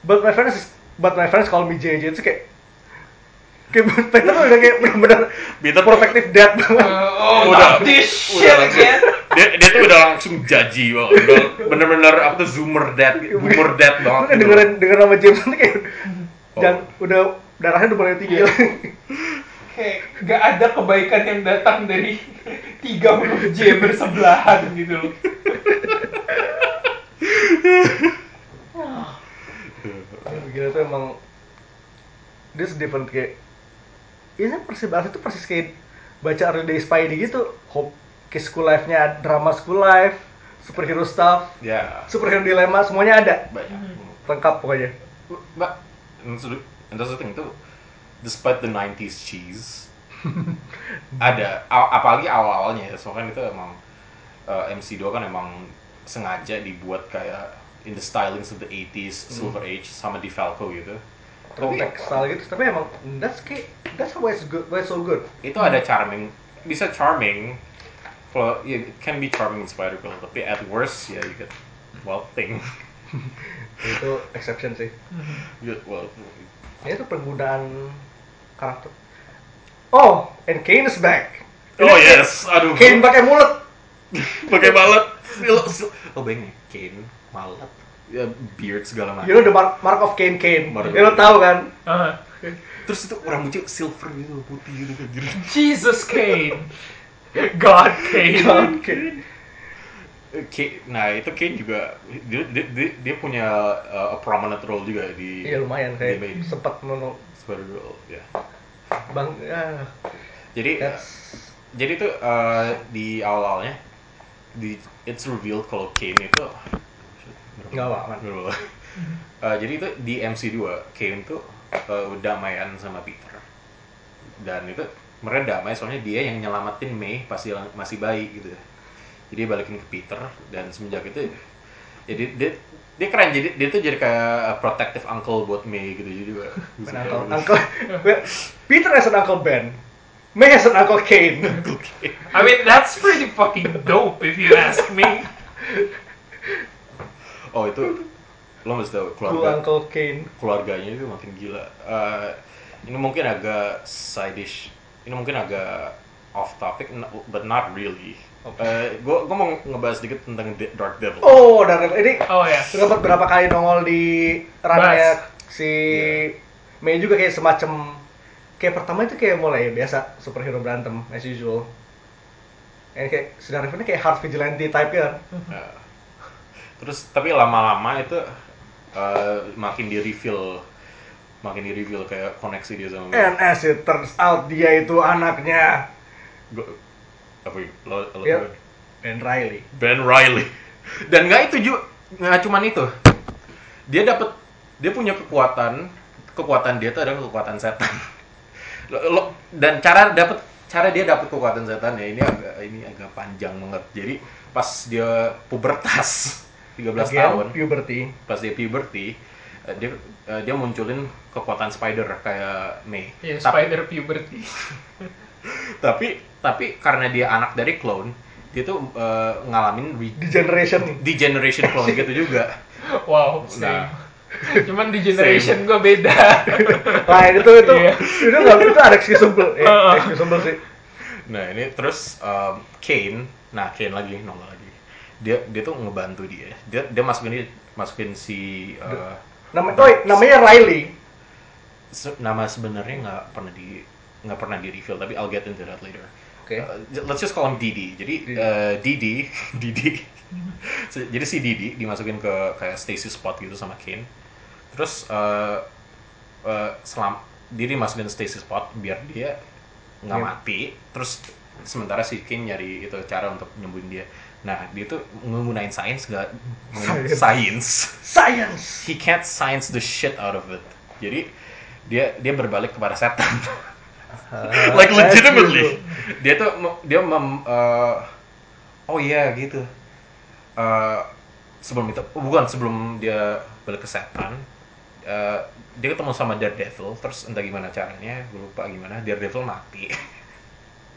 Speaker 1: But my friends, but my friends call me JJ itu kayak kayak Peter tuh udah kayak benar-benar
Speaker 3: Peter
Speaker 1: protective dad banget.
Speaker 2: oh,
Speaker 3: Udah-
Speaker 2: this
Speaker 3: udah
Speaker 2: shit
Speaker 3: langsung.
Speaker 2: again.
Speaker 3: dia, dia tuh udah langsung jaji banget udah bener-bener apa tuh zoomer dad boomer dad
Speaker 1: Lu
Speaker 3: banget
Speaker 1: kan dengerin denger nama James nanti kayak
Speaker 3: Oh.
Speaker 1: jangan udah darahnya udah mulai tinggi.
Speaker 2: Kayak gak ada kebaikan yang datang dari tiga huruf J bersebelahan gitu loh.
Speaker 1: Gila tuh emang dia different kayak ini persis banget itu persis kayak baca Early Day Spidey gitu. Hope kayak school life-nya drama school life superhero stuff
Speaker 3: ya.
Speaker 1: superhero dilema semuanya ada.
Speaker 3: Banyak.
Speaker 1: Lengkap pokoknya.
Speaker 3: Mbak and that's despite the 90s cheese. Ada apalagi awal-awalnya ya soalnya kan itu emang uh, MC2 kan emang sengaja dibuat kayak in the stylings of the 80s Silver Age sama di Falco gitu.
Speaker 1: Throwback style gitu tapi emang that's kayak that's why it's good why it's so good.
Speaker 3: Itu ada charming bisa charming kalau ya it can be charming in Spider Girl tapi at worst ya you get Wild Thing
Speaker 1: itu exception sih.
Speaker 3: Get Wild
Speaker 1: ya itu penggunaan karakter oh and Kane is back.
Speaker 3: Oh yes. aduh.
Speaker 1: Kane pakai mulut.
Speaker 3: Pakai balet. Oh bayangin Kane malet. Ya beard segala macam.
Speaker 1: You know the mark, mark of Kane Kane.
Speaker 3: Mark
Speaker 1: ya lo
Speaker 3: Kane.
Speaker 1: tahu kan?
Speaker 2: Ah,
Speaker 3: terus itu rambutnya silver gitu putih gitu. Kan
Speaker 2: Jesus Kane. God Kane.
Speaker 1: God, Kane
Speaker 3: Kane, nah itu Kane juga dia, dia, dia, dia punya uh, a prominent role juga di
Speaker 1: iya lumayan
Speaker 3: di
Speaker 1: kayak
Speaker 3: main
Speaker 1: sempat mono
Speaker 3: Girl ya.
Speaker 1: Bang ya.
Speaker 3: Jadi
Speaker 1: that's
Speaker 3: jadi tuh uh, di awal-awalnya di it's revealed kalau Kane itu
Speaker 1: Nggak apa,
Speaker 3: apa. Uh, jadi itu di MC2 Kane tuh uh, udah mayan sama Peter. Dan itu mereka damai soalnya dia yang nyelamatin May pas masih bayi gitu jadi balikin ke Peter dan semenjak itu jadi dia dia keren. Jadi dia tuh jadi kayak protective uncle buat May gitu. Juga
Speaker 1: Ben uncle. uncle. Peter has an uncle Ben. May has an uncle Kane.
Speaker 2: I mean, that's pretty fucking dope if you ask me.
Speaker 3: oh itu lo mesti tahu
Speaker 1: cool
Speaker 3: keluarga
Speaker 1: uncle Kane.
Speaker 3: keluarganya itu makin gila. Eh, ini mungkin agak sideish, ini mungkin agak off topic, but not really. Gue gue mau ngebahas sedikit tentang Dark Devil.
Speaker 1: oh dan ini
Speaker 2: Oh ya.
Speaker 1: dapat berapa kali nongol di runnya si May juga kayak semacam kayak pertama itu kayak mulai biasa superhero berantem as usual. Eh, kayak sedang ini kayak hard vigilante type kan
Speaker 3: Nah, terus tapi lama-lama itu eh, makin di reveal, makin di reveal kayak koneksi dia sama.
Speaker 1: and as it turns out dia itu anaknya.
Speaker 3: Gua, apa ya? lo, lo,
Speaker 1: Ya. Ben Riley
Speaker 3: Ben Riley. Dan nggak itu juga, nggak cuman itu. Dia dapat, dia punya kekuatan, kekuatan dia itu adalah kekuatan setan. Lo- lo- dan cara dapat, cara dia dapat kekuatan setan ya ini agak, ini agak panjang banget. Jadi pas dia pubertas, 13
Speaker 1: Again,
Speaker 3: tahun,
Speaker 1: puberty
Speaker 3: pas dia puberty, eh, dia eh, dia munculin kekuatan spider kayak May.
Speaker 2: Ya,
Speaker 3: Tapi-
Speaker 2: spider puberty.
Speaker 3: tapi tapi karena dia anak dari clone, dia tuh eh, ngalamin re-
Speaker 1: degeneration
Speaker 3: degeneration clone gitu juga.
Speaker 2: Wow, same.
Speaker 3: Nah.
Speaker 2: Cuman di generation gue beda.
Speaker 1: lain itu itu
Speaker 2: Iya.
Speaker 1: itu nggak itu ada excusable ya
Speaker 2: Uh-uh.
Speaker 1: excusable sih
Speaker 3: Nah ini terus um, Kane, nah Kane lagi nongol lagi. Dia dia tuh ngebantu dia. Dia dia masukin dia masukin si uh,
Speaker 1: Nama, oh, namanya Riley
Speaker 3: se- nama sebenarnya nggak pernah di nggak pernah di reveal tapi I'll get into that later.
Speaker 1: Oke.
Speaker 3: Uh, let's just call him Didi. Jadi
Speaker 1: Didi.
Speaker 3: uh, Didi, Didi. So, jadi si Didi dimasukin ke kayak stasis spot gitu sama Kane. Terus uh, uh, selam dia dimasukin stasis spot biar dia nggak
Speaker 1: Iya.
Speaker 3: mati. Terus sementara si Kane nyari itu cara untuk nyembuhin dia. Nah dia tuh sains gak
Speaker 1: Science.
Speaker 3: science.
Speaker 1: science
Speaker 3: He can't science the shit out of it. Jadi dia dia berbalik kepada setan. like legitimately. dia tuh dia mem uh, oh iya gitu. Uh, sebelum itu bukan sebelum dia balik ke setan uh, dia ketemu sama Daredevil terus entah gimana caranya gue lupa gimana Daredevil mati.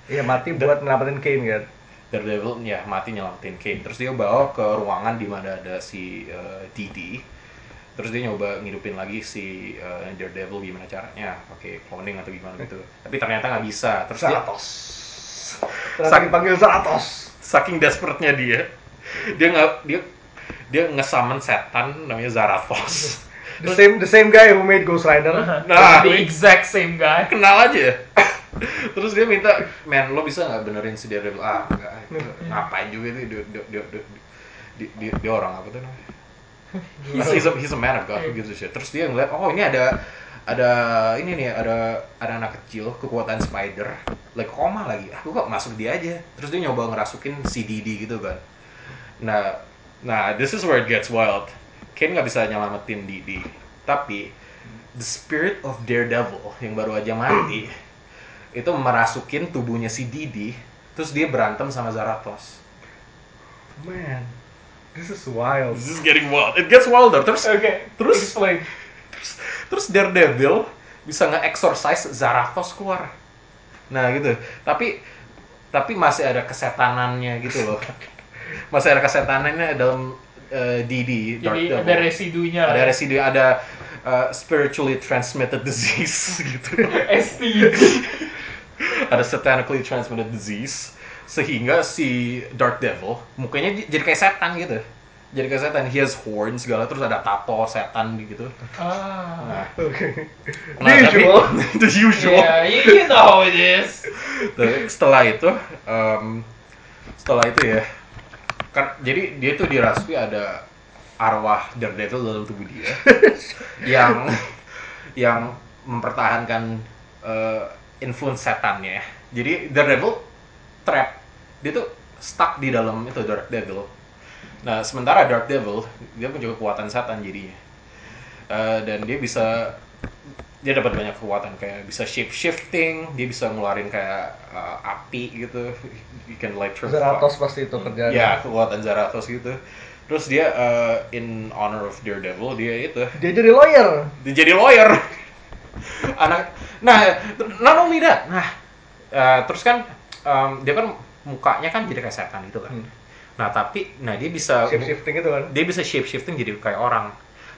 Speaker 1: Iya mati buat nyelamatin Kane kan?
Speaker 3: Daredevil ya mati nyelamatin Kane. Terus dia bawa ke ruangan di mana ada si uh, Didi terus dia nyoba ngidupin lagi si uh, Daredevil gimana caranya pakai cloning atau gimana gitu. Tapi ternyata nggak bisa. Terus dia
Speaker 1: Zaratos ternyata dipanggil Zaratos
Speaker 3: saking desperate-nya dia dia nggak dia dia ngesamen setan namanya Zarathos.
Speaker 1: The same the same guy who made Ghost Rider.
Speaker 3: Nah,
Speaker 2: the exact same guy.
Speaker 3: kenal aja terus dia minta men lo bisa nggak benerin si Daredevil? Ah enggak ngapain juga itu? Dia dia dia, dia, dia, dia- dia orang apa tuh namanya he's, he's, a, he's a man of God who gives a shit. Terus dia ngeliat oh ini ada ada ini nih ada ada anak kecil kekuatan spider. Like koma lagi? Aku kok masuk dia aja? Terus dia nyoba ngerasukin si Didi gitu kan. Nah nah this is where it gets wild. Ken nggak bisa nyelamatin Didi. Tapi the spirit of Daredevil yang baru aja mati itu merasukin tubuhnya si Didi terus dia berantem sama Zarathos.
Speaker 1: Man, this is wild.
Speaker 3: this is getting wild it gets wilder terus
Speaker 2: Oke,
Speaker 3: Terus?
Speaker 2: explain.
Speaker 3: terus, terus Daredevil bisa nge-exorcise Zarathos keluar nah gitu tapi tapi masih ada kesetanannya gitu loh masih ada kesetanannya dalam eh, Didi Dark
Speaker 2: Jadi
Speaker 3: Devil.
Speaker 2: ada residunya.
Speaker 3: ada
Speaker 2: lah.
Speaker 3: residu ada uh, spiritually transmitted disease gitu
Speaker 2: STD.
Speaker 3: ada satanically transmitted disease sehingga si Dark Devil mukanya jadi kayak setan gitu jadi kayak setan he has horns segala terus ada tato setan gitu
Speaker 2: Ah.
Speaker 3: nah,
Speaker 1: Okay.
Speaker 3: nah,
Speaker 1: The
Speaker 3: tapi-
Speaker 1: usual.
Speaker 3: the usual
Speaker 2: Yeah, you, you know how it is.
Speaker 3: Tapi setelah itu em, setelah itu ya kan jadi dia tuh dirasuki ada arwah Daredevil dalam tubuh dia yang yang mempertahankan eh, influence setannya jadi Daredevil trap dia tuh stuck di dalam itu Dark Devil. Nah sementara Dark Devil dia punya kekuatan setan jadinya. Eh, dan dia bisa dia dapat banyak kekuatan kayak bisa shape shifting dia bisa ngeluarin kayak uh, api gitu. You can like turn
Speaker 1: Zarathos pasti itu kerjaan.
Speaker 3: ya kekuatan Zarathos gitu. Terus dia uh, in honor of Daredevil dia itu.
Speaker 1: Dia jadi lawyer.
Speaker 3: dia jadi lawyer. Anak nah not only that nah uh, terus kan um, dia kan mukanya kan jadi kayak setan gitu kan.
Speaker 1: Hmm.
Speaker 3: nah tapi nah dia bisa
Speaker 1: Shape shifting itu kan.
Speaker 3: dia bisa shape shifting jadi kayak orang.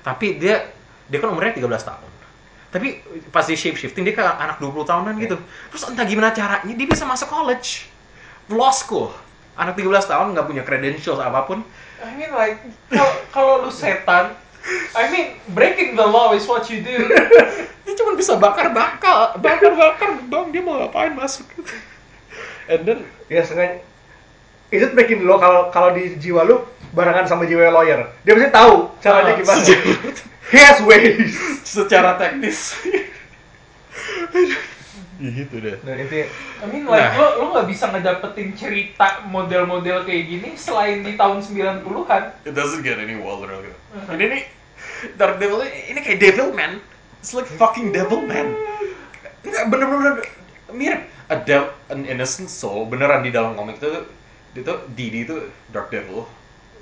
Speaker 3: Tapi dia dia kan umurnya 13 tahun. Tapi pas dia shape shifting dia kayak anak 20 tahunan gitu. Terus entah gimana caranya dia bisa masuk college. Law school. Anak 13 tahun nggak punya credentials apa pun.
Speaker 2: I mean like kalau lu setan, I mean breaking the law is what you do.
Speaker 3: dia cuma bisa bakar bakar bakar bakar dong dia mau ngapain masuk and then
Speaker 1: Ya sengaja. Is it the law kalau kalau di jiwa lu barengan sama jiwa lawyer? Dia pasti tahu caranya
Speaker 2: Ah,
Speaker 1: gimana. He has ways.
Speaker 3: secara teknis ya gitu deh
Speaker 1: Nah, intinya
Speaker 2: I mean like
Speaker 3: Nah.
Speaker 2: lo lo nggak bisa ngedapetin cerita model-model kayak gini selain di tahun 90-an.
Speaker 3: It doesn't get any wilder lagi. Ini nih Dark Devil ini kayak Devil Man. It's like fucking Devil Man. Enggak bener-bener mirip a dev, an innocent soul beneran di dalam komik itu itu Didi itu Dark Devil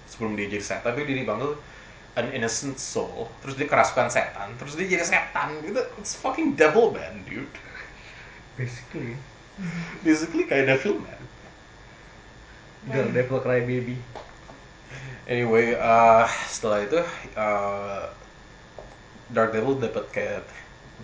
Speaker 3: sebelum dia jadi setan itu dia dipanggil an innocent soul terus dia kerasukan setan terus dia jadi setan gitu. It's fucking devil man dude.
Speaker 1: Basically.
Speaker 3: Basically kayak devil man.
Speaker 1: Daredevil Cry Baby.
Speaker 3: Anyway, uh, setelah itu uh, Daredevil dapat kayak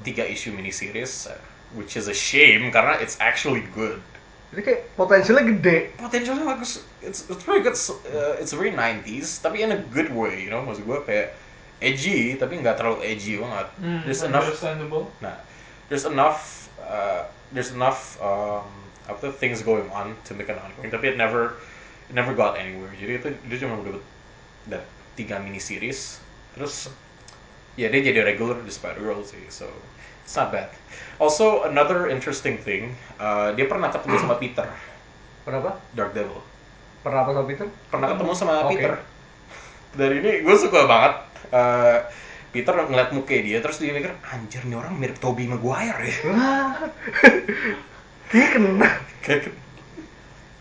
Speaker 3: tiga isu miniseries, uh, which is a shame karena it's actually good.
Speaker 1: Ini kayak potensialnya gede.
Speaker 3: Potensialnya bagus, it's it's very good, uh, it's very 90s, tapi in a good way, you know, maksud gue kayak edgy, tapi nggak terlalu edgy banget.
Speaker 2: Hmm,
Speaker 3: there's enough,
Speaker 2: understandable.
Speaker 3: nah, there's enough, uh, there's enough um, apa tuh, things going on to make an ongoing, tapi it never, it never got anywhere. Jadi itu dia cuma dapat da- tiga mini series, terus ya dia jadi regular di Spider Girl sih, so it's not bad. Also another interesting thing, uh, dia pernah ketemu sama Peter,
Speaker 1: Kenapa?
Speaker 3: Dark Devil.
Speaker 1: Pernah apa sama Peter?
Speaker 3: Pernah ketemu sama
Speaker 1: Oke.
Speaker 3: Peter. Dari ini gue suka banget. uh, Peter ngeliat muka dia, terus dia mikir, anjir nih orang mirip Tobey Maguire ya.
Speaker 1: Kayaknya kena.
Speaker 3: Kayak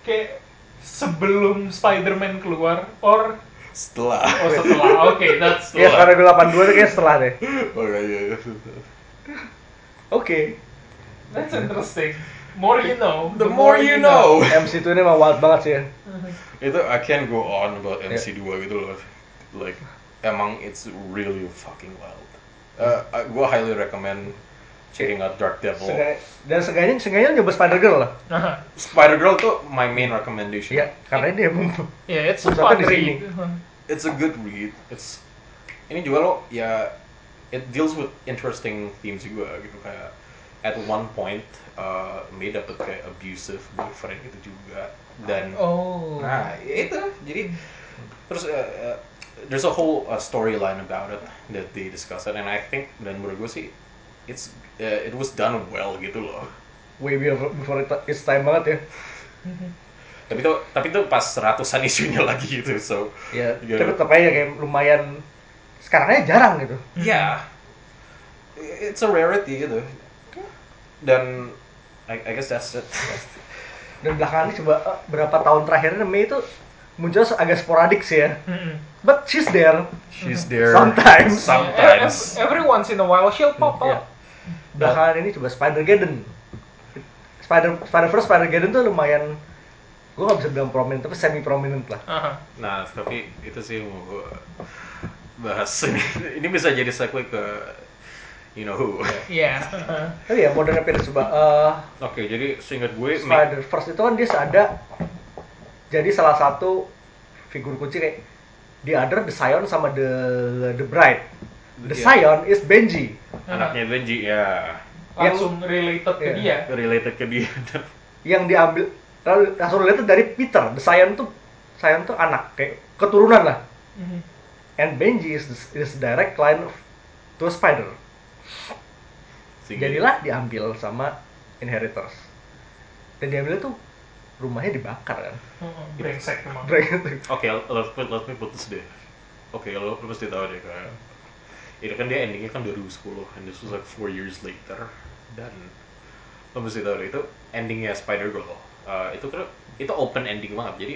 Speaker 2: Kayak sebelum Spider-Man keluar or
Speaker 3: setelah.
Speaker 2: oh setelah. Oke, that's
Speaker 1: Ya sekarang gue 82 itu kayak setelah deh.
Speaker 3: Oh
Speaker 1: Oke.
Speaker 2: that's interesting. More you know.
Speaker 3: The more you know.
Speaker 1: MC itu ini emang wild banget sih ya.
Speaker 3: itu I can't go on about
Speaker 1: Ya.
Speaker 3: MC2 gitu loh. Like emang it's really fucking wild. Uh, gue highly recommend checking out Dark Devil.
Speaker 1: Seenggaknya- dan seenggaknya seenggaknya nyoba Spider Girl lah.
Speaker 2: Nah,
Speaker 3: Spider Girl tuh my main recommendation.
Speaker 1: Iya, karena dia emang
Speaker 2: ya it's a fun read.
Speaker 3: It's a good read. It's ini juga lo ya it deals with interesting themes juga gitu kayak at one point uh, May dapet kayak abusive boyfriend gitu juga dan
Speaker 2: Oh.
Speaker 3: Nah, itu jadi terus uh, uh, there's a whole uh, storyline about it that they discuss it, and I think dan menurut gue sih it's uh, it was done well gitu loh.
Speaker 1: way before, before it- its time banget ya.
Speaker 3: Tapi tuh tapi tuh pas ratusan isunya lagi gitu, so
Speaker 1: Ya,
Speaker 3: Iya.
Speaker 1: tapi tetap aja kayak lumayan sekarang aja jarang gitu.
Speaker 3: yeah, it's a rarity gitu. Dan I, I guess that's it.
Speaker 1: Dan belakangan ini coba eh, berapa tahun terakhir ini Mei itu muncul agak sporadik sih ya.
Speaker 2: Mm-mm.
Speaker 1: But she's there.
Speaker 3: She's there
Speaker 1: Sometimes.
Speaker 3: Sometimes.
Speaker 2: Ev- Every once in a while she'll pop
Speaker 1: Ya.
Speaker 2: up.
Speaker 1: Belakangan ini coba Spider Geddon. Spider Spider First Spider Geddon tuh lumayan gue gak bisa bilang prominent tapi semi prominent lah.
Speaker 2: Aha.
Speaker 3: Nah, tapi itu sih gue bahas ini. Ini bisa jadi segue ke you know who.
Speaker 2: Iya. aha.
Speaker 1: Oh iya, modern appearance coba. eh,
Speaker 3: Oke, jadi seingat gue
Speaker 1: Spider First itu kan dia ada jadi salah satu figur kunci kayak The Other, The Scion sama The The Bride. The
Speaker 3: Iya.
Speaker 1: Scion is Benji.
Speaker 3: anaknya Benji ya
Speaker 2: Langsung related ke
Speaker 1: Iya.
Speaker 2: dia.
Speaker 3: related ke dia
Speaker 1: Yang diambil lalu langsung lihat dari Peter. The Scion tuh Scion tuh anak kayak keturunan lah.
Speaker 2: Mhm.
Speaker 1: And Benji is is direct line of to a spider.
Speaker 3: Sehingga-
Speaker 1: Jadilah diambil sama inheritors. Dan diambil tuh rumahnya dibakar kan.
Speaker 2: Mhm. Brengsek emang.
Speaker 1: Brengsek.
Speaker 3: Oke, let, me- let me put this deh. Oke, lo, lo pasti tahu deh kayak ini kan dia endingnya kan 2010 and this was like four years later dan lo mesti tahu deh itu endingnya Spider Girl Uh, itu kan itu open ending banget jadi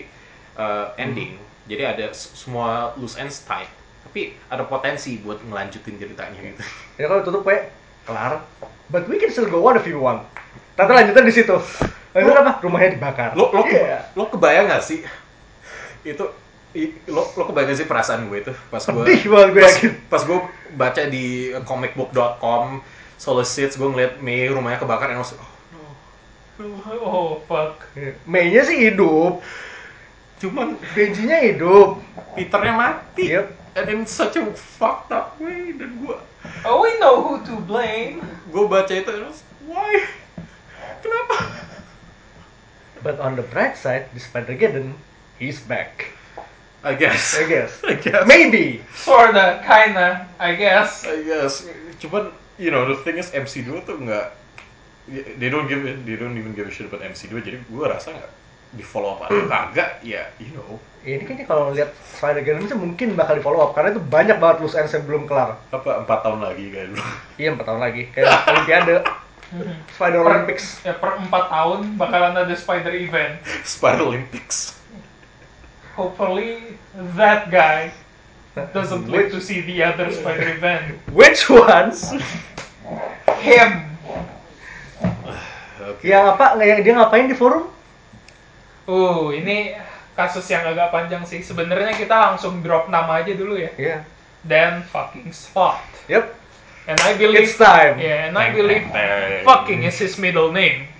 Speaker 3: uh, ending jadi ada semua loose ends tight tapi ada potensi buat ngelanjutin ceritanya gitu
Speaker 1: Ya kalau tutup kayak kelar. But we can still go on if you want. Tapi lanjutan di situ. Lanjutan apa? Rumahnya dibakar.
Speaker 3: lo lo ke-
Speaker 1: Iya.
Speaker 3: lo kebayang gak sih itu i- lo lo kebayang gak sih perasaan gue itu pas gue
Speaker 1: banget gue
Speaker 3: pas,
Speaker 1: yakin.
Speaker 3: pas gue baca di comicbook.com solicits gue ngeliat Mei rumahnya kebakar and I was oh
Speaker 2: Oh fuck.
Speaker 1: Mei-nya sih hidup,
Speaker 3: cuman
Speaker 1: Benjinya hidup.
Speaker 3: Peternya mati
Speaker 1: Yep.
Speaker 3: and in such a fucked up way dan gue
Speaker 2: Oh, we know who to blame.
Speaker 3: gue baca itu like, why kenapa
Speaker 1: But on the bright side, di Spider-Geddon, he's back.
Speaker 3: I guess
Speaker 1: I guess.
Speaker 3: I guess
Speaker 1: Maybe.
Speaker 2: Sorta, kinda, I guess.
Speaker 3: I guess cuman you know the thing is MC2 tuh nggak they don't give it they don't even give a shit about MC2 jadi gue rasa nggak di follow up atau kagak ya you know
Speaker 1: Ini kayaknya kalau lihat Spider-Geddon sih mungkin bakal di follow up karena itu banyak banget loose ends yang belum kelar.
Speaker 3: apa empat tahun lagi kayak dulu
Speaker 1: Iya, 4 tahun lagi. Kayak Olimpiade, Spider Olympics.
Speaker 2: Ya per 4 tahun bakalan ada spider event.
Speaker 3: Spider Olympics
Speaker 2: Hopefully that guy doesn't live
Speaker 1: Which,
Speaker 2: to see the other spider event.
Speaker 1: which ones?
Speaker 2: Him.
Speaker 3: oke
Speaker 1: Yang apa? Yang dia ngapain di forum?
Speaker 2: Uh, ini kasus yang agak panjang sih. Sebenarnya kita langsung drop nama aja dulu ya.
Speaker 1: Iya.
Speaker 2: Dan fucking spot.
Speaker 1: Yep.
Speaker 2: And I believe
Speaker 1: It's time.
Speaker 2: Yeah, and I believe fucking is his middle name.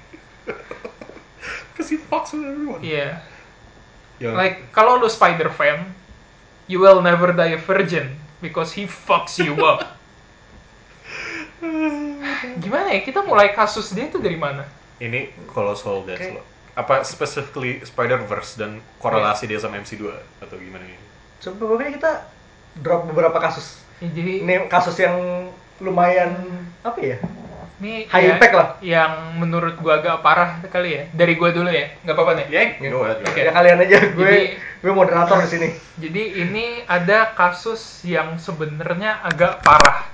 Speaker 3: Cause he fucks with everyone
Speaker 2: Yeah.
Speaker 3: Yang-
Speaker 2: Like kalau lu Spider fan, you will never die a virgin because he fucks you up. Gimana ya? Kita mulai kasus dia itu dari mana?
Speaker 3: ini kalau soal Death
Speaker 1: Oke.
Speaker 3: Apa specifically Spider Verse dan korelasi dia sama MC2 atau gimana ini
Speaker 1: Coba pokoknya kita drop beberapa kasus.
Speaker 2: Ya, jadi
Speaker 1: Ini kasus yang lumayan apa ya?
Speaker 2: ini
Speaker 1: High
Speaker 2: ya-
Speaker 1: impact lah.
Speaker 2: Yang menurut gua agak parah kali ya. Dari gua dulu ya, nggak apa-apa nih.
Speaker 3: ya go ahead, go
Speaker 2: Oke.
Speaker 3: ahead.
Speaker 1: Ya kalian aja, gue
Speaker 2: Jadi-
Speaker 1: gue moderator di sini.
Speaker 2: Jadi ini ada kasus yang sebenarnya agak parah.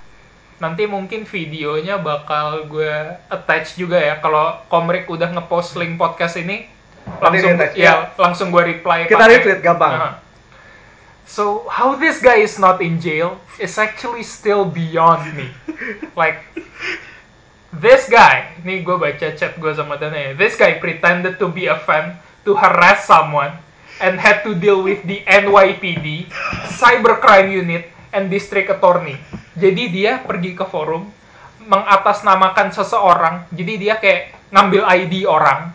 Speaker 2: Nanti mungkin videonya bakal gue attach juga ya. Kalau Komrik udah ngepost link podcast ini, langsung ya,
Speaker 1: ya.
Speaker 2: langsung gue reply.
Speaker 1: Kita
Speaker 2: pakai-
Speaker 1: retweet, gampang.
Speaker 2: Aha. So how this guy is not in jail is actually still beyond me. like this guy, ini gue baca chat gue sama Dana ya. This guy pretended to be a fan to harass someone and had to deal with the NYPD, Cybercrime Unit, and District Attorney. Jadi dia pergi ke forum, mengatasnamakan seseorang. Jadi dia kayak ngambil ID orang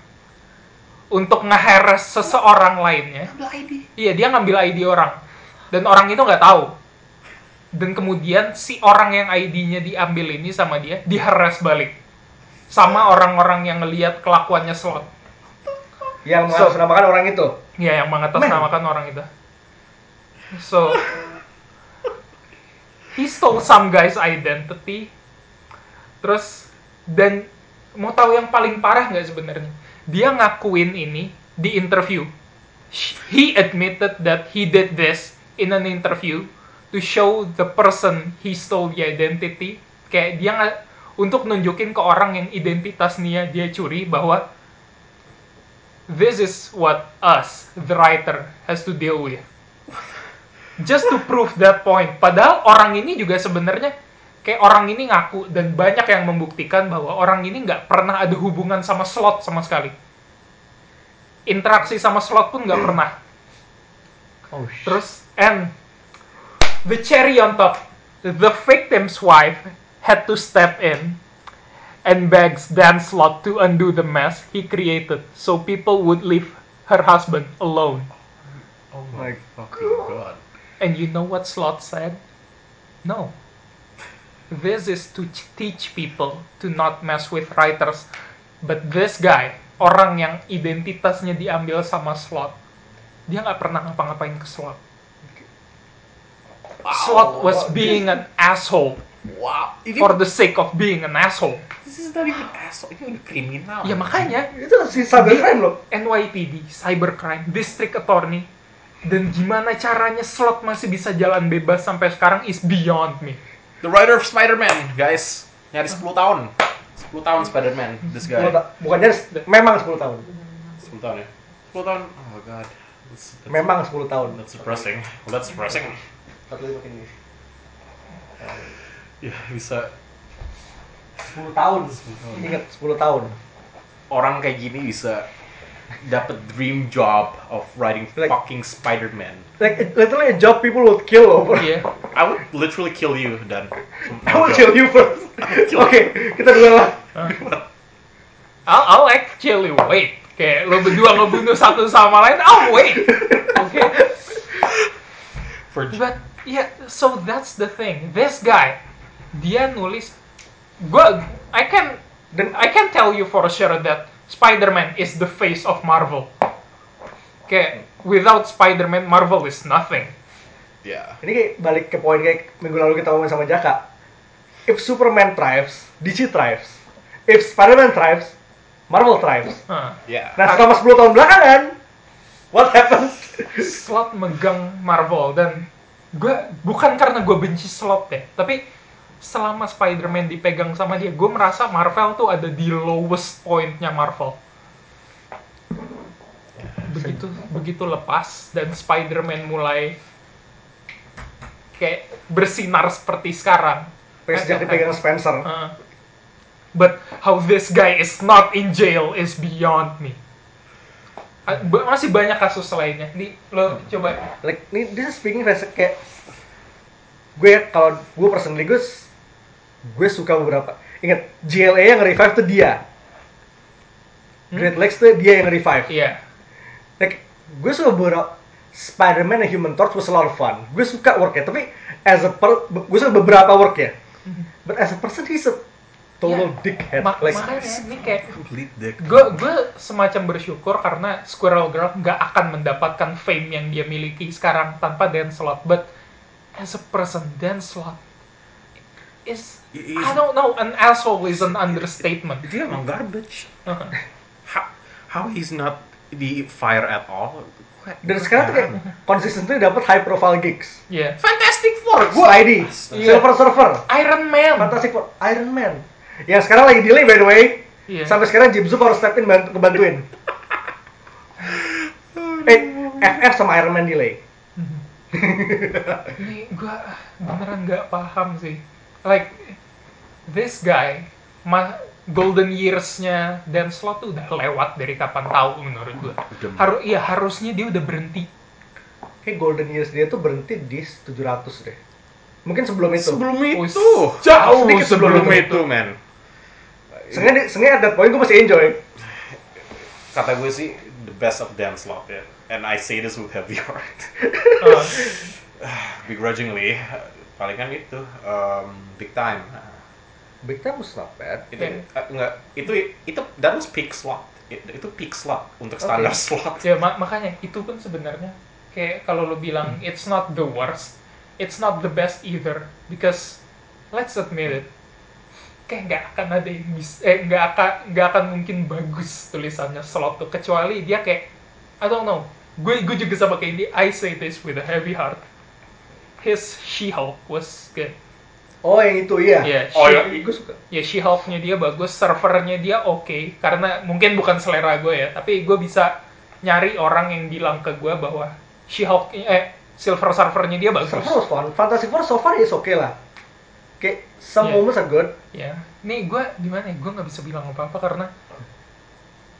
Speaker 2: untuk nge-harass seseorang lainnya.
Speaker 3: Ambil ID.
Speaker 2: Iya, dia ngambil ID orang. Dan orang itu nggak tahu. Dan kemudian si orang yang ID-nya diambil ini sama dia diharas balik. Sama orang-orang yang ngelihat kelakuannya slot.
Speaker 1: Yang
Speaker 2: So-
Speaker 1: mengatasnamakan orang itu.
Speaker 2: Ya, yang mengatasnamakan orang itu. So, he stole some guy's identity. Terus, dan mau tahu yang paling parah nggak sebenarnya? Dia ngakuin ini di interview. He admitted that he did this in an interview to show the person he stole the identity. Kayak dia nggak untuk nunjukin ke orang yang identitasnya dia curi bahwa this is what us, the writer, has to deal with. Just to prove that point. Padahal orang ini juga sebenarnya kayak orang ini ngaku dan banyak yang membuktikan bahwa orang ini nggak pernah ada hubungan sama slot sama sekali. Interaksi sama slot pun nggak pernah.
Speaker 1: Oh, shit.
Speaker 2: Terus, and the cherry on top, the victim's wife had to step in and begs Dan Slot to undo the mess he created so people would leave her husband alone.
Speaker 3: Oh
Speaker 1: my
Speaker 3: fucking god.
Speaker 2: And you know what Slot said? No. This is to ch- teach people to not mess with writers. But this guy, orang yang identitasnya diambil sama Slot, dia nggak pernah ngapa-ngapain ke Slot. Slot was being an asshole
Speaker 3: Wow. Ini
Speaker 2: for the sake of being an asshole.
Speaker 3: this is not even asshole. Ini udah kriminal.
Speaker 2: Ya makanya
Speaker 1: Itu si cybercrime loh.
Speaker 2: NYPD, cybercrime, district attorney, dan gimana caranya slot masih bisa jalan bebas sampai sekarang is beyond me.
Speaker 3: The writer of Spider-Man, guys. Nyari 10 tahun. 10 tahun Spider-Man, this guy.
Speaker 1: 10 ta- Bukannya memang 10 tahun.
Speaker 3: 10 tahun ya? 10 tahun? Oh god. That's, that's,
Speaker 1: Memang 10 tahun.
Speaker 3: That's depressing. Well, that's depressing.
Speaker 1: Satu lagi makin ini.
Speaker 3: Ya, bisa
Speaker 1: 10 tahun. Ingat 10 tahun.
Speaker 3: orang kayak gini bisa dapat dream job of writing
Speaker 1: Like-
Speaker 3: fucking Spider-Man.
Speaker 1: Like it- literally a job people would kill over.
Speaker 2: Iya.
Speaker 3: I would literally kill you dan.
Speaker 1: I will kill you first. Oke, kita dulu lah.
Speaker 2: I'll, I'll actually wait. Kayak lo berdua ngebunuh satu sama lain, I'll wait. Oke.
Speaker 3: For
Speaker 2: But yeah, so that's the thing. This guy, dia nulis, gua, I can,
Speaker 1: Dan
Speaker 2: I can tell you for sure that Spider-Man is the face of Marvel. Kayak without Spider-Man, Marvel is nothing.
Speaker 3: yeah.
Speaker 1: ini kayak balik ke poin kayak minggu lalu kita ngomongin sama Jaka. If Superman thrives, DC thrives. If Spider-Man thrives, Marvel thrives.
Speaker 2: Huh.
Speaker 3: Yeah.
Speaker 1: Nah selama 10 tahun belakangan, what happens?
Speaker 2: Slot megang Marvel dan gue bukan karena gue benci slot deh, tapi selama Spider-Man dipegang sama dia, gue merasa Marvel tuh ada di lowest pointnya Marvel. Begitu begitu lepas dan Spider-Man mulai kayak bersinar seperti sekarang.
Speaker 1: Sejak dipegang Spencer.
Speaker 2: Uh, but how this guy is not in jail is beyond me. Ba- Masih banyak kasus lainnya. Nih, lo coba
Speaker 1: Like, ini this is speaking kayak gue kalau gue personally gue gue suka beberapa. Ingat GLA yang nge-revive tuh dia. Great Legs tuh dia yang nge-revive
Speaker 2: Iya.
Speaker 1: like gue suka beberapa Spider-Man and Human Torch was a lot of fun. Gue suka worknya tapi as a per, gue suka beberapa worknya. But as a person he's a total
Speaker 2: Ya,
Speaker 1: dickhead.
Speaker 2: Ma-
Speaker 1: like
Speaker 2: makanya ini kayak
Speaker 3: Complete dick.
Speaker 2: gue gue semacam bersyukur karena Squirrel Girl nggak akan mendapatkan fame yang dia miliki sekarang tanpa Dan Slott. But as a person, Dan Slott is I don't know an asshole is an understatement.
Speaker 3: Dia emang garbage.
Speaker 2: Uh-huh.
Speaker 3: How, how he's not di fire at all?
Speaker 1: dan sekarang tuh kayak consistently dapat high profile gigs
Speaker 2: Yeah.
Speaker 3: Fantastic Four.
Speaker 1: Spidey
Speaker 2: Iya.
Speaker 1: Silver Surfer
Speaker 2: Iron Man.
Speaker 1: Fantastic Four Iron Man yang sekarang lagi delay by the way
Speaker 2: Iya.
Speaker 1: Sampai sekarang Jim Zub harus step in bantu, ngebantuin. eh, FF sama Iron Man delay.
Speaker 2: Ini gue beneran nggak paham sih. Like this guy, ma golden years-nya Dan Slott tuh udah lewat dari kapan tahu menurut gue.
Speaker 3: Udah.
Speaker 2: Harus iya harusnya dia udah berhenti.
Speaker 1: Kayak Golden Years dia tuh berhenti di 700 deh. Mungkin sebelum itu.
Speaker 3: Sebelum
Speaker 2: Oh,
Speaker 3: itu,
Speaker 2: jauh
Speaker 3: sedikit sebelum
Speaker 2: sebelum
Speaker 3: itu, man.
Speaker 1: Sengaja, sengaja at that point gue masih enjoy.
Speaker 3: Kata gue sih the best of dance slot ya. And I say this with heavy heart.
Speaker 2: Ah,
Speaker 3: Begrudgingly, paling kan itu um, big time.
Speaker 1: Big Time was not bad.
Speaker 3: Itu
Speaker 2: Oke.
Speaker 3: eh, enggak itu itu that was peak slot. It- itu peak slot untuk standar slot.
Speaker 2: ya ma- makanya itu pun sebenarnya kayak kalau lo bilang it's not the worst, it's not the best either because let's admit it kayak nggak akan ada yang bisa eh nggak akan nggak akan mungkin bagus tulisannya slot tuh kecuali dia kayak I don't know gue gue juga sama kayak ini I say this with a heavy heart his She-Hulk was good
Speaker 1: Oh yang itu iya.
Speaker 2: ya
Speaker 3: Oh,
Speaker 2: She-
Speaker 3: iya.
Speaker 1: Gue suka.
Speaker 2: ya She-Hulk-nya dia bagus, servernya dia oke, karena mungkin bukan selera gue ya, tapi gue bisa nyari orang yang bilang ke gue bahwa She-Hulk, eh, Silver Surfer-nya dia bagus.
Speaker 1: Was fun. Fantastic Four so far is okay lah. Kayak some
Speaker 2: Yeah.
Speaker 1: moments are good.
Speaker 2: Ya, nih gue gimana ya, gue nggak bisa bilang apa-apa karena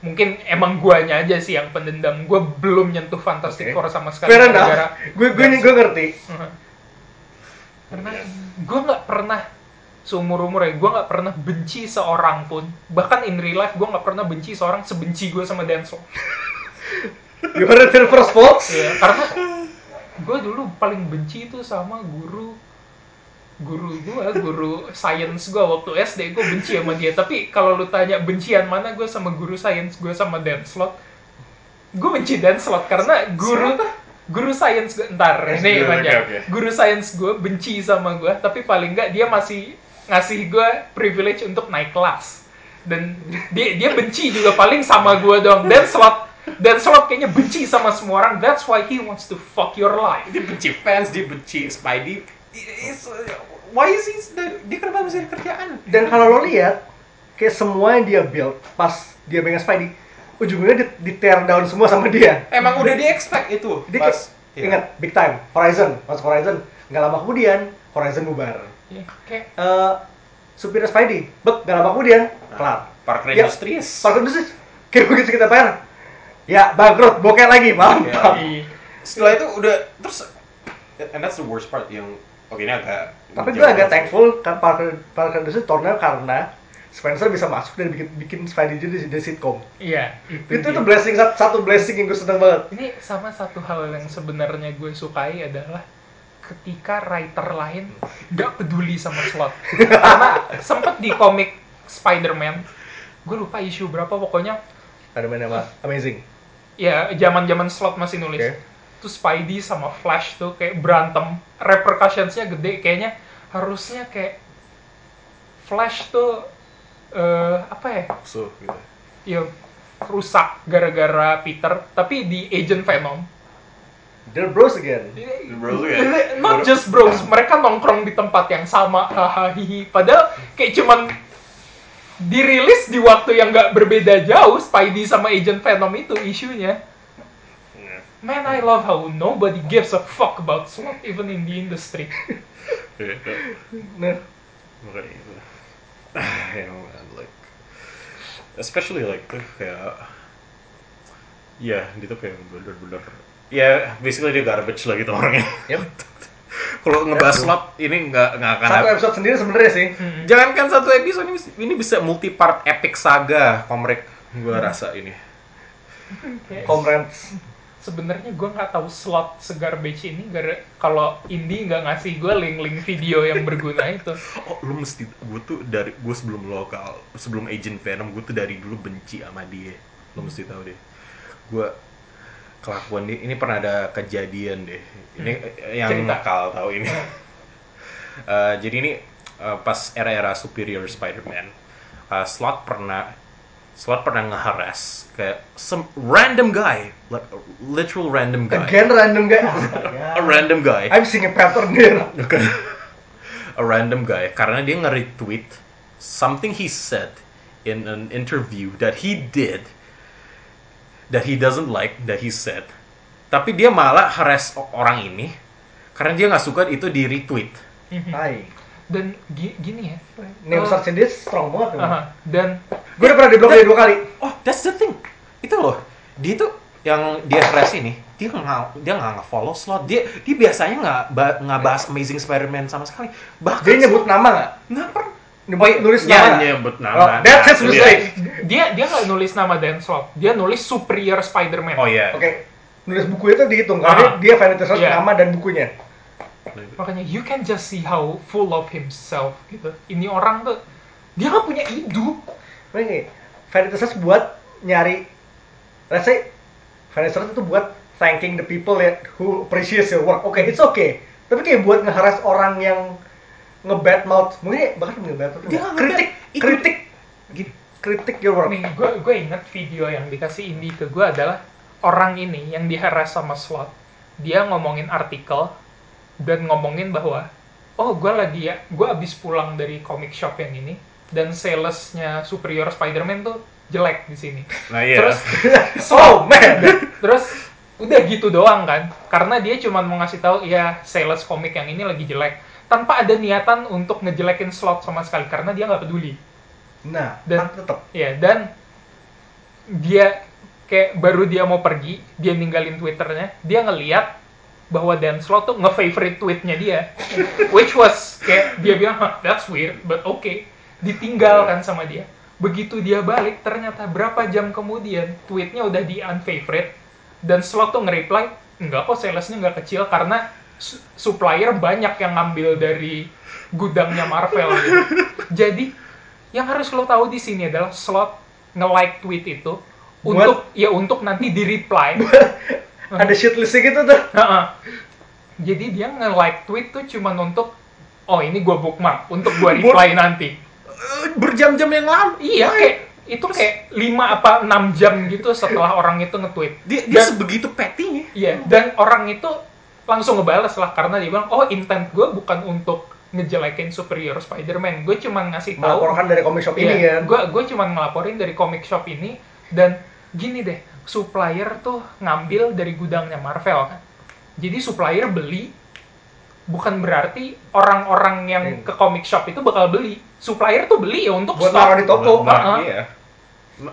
Speaker 2: mungkin emang guanya aja sih yang pendendam. Gue belum nyentuh Fantastic
Speaker 1: Oke.
Speaker 2: Four sama sekali.
Speaker 1: Fair. Gue gue gue ngerti.
Speaker 2: Uh-huh. Karena gue nggak pernah seumur umur ya, gue nggak pernah benci seorang pun. Bahkan in real life gue nggak pernah benci seorang sebenci gue sama Denzel.
Speaker 1: You heard it here first, folks.
Speaker 2: Iya, karena gue dulu paling benci itu sama guru guru gue, guru science gue waktu SD gue benci sama dia. Tapi kalau lu tanya bencian mana gue sama guru science gue sama Dan Slot, gue benci Dan Slot karena guru guru science gue ntar
Speaker 3: Yes,
Speaker 2: ini banyak
Speaker 3: oke.
Speaker 2: guru science gue benci sama gue tapi paling nggak dia masih ngasih gue privilege untuk naik kelas dan dia dia benci juga paling sama gue dong dan slot dan slot kayaknya benci sama semua orang that's why he wants to fuck your life
Speaker 3: Dia benci fans, dia benci Spidey. Why is he dia kenapa masih kerjaan?
Speaker 1: Dan kalau lo lihat, kayak semua yang dia build pas dia pegang Spidey, ujungnya di, di tear down semua sama dia.
Speaker 3: Emang udah di expect itu
Speaker 1: Dia
Speaker 3: pas iya.
Speaker 1: ingat big time Horizon, masuk Horizon, nggak lama kemudian Horizon bubar.
Speaker 2: ya, kayak
Speaker 1: Eh supir Spidey, bek nggak lama kemudian kelar.
Speaker 3: Parker
Speaker 1: Ya,
Speaker 3: Industries.
Speaker 1: Park Industries, kayak begitu kita bayar, ya bangkrut, bokeh lagi, mampam.
Speaker 2: iya.
Speaker 3: Setelah itu udah terus and that's the worst part yang oke ini agak
Speaker 1: Tapi gue agak thankful kan Parker Parker Industries tornado karena Spencer bisa masuk dan bikin bikin Spidey jadi jadi sitcom.
Speaker 2: iya
Speaker 1: Itu
Speaker 2: dia.
Speaker 1: itu blessing satu, blessing yang gue seneng banget.
Speaker 2: ini sama satu hal yang sebenarnya gue sukai adalah ketika writer lain gak peduli sama slot karena sempet di komik Spider-Man gue lupa isu berapa pokoknya
Speaker 1: Ada main nama amazing.
Speaker 2: ya zaman zaman slot masih nulis
Speaker 1: Oke.
Speaker 2: tuh Spidey sama Flash tuh kayak berantem repercussionsnya gede kayaknya harusnya kayak Flash tuh eh apa ya
Speaker 3: so gitu.
Speaker 2: ya rusak gara-gara Peter tapi di Agent Venom
Speaker 1: They're bros again.
Speaker 3: Bros again.
Speaker 2: not just bros mereka nongkrong di tempat yang sama hahaha hihi padahal kayak cuman dirilis di waktu yang nggak berbeda jauh Spidey sama Agent Venom itu isunya
Speaker 3: Iya.
Speaker 2: Man, I love how nobody gives a fuck about SWAT even in the industry.
Speaker 3: Iya.
Speaker 1: Nah,
Speaker 3: Makanya itu. you know, like especially like kayak ya dia tuh kayak bener-bener ya basically dia garbage lah gitu orangnya.
Speaker 1: Yep.
Speaker 3: kalau ngebahas slot ini nggak nggak akan
Speaker 1: satu episode sendiri sebenarnya sih.
Speaker 3: jangankan satu episode ini, ini bisa multi part epic saga komrek. Gue rasa ini.
Speaker 2: Kayak,
Speaker 1: Comrades.
Speaker 2: Sebenarnya gue nggak tahu slot segarbage ini gara kalau indie nggak ngasih gue link-link video yang berguna itu.
Speaker 3: oh lu mesti gue tuh dari gue sebelum lokal sebelum agent venom gue tuh dari dulu benci sama dia. Lu mesti tahu deh. Gue kelakuan dia ini pernah ada kejadian deh. Ini eh, yang
Speaker 2: Cerita.
Speaker 3: nakal tahu ini. Eh, jadi ini eh, pas era-era superior Spider-Man eh, slot pernah slot pernah nge-harass kayak some random guy like a literal random guy
Speaker 1: Again random guy.
Speaker 3: A random guy
Speaker 1: I'm seeing a pattern here.
Speaker 3: a random guy karena dia nge-retweet something he said in an interview that he did that he doesn't like that he said tapi dia malah harass orang ini karena dia nggak suka itu di retweet
Speaker 1: Hai.
Speaker 2: Dan gi- gini ya.
Speaker 1: Name
Speaker 2: eh,
Speaker 1: search dia strong banget.
Speaker 2: aha, dan
Speaker 1: Gue udah pernah diblok dia dua kali.
Speaker 3: oh that's the thing itu loh dia tuh yang dia crash ini dia nggak dia nggak nge-follow slot dia dia biasanya nggak ba- nggak bahas Amazing Spider-Man sama sekali bahkan
Speaker 1: Dia nyebut nama nggak?
Speaker 3: nggak pernah
Speaker 1: Nyebut, nulis
Speaker 3: ya,
Speaker 1: nama.
Speaker 3: nyebut nama
Speaker 1: Oh, that's his mistake.
Speaker 2: Dia dia nggak nulis nama Dan Slott, dia nulis Superior Spider-Man.
Speaker 3: oh iya
Speaker 1: Oke. Nulis buku itu dihitung
Speaker 2: Ah.
Speaker 1: karena dia Vanity Fair
Speaker 2: Iya.
Speaker 1: nama dan bukunya.
Speaker 2: Makanya you can just see how full of himself gitu. Ini orang tuh dia nggak punya hidup.
Speaker 1: Oke. Vanity Fair buat nyari let's say Vanity Fair itu buat thanking the people that who appreciate your work. Oke, it's okay. Tapi kayak buat ngeharas orang yang nge-bad mouth, mungkin bahkan nge-bad mouth.
Speaker 3: Dia
Speaker 1: kritik.
Speaker 3: Itu-
Speaker 1: kritik,
Speaker 3: gini
Speaker 1: kritik your work.
Speaker 2: Nih, gue gue inget video yang dikasih Indi ke gue adalah orang ini yang diharas sama slot. Dia ngomongin artikel dan ngomongin bahwa oh gue lagi ya gue abis pulang dari comic shop yang ini dan salesnya Superior Spider-Man tuh jelek di sini.
Speaker 3: nah iya
Speaker 2: Terus
Speaker 1: oh man.
Speaker 2: terus udah gitu doang kan karena dia cuma mau ngasih tahu ya sales komik yang ini lagi jelek tanpa ada niatan untuk ngejelekin slot sama sekali karena dia nggak peduli
Speaker 1: Nah,
Speaker 2: Dan-
Speaker 1: dan tetap
Speaker 2: ya dan dia kayak baru dia mau pergi dia ninggalin twitternya dia ngeliat bahwa Dan Slot tuh nge-favorite tweetnya dia. Which was kayak dia bilang "Huh, that's weird but okay. Ditinggal kan sama dia. Begitu dia balik ternyata berapa jam kemudian tweetnya udah di unfavorite. Dan Slot tuh nge-reply enggak kok salesnya nggak kecil karena su- supplier banyak yang ngambil dari gudangnya Marvel. Gitu. jadi yang harus lo tahu di sini adalah Slot nge-like tweet itu untuk ya untuk nanti di reply
Speaker 1: ada shit listnya gitu tuh.
Speaker 2: Heeh. Jadi dia nge-like tweet tuh cuman untuk oh ini gua bookmark untuk gua reply nanti.
Speaker 3: Eh, berjam-jam yang lalu
Speaker 2: Iya kayak itu kayak 5 apa 6 jam gitu setelah orang itu nge-tweet.
Speaker 3: dia dia
Speaker 2: Dan-
Speaker 3: sebegitu petinya
Speaker 2: Iya, dan orang itu langsung ngebales lah karena dia bilang, "Oh, intent gue bukan untuk ngejelekin Superior Spider-Man. Gue cuma ngasih tahu
Speaker 1: Melaporkan dari comic shop ini
Speaker 2: Iya,
Speaker 1: kan.
Speaker 2: Gue gue cuma ngelaporin dari comic shop ini dan gini deh, supplier tuh ngambil dari gudangnya Marvel kan. Jadi supplier beli bukan berarti orang-orang yang
Speaker 1: Hmm.
Speaker 2: ke comic shop itu bakal beli. Supplier tuh beli ya untuk
Speaker 1: Buat
Speaker 2: stok.
Speaker 1: di toko.
Speaker 3: Ma-
Speaker 2: Heeh.
Speaker 3: iya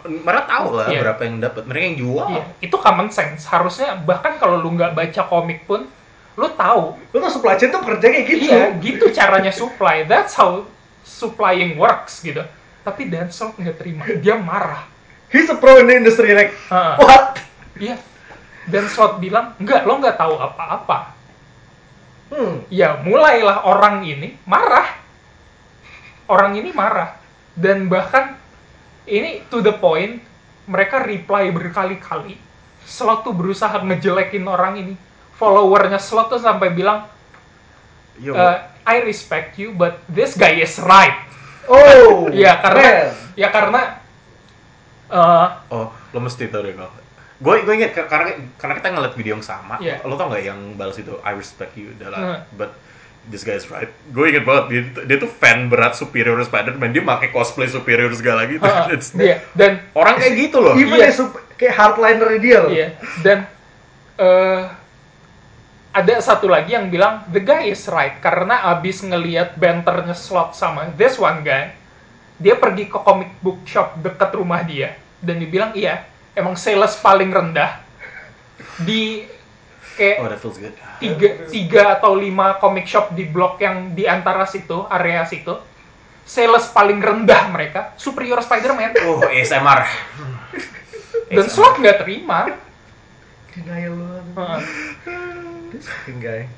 Speaker 3: mereka tahu lah
Speaker 2: Iya.
Speaker 3: berapa yang dapat mereka yang jual
Speaker 2: Iya, itu common sense. Harusnya bahkan kalau lu nggak baca komik pun lu tahu
Speaker 1: Lu tuh supply chain tuh kerja kayak gitu.
Speaker 2: Iya, gitu caranya supply. That's how supplying works gitu. Tapi Dan Slott nggak terima. Dia marah.
Speaker 1: He's a pro in the industry, like,
Speaker 2: Heeh.
Speaker 1: what?
Speaker 2: Iya. Dan Slott bilang, enggak, lo nggak tahu apa-apa.
Speaker 1: Hmm.
Speaker 2: Ya, mulailah orang ini marah. Orang ini marah. Dan bahkan ini to the point, mereka reply berkali-kali. Slot tuh berusaha ngejelekin orang ini. Followernya Slot tuh sampai bilang,
Speaker 3: Yo,
Speaker 2: "Uh, I respect you, but this guy is right.
Speaker 1: Oh,
Speaker 2: Iya, karena
Speaker 1: man.
Speaker 2: ya karena eh,
Speaker 3: oh lo mesti tahu deh kalau gue gue inget ka- karena karena kita ngeliat video yang sama.
Speaker 2: Iya.
Speaker 3: lo tau nggak yang balas itu I respect you adalah
Speaker 2: Hmm.
Speaker 3: but this guy is right. Gue inget banget dia, dia tuh fan berat Superior Spider-Man. Dia pakai cosplay Superior segala gitu.
Speaker 2: Eh,
Speaker 3: It's-
Speaker 2: dia dan
Speaker 3: orang kayak gitu loh.
Speaker 1: Even
Speaker 2: Iya.
Speaker 1: sup- kayak hardliner dia loh.
Speaker 2: Iya, dan eh ada satu lagi yang bilang the guy is right. Karena abis ngelihat banternya slot sama this one guy, dia pergi ke comic book shop dekat rumah dia. Dan dibilang iya emang sales paling rendah di kayak
Speaker 3: oh that feels good.
Speaker 2: tiga, tiga atau lima comic shop di blok yang di antara situ area situ. Sales paling rendah mereka Superior Spider-Man.
Speaker 3: Oh ASMR
Speaker 2: dan slot nggak terima.
Speaker 1: Denial lu.
Speaker 2: Heeh.
Speaker 1: This fucking guy.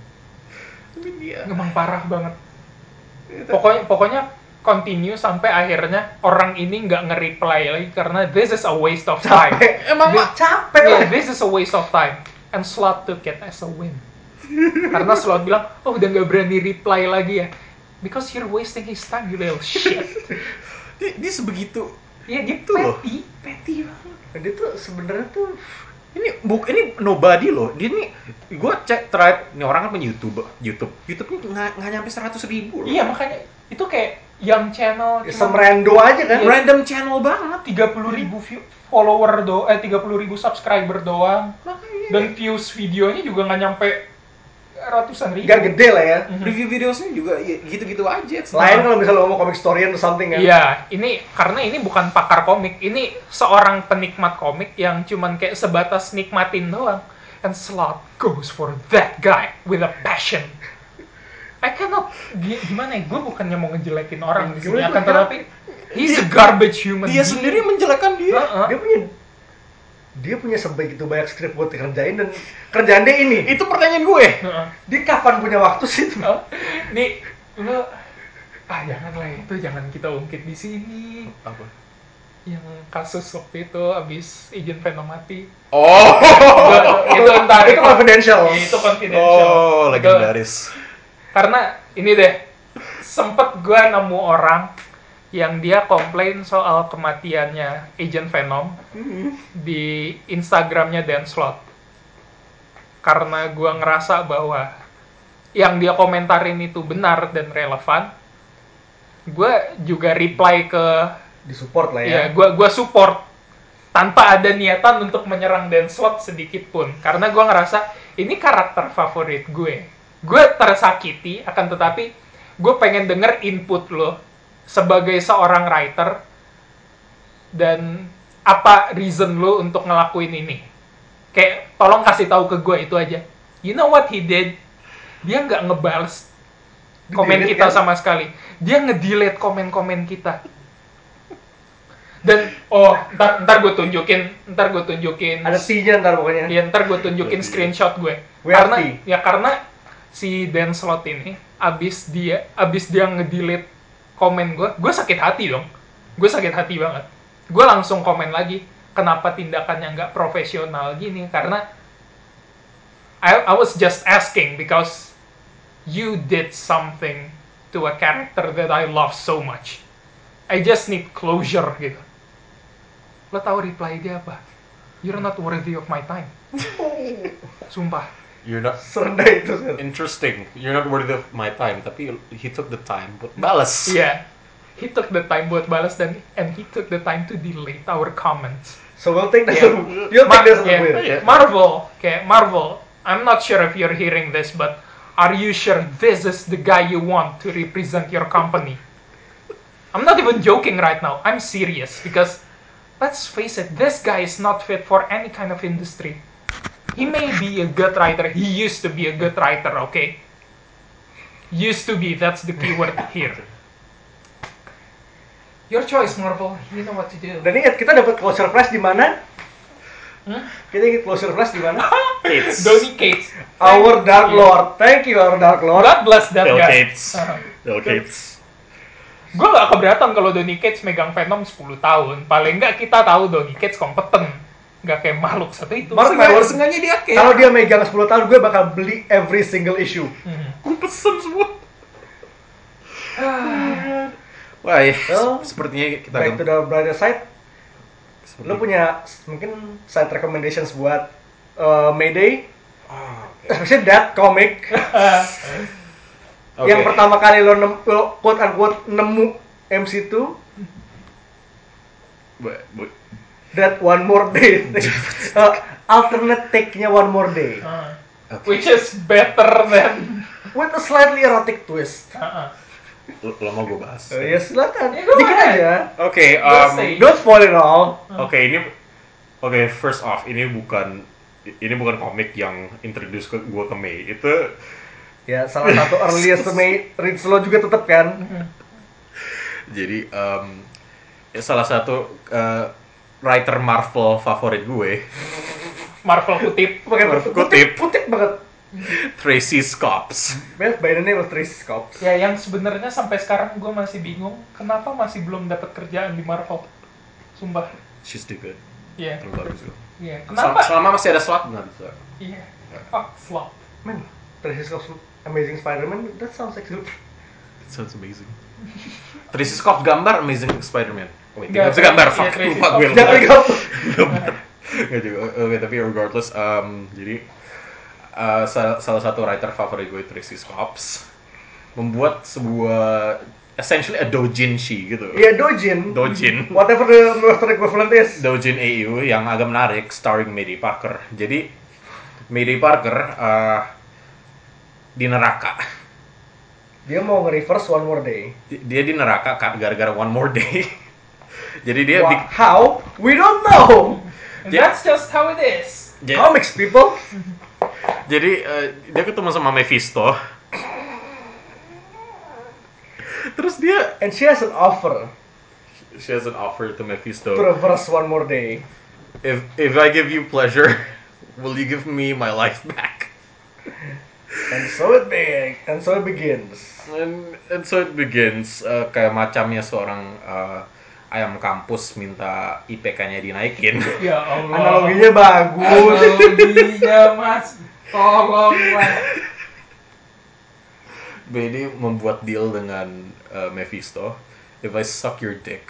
Speaker 3: Tapi dia.
Speaker 2: Emang parah banget. Pokoknya pokoknya continue sampai akhirnya orang ini nggak nge-reply lagi karena this is a waste of time.
Speaker 1: Capek.
Speaker 3: Emang
Speaker 2: This-
Speaker 1: Capek
Speaker 2: yeah, this is a waste of time. And Slot took it as a win. karena Slot bilang, oh udah nggak berani reply lagi ya. Because you're wasting his time, you little shit.
Speaker 3: dia, dia sebegitu
Speaker 2: Iya, dia
Speaker 3: Itu loh.
Speaker 2: petty, petty banget.
Speaker 1: Dia tuh sebenarnya tuh
Speaker 3: ini buk ini nobody loh dia nih gue cek terakhir ini orang kan punya YouTube YouTube YouTube ini nggak nggak nyampe seratus ribu loh
Speaker 2: Iya, makanya itu kayak yang channel
Speaker 1: ya, semrendo aja kan.
Speaker 3: random channel banget
Speaker 2: 30 ribu view, follower do eh 30 ribu subscriber doang
Speaker 3: makanya
Speaker 2: dan views videonya juga nggak nyampe ratusan ribu.
Speaker 1: Gak gede lah ya.
Speaker 3: Review videosnya juga ya, gitu-gitu aja.
Speaker 1: Lain kalau misalnya ngomong comic story or something kan.
Speaker 2: Iya, ini karena ini bukan pakar komik, ini seorang penikmat komik yang cuman kayak sebatas nikmatin doang. And Slot goes for that guy with a passion. I cannot gi- gimana ya? Gue bukannya mau ngejelekin orang di sini, akan tetapi he's a garbage human.
Speaker 3: dia
Speaker 2: being.
Speaker 3: sendiri menjelekan dia.
Speaker 1: Dia punya dia punya sebegitu banyak skrip buat dikerjain dan kerjaan dia ini.
Speaker 3: Itu pertanyaan gue.
Speaker 2: Heeh.
Speaker 1: Dia kapan punya waktu sih itu?
Speaker 2: Oh, nih lo ah jangan lah itu jangan kita ungkit di sini
Speaker 3: Apa?
Speaker 2: yang kasus waktu itu abis izin Venom mati
Speaker 3: Oh.
Speaker 2: itu entar
Speaker 1: Itu confidential.
Speaker 2: Itu confidential
Speaker 3: Oh,
Speaker 2: Itu-
Speaker 3: legendaris.
Speaker 2: Karena ini deh sempet gue nemu orang yang dia komplain soal kematiannya Agent Venom di Instagramnya Dan Slot karena gue ngerasa bahwa yang dia komentarin itu benar dan relevan gue juga reply ke
Speaker 1: Disupport lah ya.
Speaker 2: ya gue gua support. Tanpa ada niatan untuk menyerang Dan Slot sedikit pun. Karena gue ngerasa ini karakter favorit gue gue tersakiti akan tetapi gue pengen denger input lo sebagai seorang writer dan apa reason lo untuk ngelakuin ini. Kayak tolong kasih tahu ke gue itu aja. You know what he did? Dia nggak ngebales komen kita
Speaker 1: kan?
Speaker 2: sama sekali. Dia ngedelete komen-komen kita. Dan oh ntar ntar gue tunjukin ntar gue tunjukin
Speaker 1: Ada T-nya ntar pokoknya.
Speaker 2: ya ntar gue tunjukin screenshot gue. Karena ya karena si Dan Slot ini abis dia abis dia ngedelete komen gue gue sakit hati dong. Gue sakit hati banget. Gue langsung komen lagi kenapa tindakannya nggak profesional gini? Karena I, I was just asking because you did something to a character that I love so much. I just need closure gitu. Lo tahu reply dia apa? You're not worthy of my time. Sumpah
Speaker 3: You're not
Speaker 1: Serendah itu. Sir.
Speaker 3: interesting. You're not worthy of my time. Tapi he took the time buat balas.
Speaker 2: yeah He took the time buat balas dan and he took the time to delete our comments.
Speaker 1: So we'll take that.
Speaker 2: Yeah.
Speaker 1: You'll
Speaker 2: Ma-
Speaker 1: take that
Speaker 2: yeah.
Speaker 1: win.
Speaker 3: Yeah.
Speaker 2: Marvel, okay, Marvel. I'm not sure if you're hearing this, but are you sure this is the guy you want to represent your company? I'm not even joking right now. I'm serious because let's face it, this guy is not fit for any kind of industry. He may be a good writer. He used to be a good writer, okay? Used to be, that's the keyword here. Your choice, Marvel. You know what to do.
Speaker 1: Dan ingat kita dapat closure flash di mana?
Speaker 2: Hmm?
Speaker 1: Kita ingat closure flash di mana?
Speaker 3: It's
Speaker 2: Donny Cates.
Speaker 1: Our Dark. Lord. Thank you our Dark Lord.
Speaker 2: God bless that
Speaker 3: Bill
Speaker 2: guy. Uh-huh.
Speaker 3: Bill Gates.
Speaker 2: Gue gak keberatan kalau Donny Cates megang Venom 10 tahun. Paling nggak kita tahu Donny Cates kompeten. Gak kayak makhluk satu itu.
Speaker 1: Mark
Speaker 3: Sengaja,
Speaker 1: Miller.
Speaker 3: sengaja dia kayak
Speaker 1: Kalau dia megang 10 tahun, gue bakal beli every single issue.
Speaker 2: Hmm.
Speaker 3: Gue pesen semua. Wah, ya,
Speaker 1: Well,
Speaker 3: sepertinya kita
Speaker 1: Back to the brighter side,
Speaker 3: seperti-
Speaker 1: lo punya mungkin side recommendations buat uh, Mayday,
Speaker 3: Ah, oke.
Speaker 1: especially that comic
Speaker 3: Oke.
Speaker 1: yang pertama kali lo, nem, lo quote unquote nemu MC2
Speaker 3: Bu- bu-
Speaker 1: that one more day Uh, alternate take-nya one more day
Speaker 2: Uh,
Speaker 3: Oke.
Speaker 2: Which is better than...
Speaker 1: with a slightly erotic twist.
Speaker 3: Lo, lo mau gue bahas?
Speaker 1: Uh, ya silakan,
Speaker 2: Ya,
Speaker 1: dikit aja.
Speaker 3: Oke,
Speaker 2: Gua
Speaker 3: um.
Speaker 1: Don't spoil it all.
Speaker 3: Oke, ini oke first off ini bukan ini bukan komik yang introduce ke gua ke Mei. Itu
Speaker 1: Ya salah satu earliest May reads lo juga tetep kan.
Speaker 3: jadi um, ya salah satu uh, writer Marvel favorit gue,
Speaker 2: Marvel kutip.
Speaker 1: Pakai
Speaker 3: Kutip.
Speaker 1: kutip, kutip banget.
Speaker 3: Tracy Scops.
Speaker 1: Best by the name of Tracy Scopes.
Speaker 2: Ya yang sebenarnya sampai sekarang gue masih bingung kenapa masih belum dapat kerjaan di Marvel. Sumpah.
Speaker 3: She's too good.
Speaker 2: Iya.
Speaker 3: Terlalu bagus. gue.
Speaker 2: Iya.
Speaker 3: Selama,
Speaker 2: Kenapa?
Speaker 3: selama masih ada slot nggak bisa.
Speaker 2: Iya. Fuck slot.
Speaker 1: Man, Tracy Scopes Amazing Spider-Man, that sounds like good.
Speaker 3: It sounds amazing. Tracy Scott gambar Amazing Spider-Man. Wait, tidak bisa gambar. Fuck,
Speaker 2: Tracy
Speaker 3: lupa gue.
Speaker 1: Jangan
Speaker 3: lupa. Gambar. Nggak juga. Oke, tapi regardless, um, jadi uh, salah, salah satu writer favorit gue Tracy Scops membuat sebuah essentially a doujinshi gitu.
Speaker 1: Iya, Dojin.
Speaker 3: Dojin.
Speaker 1: Whatever the Western equivalent is.
Speaker 3: Doujin AU yang agak menarik starring Mayday Parker. Jadi Mayday Parker uh, di neraka.
Speaker 1: Dia mau nge-reverse one more day.
Speaker 3: Dia di neraka ka- gara-gara one more day. Jadi dia
Speaker 1: Wha- how? We don't know.
Speaker 2: And
Speaker 3: Yeah.
Speaker 2: that's just how it is.
Speaker 3: ja-
Speaker 1: Comics people.
Speaker 3: jadi eh, dia ketemu sama Mephisto. Terus dia
Speaker 1: And she has an offer
Speaker 3: she has an offer to Mephisto.
Speaker 1: to reverse one more day.
Speaker 3: If if I give you pleasure, will you give me my life back?
Speaker 1: And so it be and so it begins.
Speaker 3: And, and so it begins eh, kayak macamnya seorang eh, ayam kampus minta IPK-nya dinaikin.
Speaker 2: Ya Allah.
Speaker 1: Analoginya bagus.
Speaker 2: Analoginya mas. Tolonglah.
Speaker 3: BD membuat deal dengan eh, Mephisto. If I suck your dick,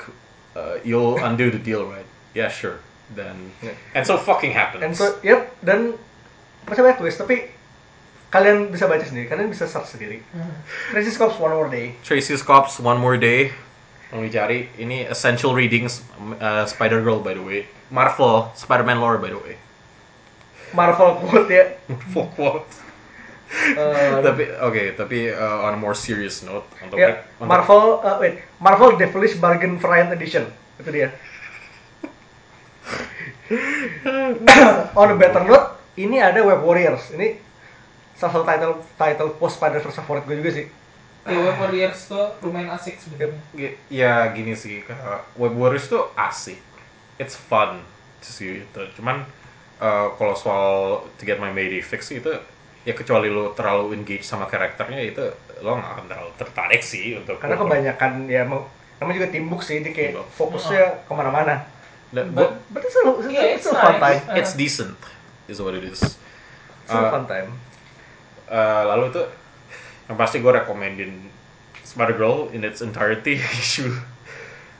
Speaker 3: uh, you'll undo the deal, right? Yeah, sure. Then
Speaker 1: Yeah.
Speaker 3: and so fucking happens.
Speaker 1: And so, yep, dan macam banyak twist, tapi kalian bisa baca sendiri, kalian bisa search sendiri. Crazy Cops One More Day.
Speaker 3: Tracy's Cops One More Day. Mau cari ini essential readings uh, Spider Girl by the way. Marvel Spider-Man lore by the way.
Speaker 1: Marvel quote ya.
Speaker 3: Full quote.
Speaker 1: Eh,
Speaker 3: tapi oke, tapi uh, on a more serious note untuk
Speaker 1: ya,
Speaker 3: untuk-
Speaker 1: Marvel, eh, wait, Marvel Devilish Bargain Variant Edition. Itu dia. On a better note, ini ada Web Warriors. Ini salah satu title title post Spider-Verse favorit gue juga sih.
Speaker 2: Ya, Web Warriors tuh lumayan asik sebenarnya.
Speaker 3: Ya gini sih kayak Web Warriors tuh asik it's fun sih itu cuman uh, kalau soal to get my Mayday fix itu ya kecuali lo terlalu engage sama karakternya itu lo nggak akan terlalu tertarik sih untuk
Speaker 1: Karena kebanyakan ya emang namanya juga timbuk sih, dia kayak
Speaker 3: Timbuk.
Speaker 1: fokusnya ke mana-mana.
Speaker 3: Dan
Speaker 2: But-
Speaker 3: gua-
Speaker 1: But it's a, it's a,
Speaker 2: Yeah,
Speaker 1: it's
Speaker 2: it's
Speaker 1: a fun
Speaker 2: nice.
Speaker 1: time.
Speaker 3: it's decent is what it is
Speaker 1: It's a
Speaker 3: Uh,
Speaker 1: fun time.
Speaker 3: Uh, lalu tuh yang pasti gue rekomendin Spider Girl in its entirety issue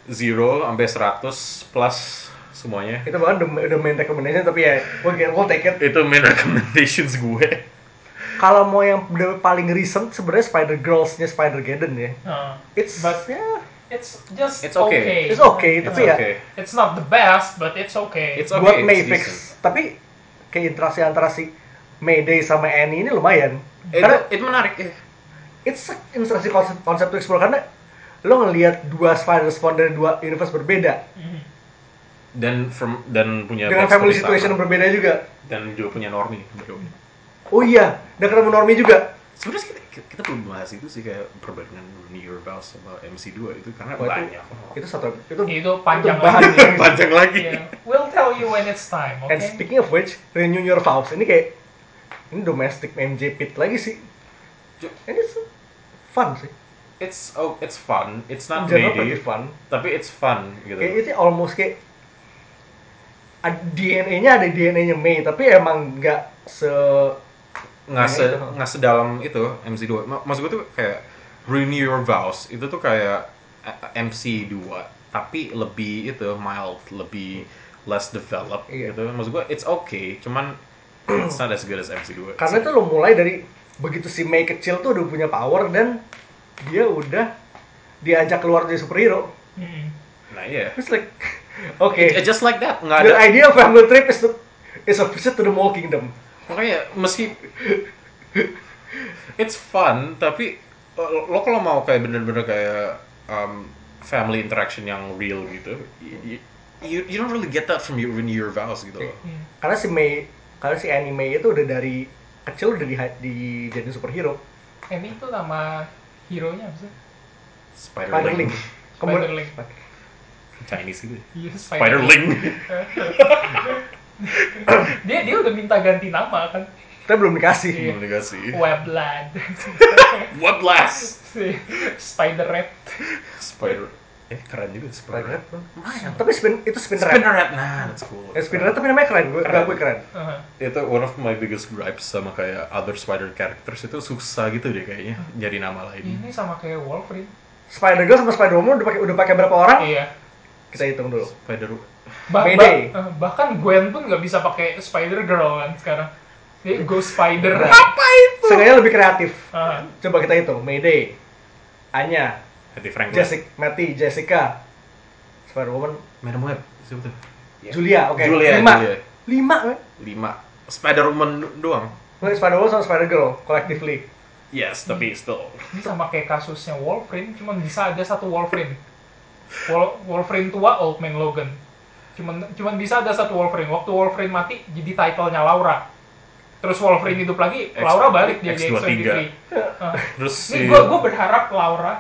Speaker 3: 0 sampai 100 plus semuanya
Speaker 1: Itu bahkan udah, udah main recommendation tapi ya we'll, get, we'll take it.
Speaker 3: itu main recommendations gue
Speaker 1: Kalau mau yang paling recent sebenarnya Spider Girls-nya Spider Geddon ya.
Speaker 2: Uh,
Speaker 1: It's
Speaker 2: But-
Speaker 1: ya,
Speaker 2: it's just
Speaker 3: It's okay.
Speaker 2: okay.
Speaker 1: it's okay
Speaker 3: It's
Speaker 1: tapi ya
Speaker 3: okay.
Speaker 2: It's not the best, but it's okay.
Speaker 3: It's okay.
Speaker 1: buat
Speaker 3: it's
Speaker 1: May
Speaker 3: decent.
Speaker 1: fix. Tapi kayak interaksi antara si Mayday sama Annie ini lumayan.
Speaker 3: itu,
Speaker 1: Karena
Speaker 3: itu menarik ya
Speaker 1: it's a interaksi konsep konsep to explore karena lo ngelihat dua Spider Spawn dari dua universe berbeda
Speaker 3: dan from dan punya
Speaker 1: dengan family situation yang berbeda juga.
Speaker 3: dan juga punya way.
Speaker 1: Oh iya, udah ketemu Normie juga.
Speaker 3: sebenarnya kita, kita, kita belum bahas itu sih kayak perbandingan New Year Vows sama MC2 itu karena
Speaker 1: Wah, itu,
Speaker 3: banyak
Speaker 1: itu satu itu
Speaker 2: Itu panjang
Speaker 1: itu bahan
Speaker 2: lagi.
Speaker 3: panjang lagi
Speaker 2: Yeah. We'll tell you when it's time, okay?
Speaker 1: And speaking of which, Renew Your Vows ini kayak ini domestic MJ Pit lagi sih. Ini s- fun sih.
Speaker 3: it's oh it's fun it's not
Speaker 1: general pretty fun.
Speaker 3: tapi it's fun gitu
Speaker 1: Kayak itu almost kayak DNA-nya ada DNA-nya May, tapi emang nggak se
Speaker 3: nggak se
Speaker 1: Itu.
Speaker 3: nggak sedalam itu MC2 Ma- maksud gue tuh kayak Renew Your Vows itu tuh kayak eh, MC2 tapi lebih itu mild lebih less developed
Speaker 1: Iya.
Speaker 3: gitu maksud gue it's okay cuman it's not as good as MC2
Speaker 1: karena itu lo mulai dari begitu si May kecil tuh udah punya power dan dia udah diajak keluar dari superhero.
Speaker 2: Mhm.
Speaker 3: nah iya
Speaker 1: It's like okay.
Speaker 3: It- just like that nggak
Speaker 1: The
Speaker 3: ada
Speaker 1: idea of family trip is to is a visit to the Mole Kingdom.
Speaker 3: makanya meski it's fun tapi lo kalau mau kayak bener-bener kayak um, family interaction yang real gitu you, you, you don't really get that from your Your Vows gitu loh
Speaker 2: Hmm.
Speaker 1: Karena si May, karena si anime itu udah dari kecil udah di dijadiin superhero.
Speaker 2: Ini tuh nama hero-nya apa sih?
Speaker 1: Spiderling.
Speaker 3: Spiderling
Speaker 2: Spiderling.
Speaker 3: Chinese gitu
Speaker 2: Iya,
Speaker 3: Spiderling
Speaker 2: dia dia udah minta ganti nama kan?
Speaker 1: Kita belum dikasih.
Speaker 2: Iya.
Speaker 3: belum dikasih
Speaker 2: Weblad.
Speaker 3: what blast
Speaker 2: Si Spider Red.
Speaker 3: Spider eh keren juga
Speaker 1: Spiderhead,
Speaker 3: Spider
Speaker 1: Bang. Tapi spin itu Spinnerhead.
Speaker 3: Spinnerhead nah that's cool
Speaker 1: Eh, Spinnerhead tapi namanya keren. Gue
Speaker 3: Keren.
Speaker 1: gue keren.
Speaker 2: Uh-huh.
Speaker 3: itu one of my biggest gripes sama kayak other spider characters itu susah gitu deh kayaknya jadi nama lain
Speaker 2: Ini sama kayak Wolverine.
Speaker 1: Spider Girl sama Spider Woman udah pakai udah pakai berapa orang?
Speaker 2: Iya.
Speaker 1: Kita hitung dulu.
Speaker 3: spider
Speaker 2: Bah-
Speaker 1: Mayday.
Speaker 2: bah- eh, bahkan Gwen pun nggak bisa pakai Spider Girl kan sekarang. Dia Go Spider.
Speaker 3: apa itu
Speaker 1: Seenggaknya lebih kreatif.
Speaker 2: Ah,
Speaker 1: Coba kita hitung. Mayday, Anya,
Speaker 3: Hattie Franklin
Speaker 1: Jessica, Matty, Jessica, Spider Woman,
Speaker 3: Madam Web siapa tuh
Speaker 1: Julia, oke.
Speaker 3: Julia,
Speaker 1: Lima.
Speaker 3: Julia.
Speaker 1: Lima, kan?
Speaker 3: lima Spider Woman do- doang
Speaker 1: Spider Woman sama Spider Girl, collectively.
Speaker 3: Yes, tapi still.
Speaker 2: Ini sama kayak kasusnya Wolverine, cuman bisa ada satu Wolverine. Wol- Wolverine tua, Old Man Logan. Cuman cuman bisa ada satu Wolverine. Waktu Wolverine mati, jadi titlenya Laura. Terus Wolverine hidup lagi,
Speaker 3: X-
Speaker 2: Laura balik dia jadi
Speaker 3: X23.
Speaker 2: X23. Nah,
Speaker 3: Terus
Speaker 2: Ini gue gue berharap Laura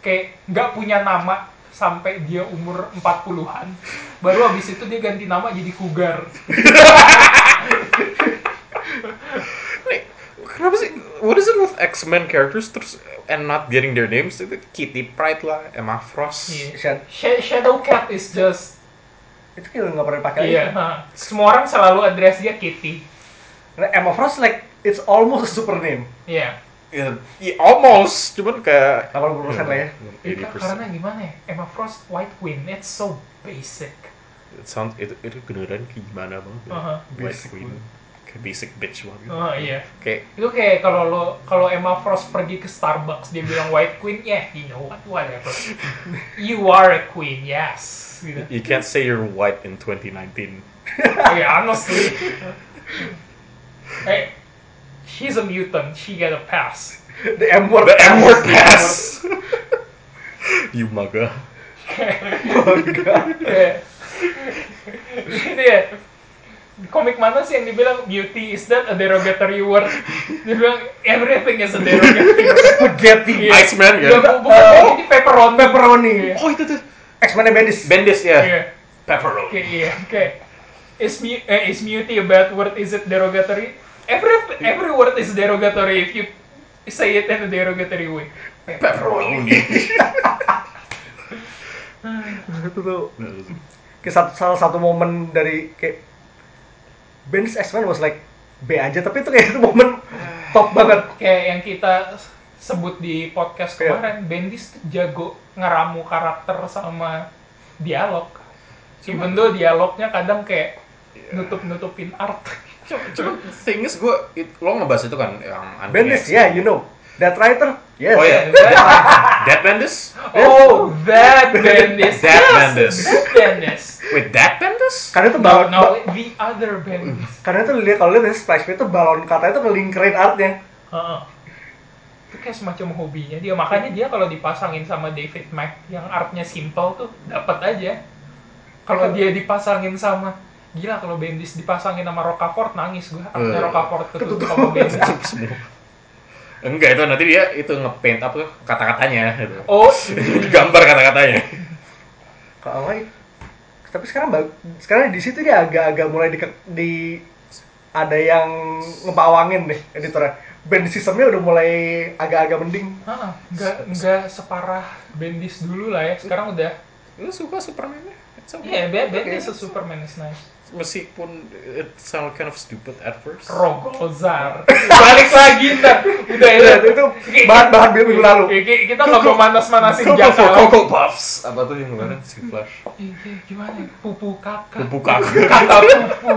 Speaker 2: kayak nggak punya nama sampai dia umur 40-an. Baru habis itu dia ganti nama jadi.
Speaker 3: Nih, kenapa sih? What is it with X-Men characters terus and not getting their names? Itu Kitty Pryde lah, Emma Frost.
Speaker 2: Sh- Shadow Cat is just
Speaker 1: itu kayak nggak pernah dipakai
Speaker 2: iya.
Speaker 1: lagi.
Speaker 2: ha. Semua orang selalu address dia Kitty.
Speaker 1: Karena Emma Frost like it's almost a super name.
Speaker 2: Iya.
Speaker 3: Ya, ya, almost, cuman kayak
Speaker 1: 80% lah ya.
Speaker 2: Itu
Speaker 3: 80%.
Speaker 2: karena gimana ya? Emma Frost White Queen, it's so basic.
Speaker 3: It sound, itu, itu beneran kayak gimana banget ya.
Speaker 2: Aha.
Speaker 3: White
Speaker 1: Basic
Speaker 3: Queen. Kayak basic bitch banget.
Speaker 2: Oh iya.
Speaker 3: Kayak,
Speaker 2: Itu kayak kalau lo kalau Emma Frost pergi ke Starbucks dia bilang White Queen, yeah, you know what, whatever. you are a queen, yes. Gitu.
Speaker 3: you can't say you're white in 2019.
Speaker 2: yeah, honestly. hey, she's a mutant. She get a pass.
Speaker 1: The M word.
Speaker 3: The M-word pass! you maga.
Speaker 2: Yeah. Ini ya. Komik mana sih yang dibilang beauty is that a derogatory word? Dia bilang everything is a derogatory word.
Speaker 1: Spaghetti.
Speaker 2: Iya.
Speaker 3: Iceman
Speaker 2: bu- bukan
Speaker 1: Oh.
Speaker 2: ini pepperoni.
Speaker 1: Pepperoni.
Speaker 2: Iya.
Speaker 3: Oh itu tuh.
Speaker 1: X-Men Bendis.
Speaker 3: Bendis ya.
Speaker 2: Iya.
Speaker 3: Pepperoni.
Speaker 2: Oke, iya, oke. Is, mu- eh, is muty a bad word? Is it derogatory? Every every word is derogatory if you say it in a derogatory way.
Speaker 3: Pepperoni.
Speaker 1: itu tuh kayak satu, salah satu momen dari kayak Bendis X-Men was like B aja tapi itu kayak itu momen top banget.
Speaker 2: Kayak yang kita sebut di podcast
Speaker 1: Iya.
Speaker 2: kemarin, Bendis tuh jago ngeramu karakter sama dialog. Even though dialognya kadang kayak nutup-nutupin art.
Speaker 3: Cuma thing is gue, lo ngebahas itu kan yang anime.
Speaker 1: Bendis ya, you know. That writer? Yes.
Speaker 3: Oh ya, Dead Bendis?
Speaker 2: oh, that Bendis.
Speaker 3: That Bendis.
Speaker 2: That Bendis.
Speaker 3: Wait, that Bendis?
Speaker 1: Karena itu
Speaker 2: No,
Speaker 1: balon,
Speaker 2: no,
Speaker 1: ba-
Speaker 2: the other Bendis.
Speaker 1: karena itu lihat kalau lihat dari splash page itu balon katanya itu ngelingkerin artnya.
Speaker 2: Heeh. Itu kayak semacam hobinya dia. Makanya dia kalau dipasangin sama David Mack yang artnya simple tuh dapat aja. Kalau dia dipasangin sama gila kalau Bendis dipasangin sama Rocafort nangis gua. Artnya
Speaker 3: Eh.
Speaker 2: Rocafort ketutup sama Bendis.
Speaker 3: Enggak, itu nanti dia itu ngepaint apa kata-katanya gitu.
Speaker 2: Oh,
Speaker 3: Gambar kata-katanya.
Speaker 1: Kalau tapi sekarang bag- sekarang di situ dia agak-agak mulai di, di ada yang ngepawangin deh editornya. Band sistemnya udah mulai agak-agak mending.
Speaker 2: Heeh, nggak nggak separah Bendis dulu lah ya. Sekarang udah
Speaker 3: Lu suka Superman-nya?
Speaker 2: Iya, yeah, Bendis Superman is nice.
Speaker 3: Meskipun it sound kind of stupid at first.
Speaker 2: Rogozar. Balik lagi ntar. Udah ya.
Speaker 1: Itu, itu bahan-bahan minggu lalu.
Speaker 2: Kita nggak mau manas-manasin lagi.
Speaker 3: Coco Puffs. Apa tuh yang kemarin si Flash?
Speaker 2: Gimana? Pupu kakak.
Speaker 3: Pupu kakak.
Speaker 2: Kata pupu.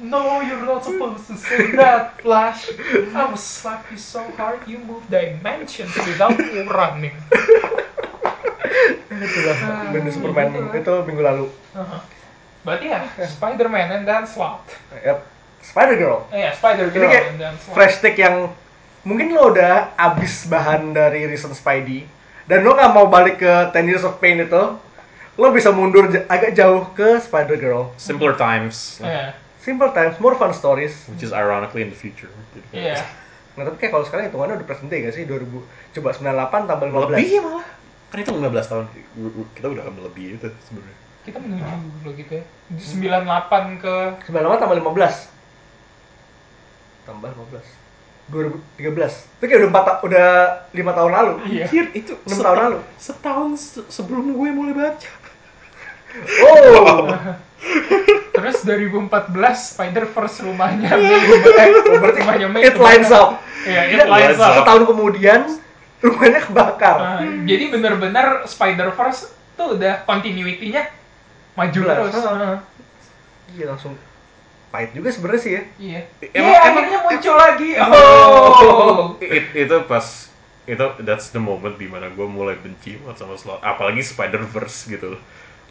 Speaker 2: No, you're not supposed to say that, Flash. I will slap you so hard you move dimensions without running.
Speaker 1: Itulah
Speaker 2: Ah,
Speaker 1: band Superman itu minggu lalu.
Speaker 2: Uh-huh. Berarti ya, Spider-Man and then Slot.
Speaker 1: Yep. Spider Girl.
Speaker 2: Ya, Spider-Girl
Speaker 1: Ini kayak
Speaker 2: and then Slot.
Speaker 1: fresh take yang mungkin lo udah abis bahan dari recent Spidey dan lo nggak mau balik ke Ten Years of Pain itu, lo bisa mundur j- agak jauh ke Spider Girl.
Speaker 3: Simpler times.
Speaker 2: Iya,
Speaker 1: Simple times, more fun stories.
Speaker 3: Which is ironically in the future.
Speaker 2: iya.
Speaker 1: Nah tapi kayak kalau sekarang hitungannya udah present day gak sih? 2000 coba 98 tambah 15.
Speaker 3: Lebih malah. Kan itu 15 tahun. Kita udah lebih itu sebenarnya.
Speaker 2: Kita menuju lo gitu ya. 98 ke
Speaker 1: 98 tambah 15. Tambah 15. 2013. Itu kayak udah 4 ta- udah 5 tahun lalu.
Speaker 2: Iya.
Speaker 3: Anjir, itu
Speaker 1: Enam
Speaker 3: seta-
Speaker 1: tahun lalu.
Speaker 3: Setahun se- sebelum gue mulai baca.
Speaker 1: Oh.
Speaker 2: Terus 2014 Spider-Verse rumahnya May eh,
Speaker 1: berarti
Speaker 2: rumahnya May
Speaker 1: it lines up.
Speaker 2: Iya, it
Speaker 1: Iya,
Speaker 2: lines up.
Speaker 1: Setahun kemudian rumahnya kebakar.
Speaker 2: Nah, jadi bener-bener Spider-Verse tuh udah continuity-nya maju terus.
Speaker 1: Iya langsung pahit juga sebenarnya sih ya.
Speaker 2: Iya.
Speaker 3: Emang-
Speaker 2: Iya,
Speaker 3: emang-
Speaker 2: akhirnya muncul lagi. Oh.
Speaker 3: It- itu pas itu that's the moment di mana gue mulai benci banget sama slot apalagi Spider Verse gitu loh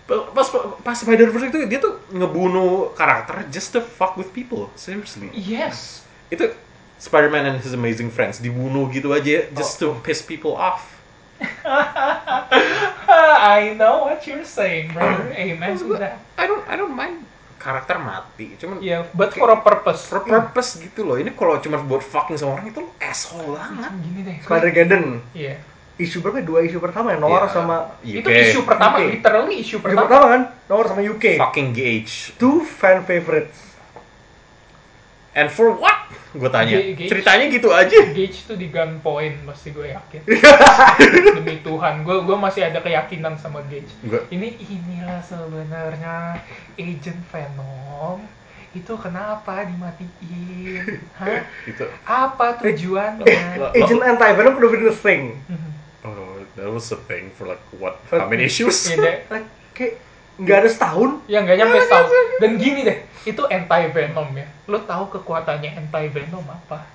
Speaker 3: Pa- pas pas Spider Verse itu dia tuh ngebunuh karakter just to fuck with people seriously
Speaker 2: Yes.
Speaker 3: itu Spider-Man and his amazing friends dibunuh gitu aja just to piss people off.
Speaker 2: I know what you're saying, brother. Amen to that.
Speaker 3: I don't I don't mind karakter mati, cuman
Speaker 2: Yeah, but for a purpose.
Speaker 3: for purpose gitu loh. Ini kalau cuma buat fucking sama orang itu lo asshole banget.
Speaker 2: Gini deh.
Speaker 1: Spider-Geddon.
Speaker 2: Iya.
Speaker 1: Isu berapa? ya? Dua isu pertama ya, Noir
Speaker 3: Iya,
Speaker 1: sama
Speaker 3: UK.
Speaker 2: Itu isu pertama,
Speaker 1: UK.
Speaker 2: literally isu
Speaker 1: isu
Speaker 2: pertama.
Speaker 1: pertama kan? Noir sama UK.
Speaker 3: fucking GH.
Speaker 1: Two fan favorites.
Speaker 3: And for what? Gue tanya.
Speaker 2: G- Gage.
Speaker 3: Ceritanya gitu aja.
Speaker 2: Gage tuh di gunpoint, pasti gue yakin. Demi Tuhan, gue gue masih ada keyakinan sama Gage.
Speaker 3: Gua-
Speaker 2: Ini inilah sebenarnya Agent Venom. Itu kenapa dimatiin? Hah?
Speaker 3: Itu.
Speaker 2: Apa tujuannya?
Speaker 3: Lo-
Speaker 1: Agent Anti-Venom could have been a thing.
Speaker 3: Oh, that was a thing for like what? How many issues?
Speaker 2: Iya.
Speaker 1: Like, kayak nggak ada setahun.
Speaker 2: Ya nggak nyampe setahun. Dan gini deh, itu anti venom ya. Lo tahu kekuatannya anti venom apa?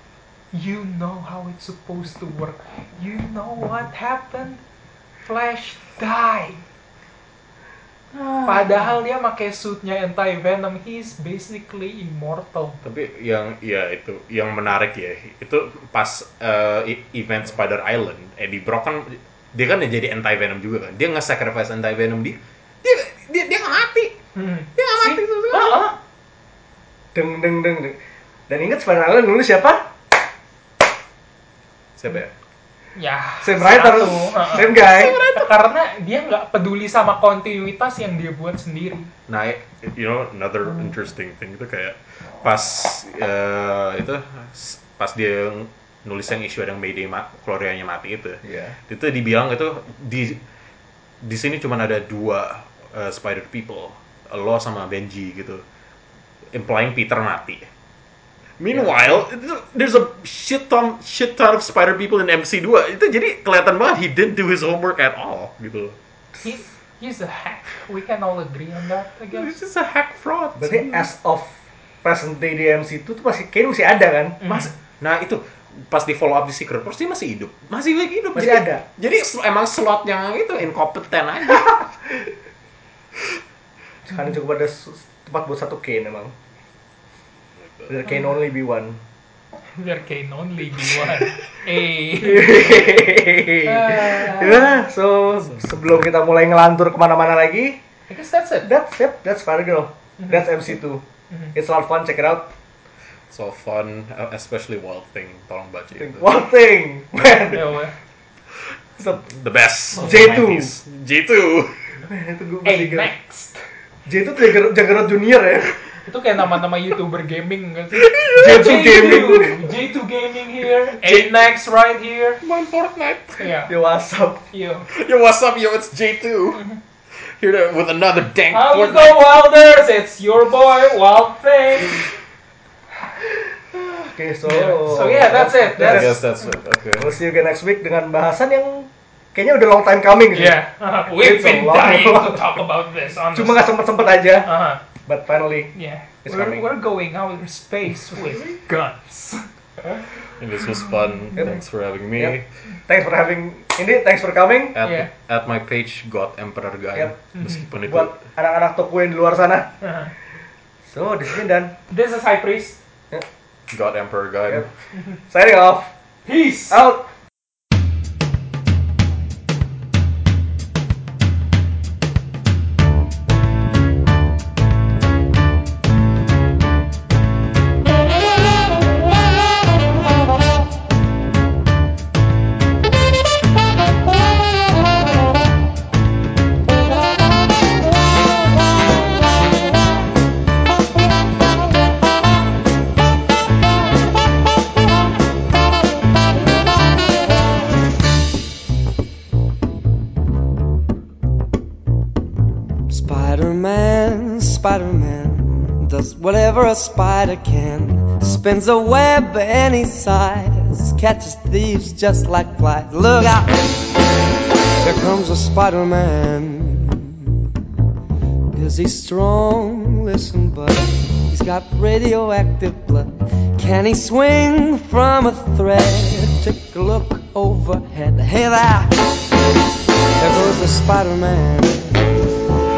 Speaker 2: You know how it's supposed to work. You know what happened? Flash died. Padahal dia pakai suitnya anti venom, he's basically immortal.
Speaker 3: Tapi yang ya itu yang menarik ya itu pas e- event Spider Island Eddie Brock kan dia kan jadi anti venom juga kan dia nge-sacrifice anti venom dia dia dia dia nggak mati
Speaker 2: Hmm.
Speaker 3: dia nggak mati tuh
Speaker 2: Ah, ah.
Speaker 1: Deng deng deng deng. Dan ingat Island nulis siapa?
Speaker 3: siapa ya
Speaker 2: Ya. Ah, ah.
Speaker 1: same guy.
Speaker 2: Karena dia nggak peduli sama kontinuitas yang dia buat sendiri.
Speaker 3: nah you know another interesting thing itu kayak pas eh, itu pas dia nulis yang isu yang Mayday ma keluarganya mati itu
Speaker 1: Iya.
Speaker 3: itu dibilang itu di di sini cuma ada dua uh, spider people lo sama Benji gitu implying Peter mati. Meanwhile itu, there's a shit ton shit ton of spider people in MC2 itu jadi kelihatan banget he didn't do his homework at all gitu.
Speaker 2: He, he's a hack. We can all agree on that, I
Speaker 3: this
Speaker 2: guess.
Speaker 3: is a hack fraud.
Speaker 1: Berarti as of present day di MC itu tuh masih kayaknya masih ada kan?
Speaker 3: Mas, nah itu pas di follow up di Secret Force dia masih hidup. Masih lagi hidup.
Speaker 1: Masih
Speaker 3: jadi,
Speaker 1: ada.
Speaker 3: jadi emang slot yang itu inkompeten aja
Speaker 1: Sekarang cukup ada tempat buat satu Kane emang. There can only be one.
Speaker 2: There can only be one. Eh.
Speaker 1: ya, so sebelum kita mulai ngelantur ke mana-mana lagi,
Speaker 2: I guess that's it.
Speaker 1: that's yep, that's Spider Girl. That's MC2. It's a lot of fun, check it out.
Speaker 3: so fun uh, especially Wild Thing tolong baca itu
Speaker 1: One thing, man,
Speaker 2: well.
Speaker 1: it's a-
Speaker 3: the best of
Speaker 1: J2.
Speaker 3: the 90s. J2
Speaker 1: itu gue
Speaker 2: Hey,
Speaker 1: masih
Speaker 2: next.
Speaker 1: J itu Jagger- Jaggernaut Junior ya.
Speaker 2: Itu kayak nama-nama YouTuber gaming enggak sih?
Speaker 1: J2 Gaming.
Speaker 2: J2 Gaming here. A next right here.
Speaker 3: main Fortnite
Speaker 2: Yeah.
Speaker 1: Yo, what's up?
Speaker 2: Yo.
Speaker 3: yo what's up yo it's J2 here to- with another dank
Speaker 2: How you
Speaker 3: Fortnite
Speaker 2: go, Wilders? It's your boy, Wild Thing.
Speaker 1: Oke, so
Speaker 2: Yeah. So, yeah, that's it.
Speaker 3: I
Speaker 2: That's-
Speaker 3: guess that's it okay
Speaker 1: We'll see you again next week dengan bahasan yang kayaknya udah long time coming sih.
Speaker 2: Yeah. Uh, we've
Speaker 1: It's a
Speaker 2: been
Speaker 1: long-
Speaker 2: dying to talk about this. Honestly.
Speaker 1: Cuma nggak sempet sempet aja,
Speaker 2: Uh-huh.
Speaker 1: but finally.
Speaker 2: Yeah.
Speaker 1: It's
Speaker 2: we're,
Speaker 1: coming.
Speaker 2: we're going outer space with guns.
Speaker 3: and this was fun
Speaker 1: Yep.
Speaker 3: thanks for having me
Speaker 1: Yep. Thanks for having ini, thanks for coming.
Speaker 3: at
Speaker 2: Yeah.
Speaker 3: at my page God Emperor guy
Speaker 1: Yep.
Speaker 3: meskipun itu
Speaker 1: Buat anak-anak toko yang di luar sana.
Speaker 2: Uh-huh.
Speaker 1: So, di sini dan
Speaker 2: This is High Priest.
Speaker 3: God Emperor guy
Speaker 1: Yep. signing off.
Speaker 2: Peace.
Speaker 1: Out.
Speaker 4: Spins a web any size, catches thieves just like flies. Look out! Here comes a Spider-Man. Is he strong? Listen, bud. He's got radioactive blood. Can he swing from a thread? Take a look overhead. Hey there! There goes the Spider-Man.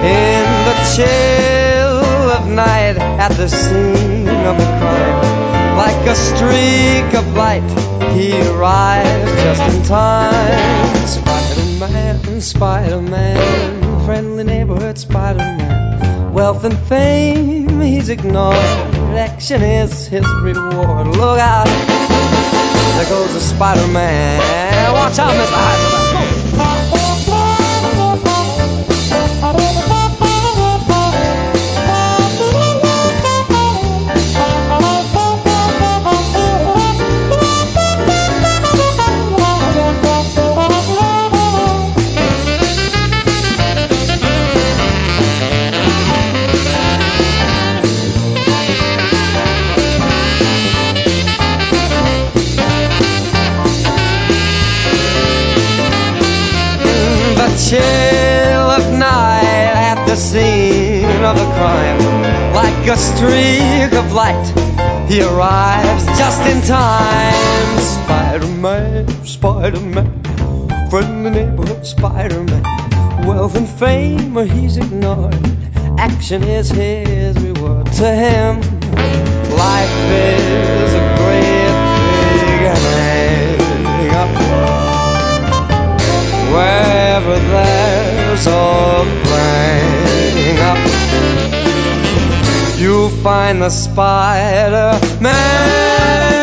Speaker 4: In the chill of night at the scene of the crime, Like a streak of light, he arrives just in time. Spider-Man, Spider-Man, friendly neighborhood Spider-Man. Wealth and fame he's ignored. Action is his reward. Look out, there goes the Spider-Man. Watch out, Mr. Heisenberg. Crime. Like a streak of light, he arrives just in time. Spider-Man, Spider-Man, friendly neighborhood Spider-Man. Wealth and fame, he's ignored. Action is his reward. To him, life is a great big hang up. Wherever there's a up, you'll find the Spider Man.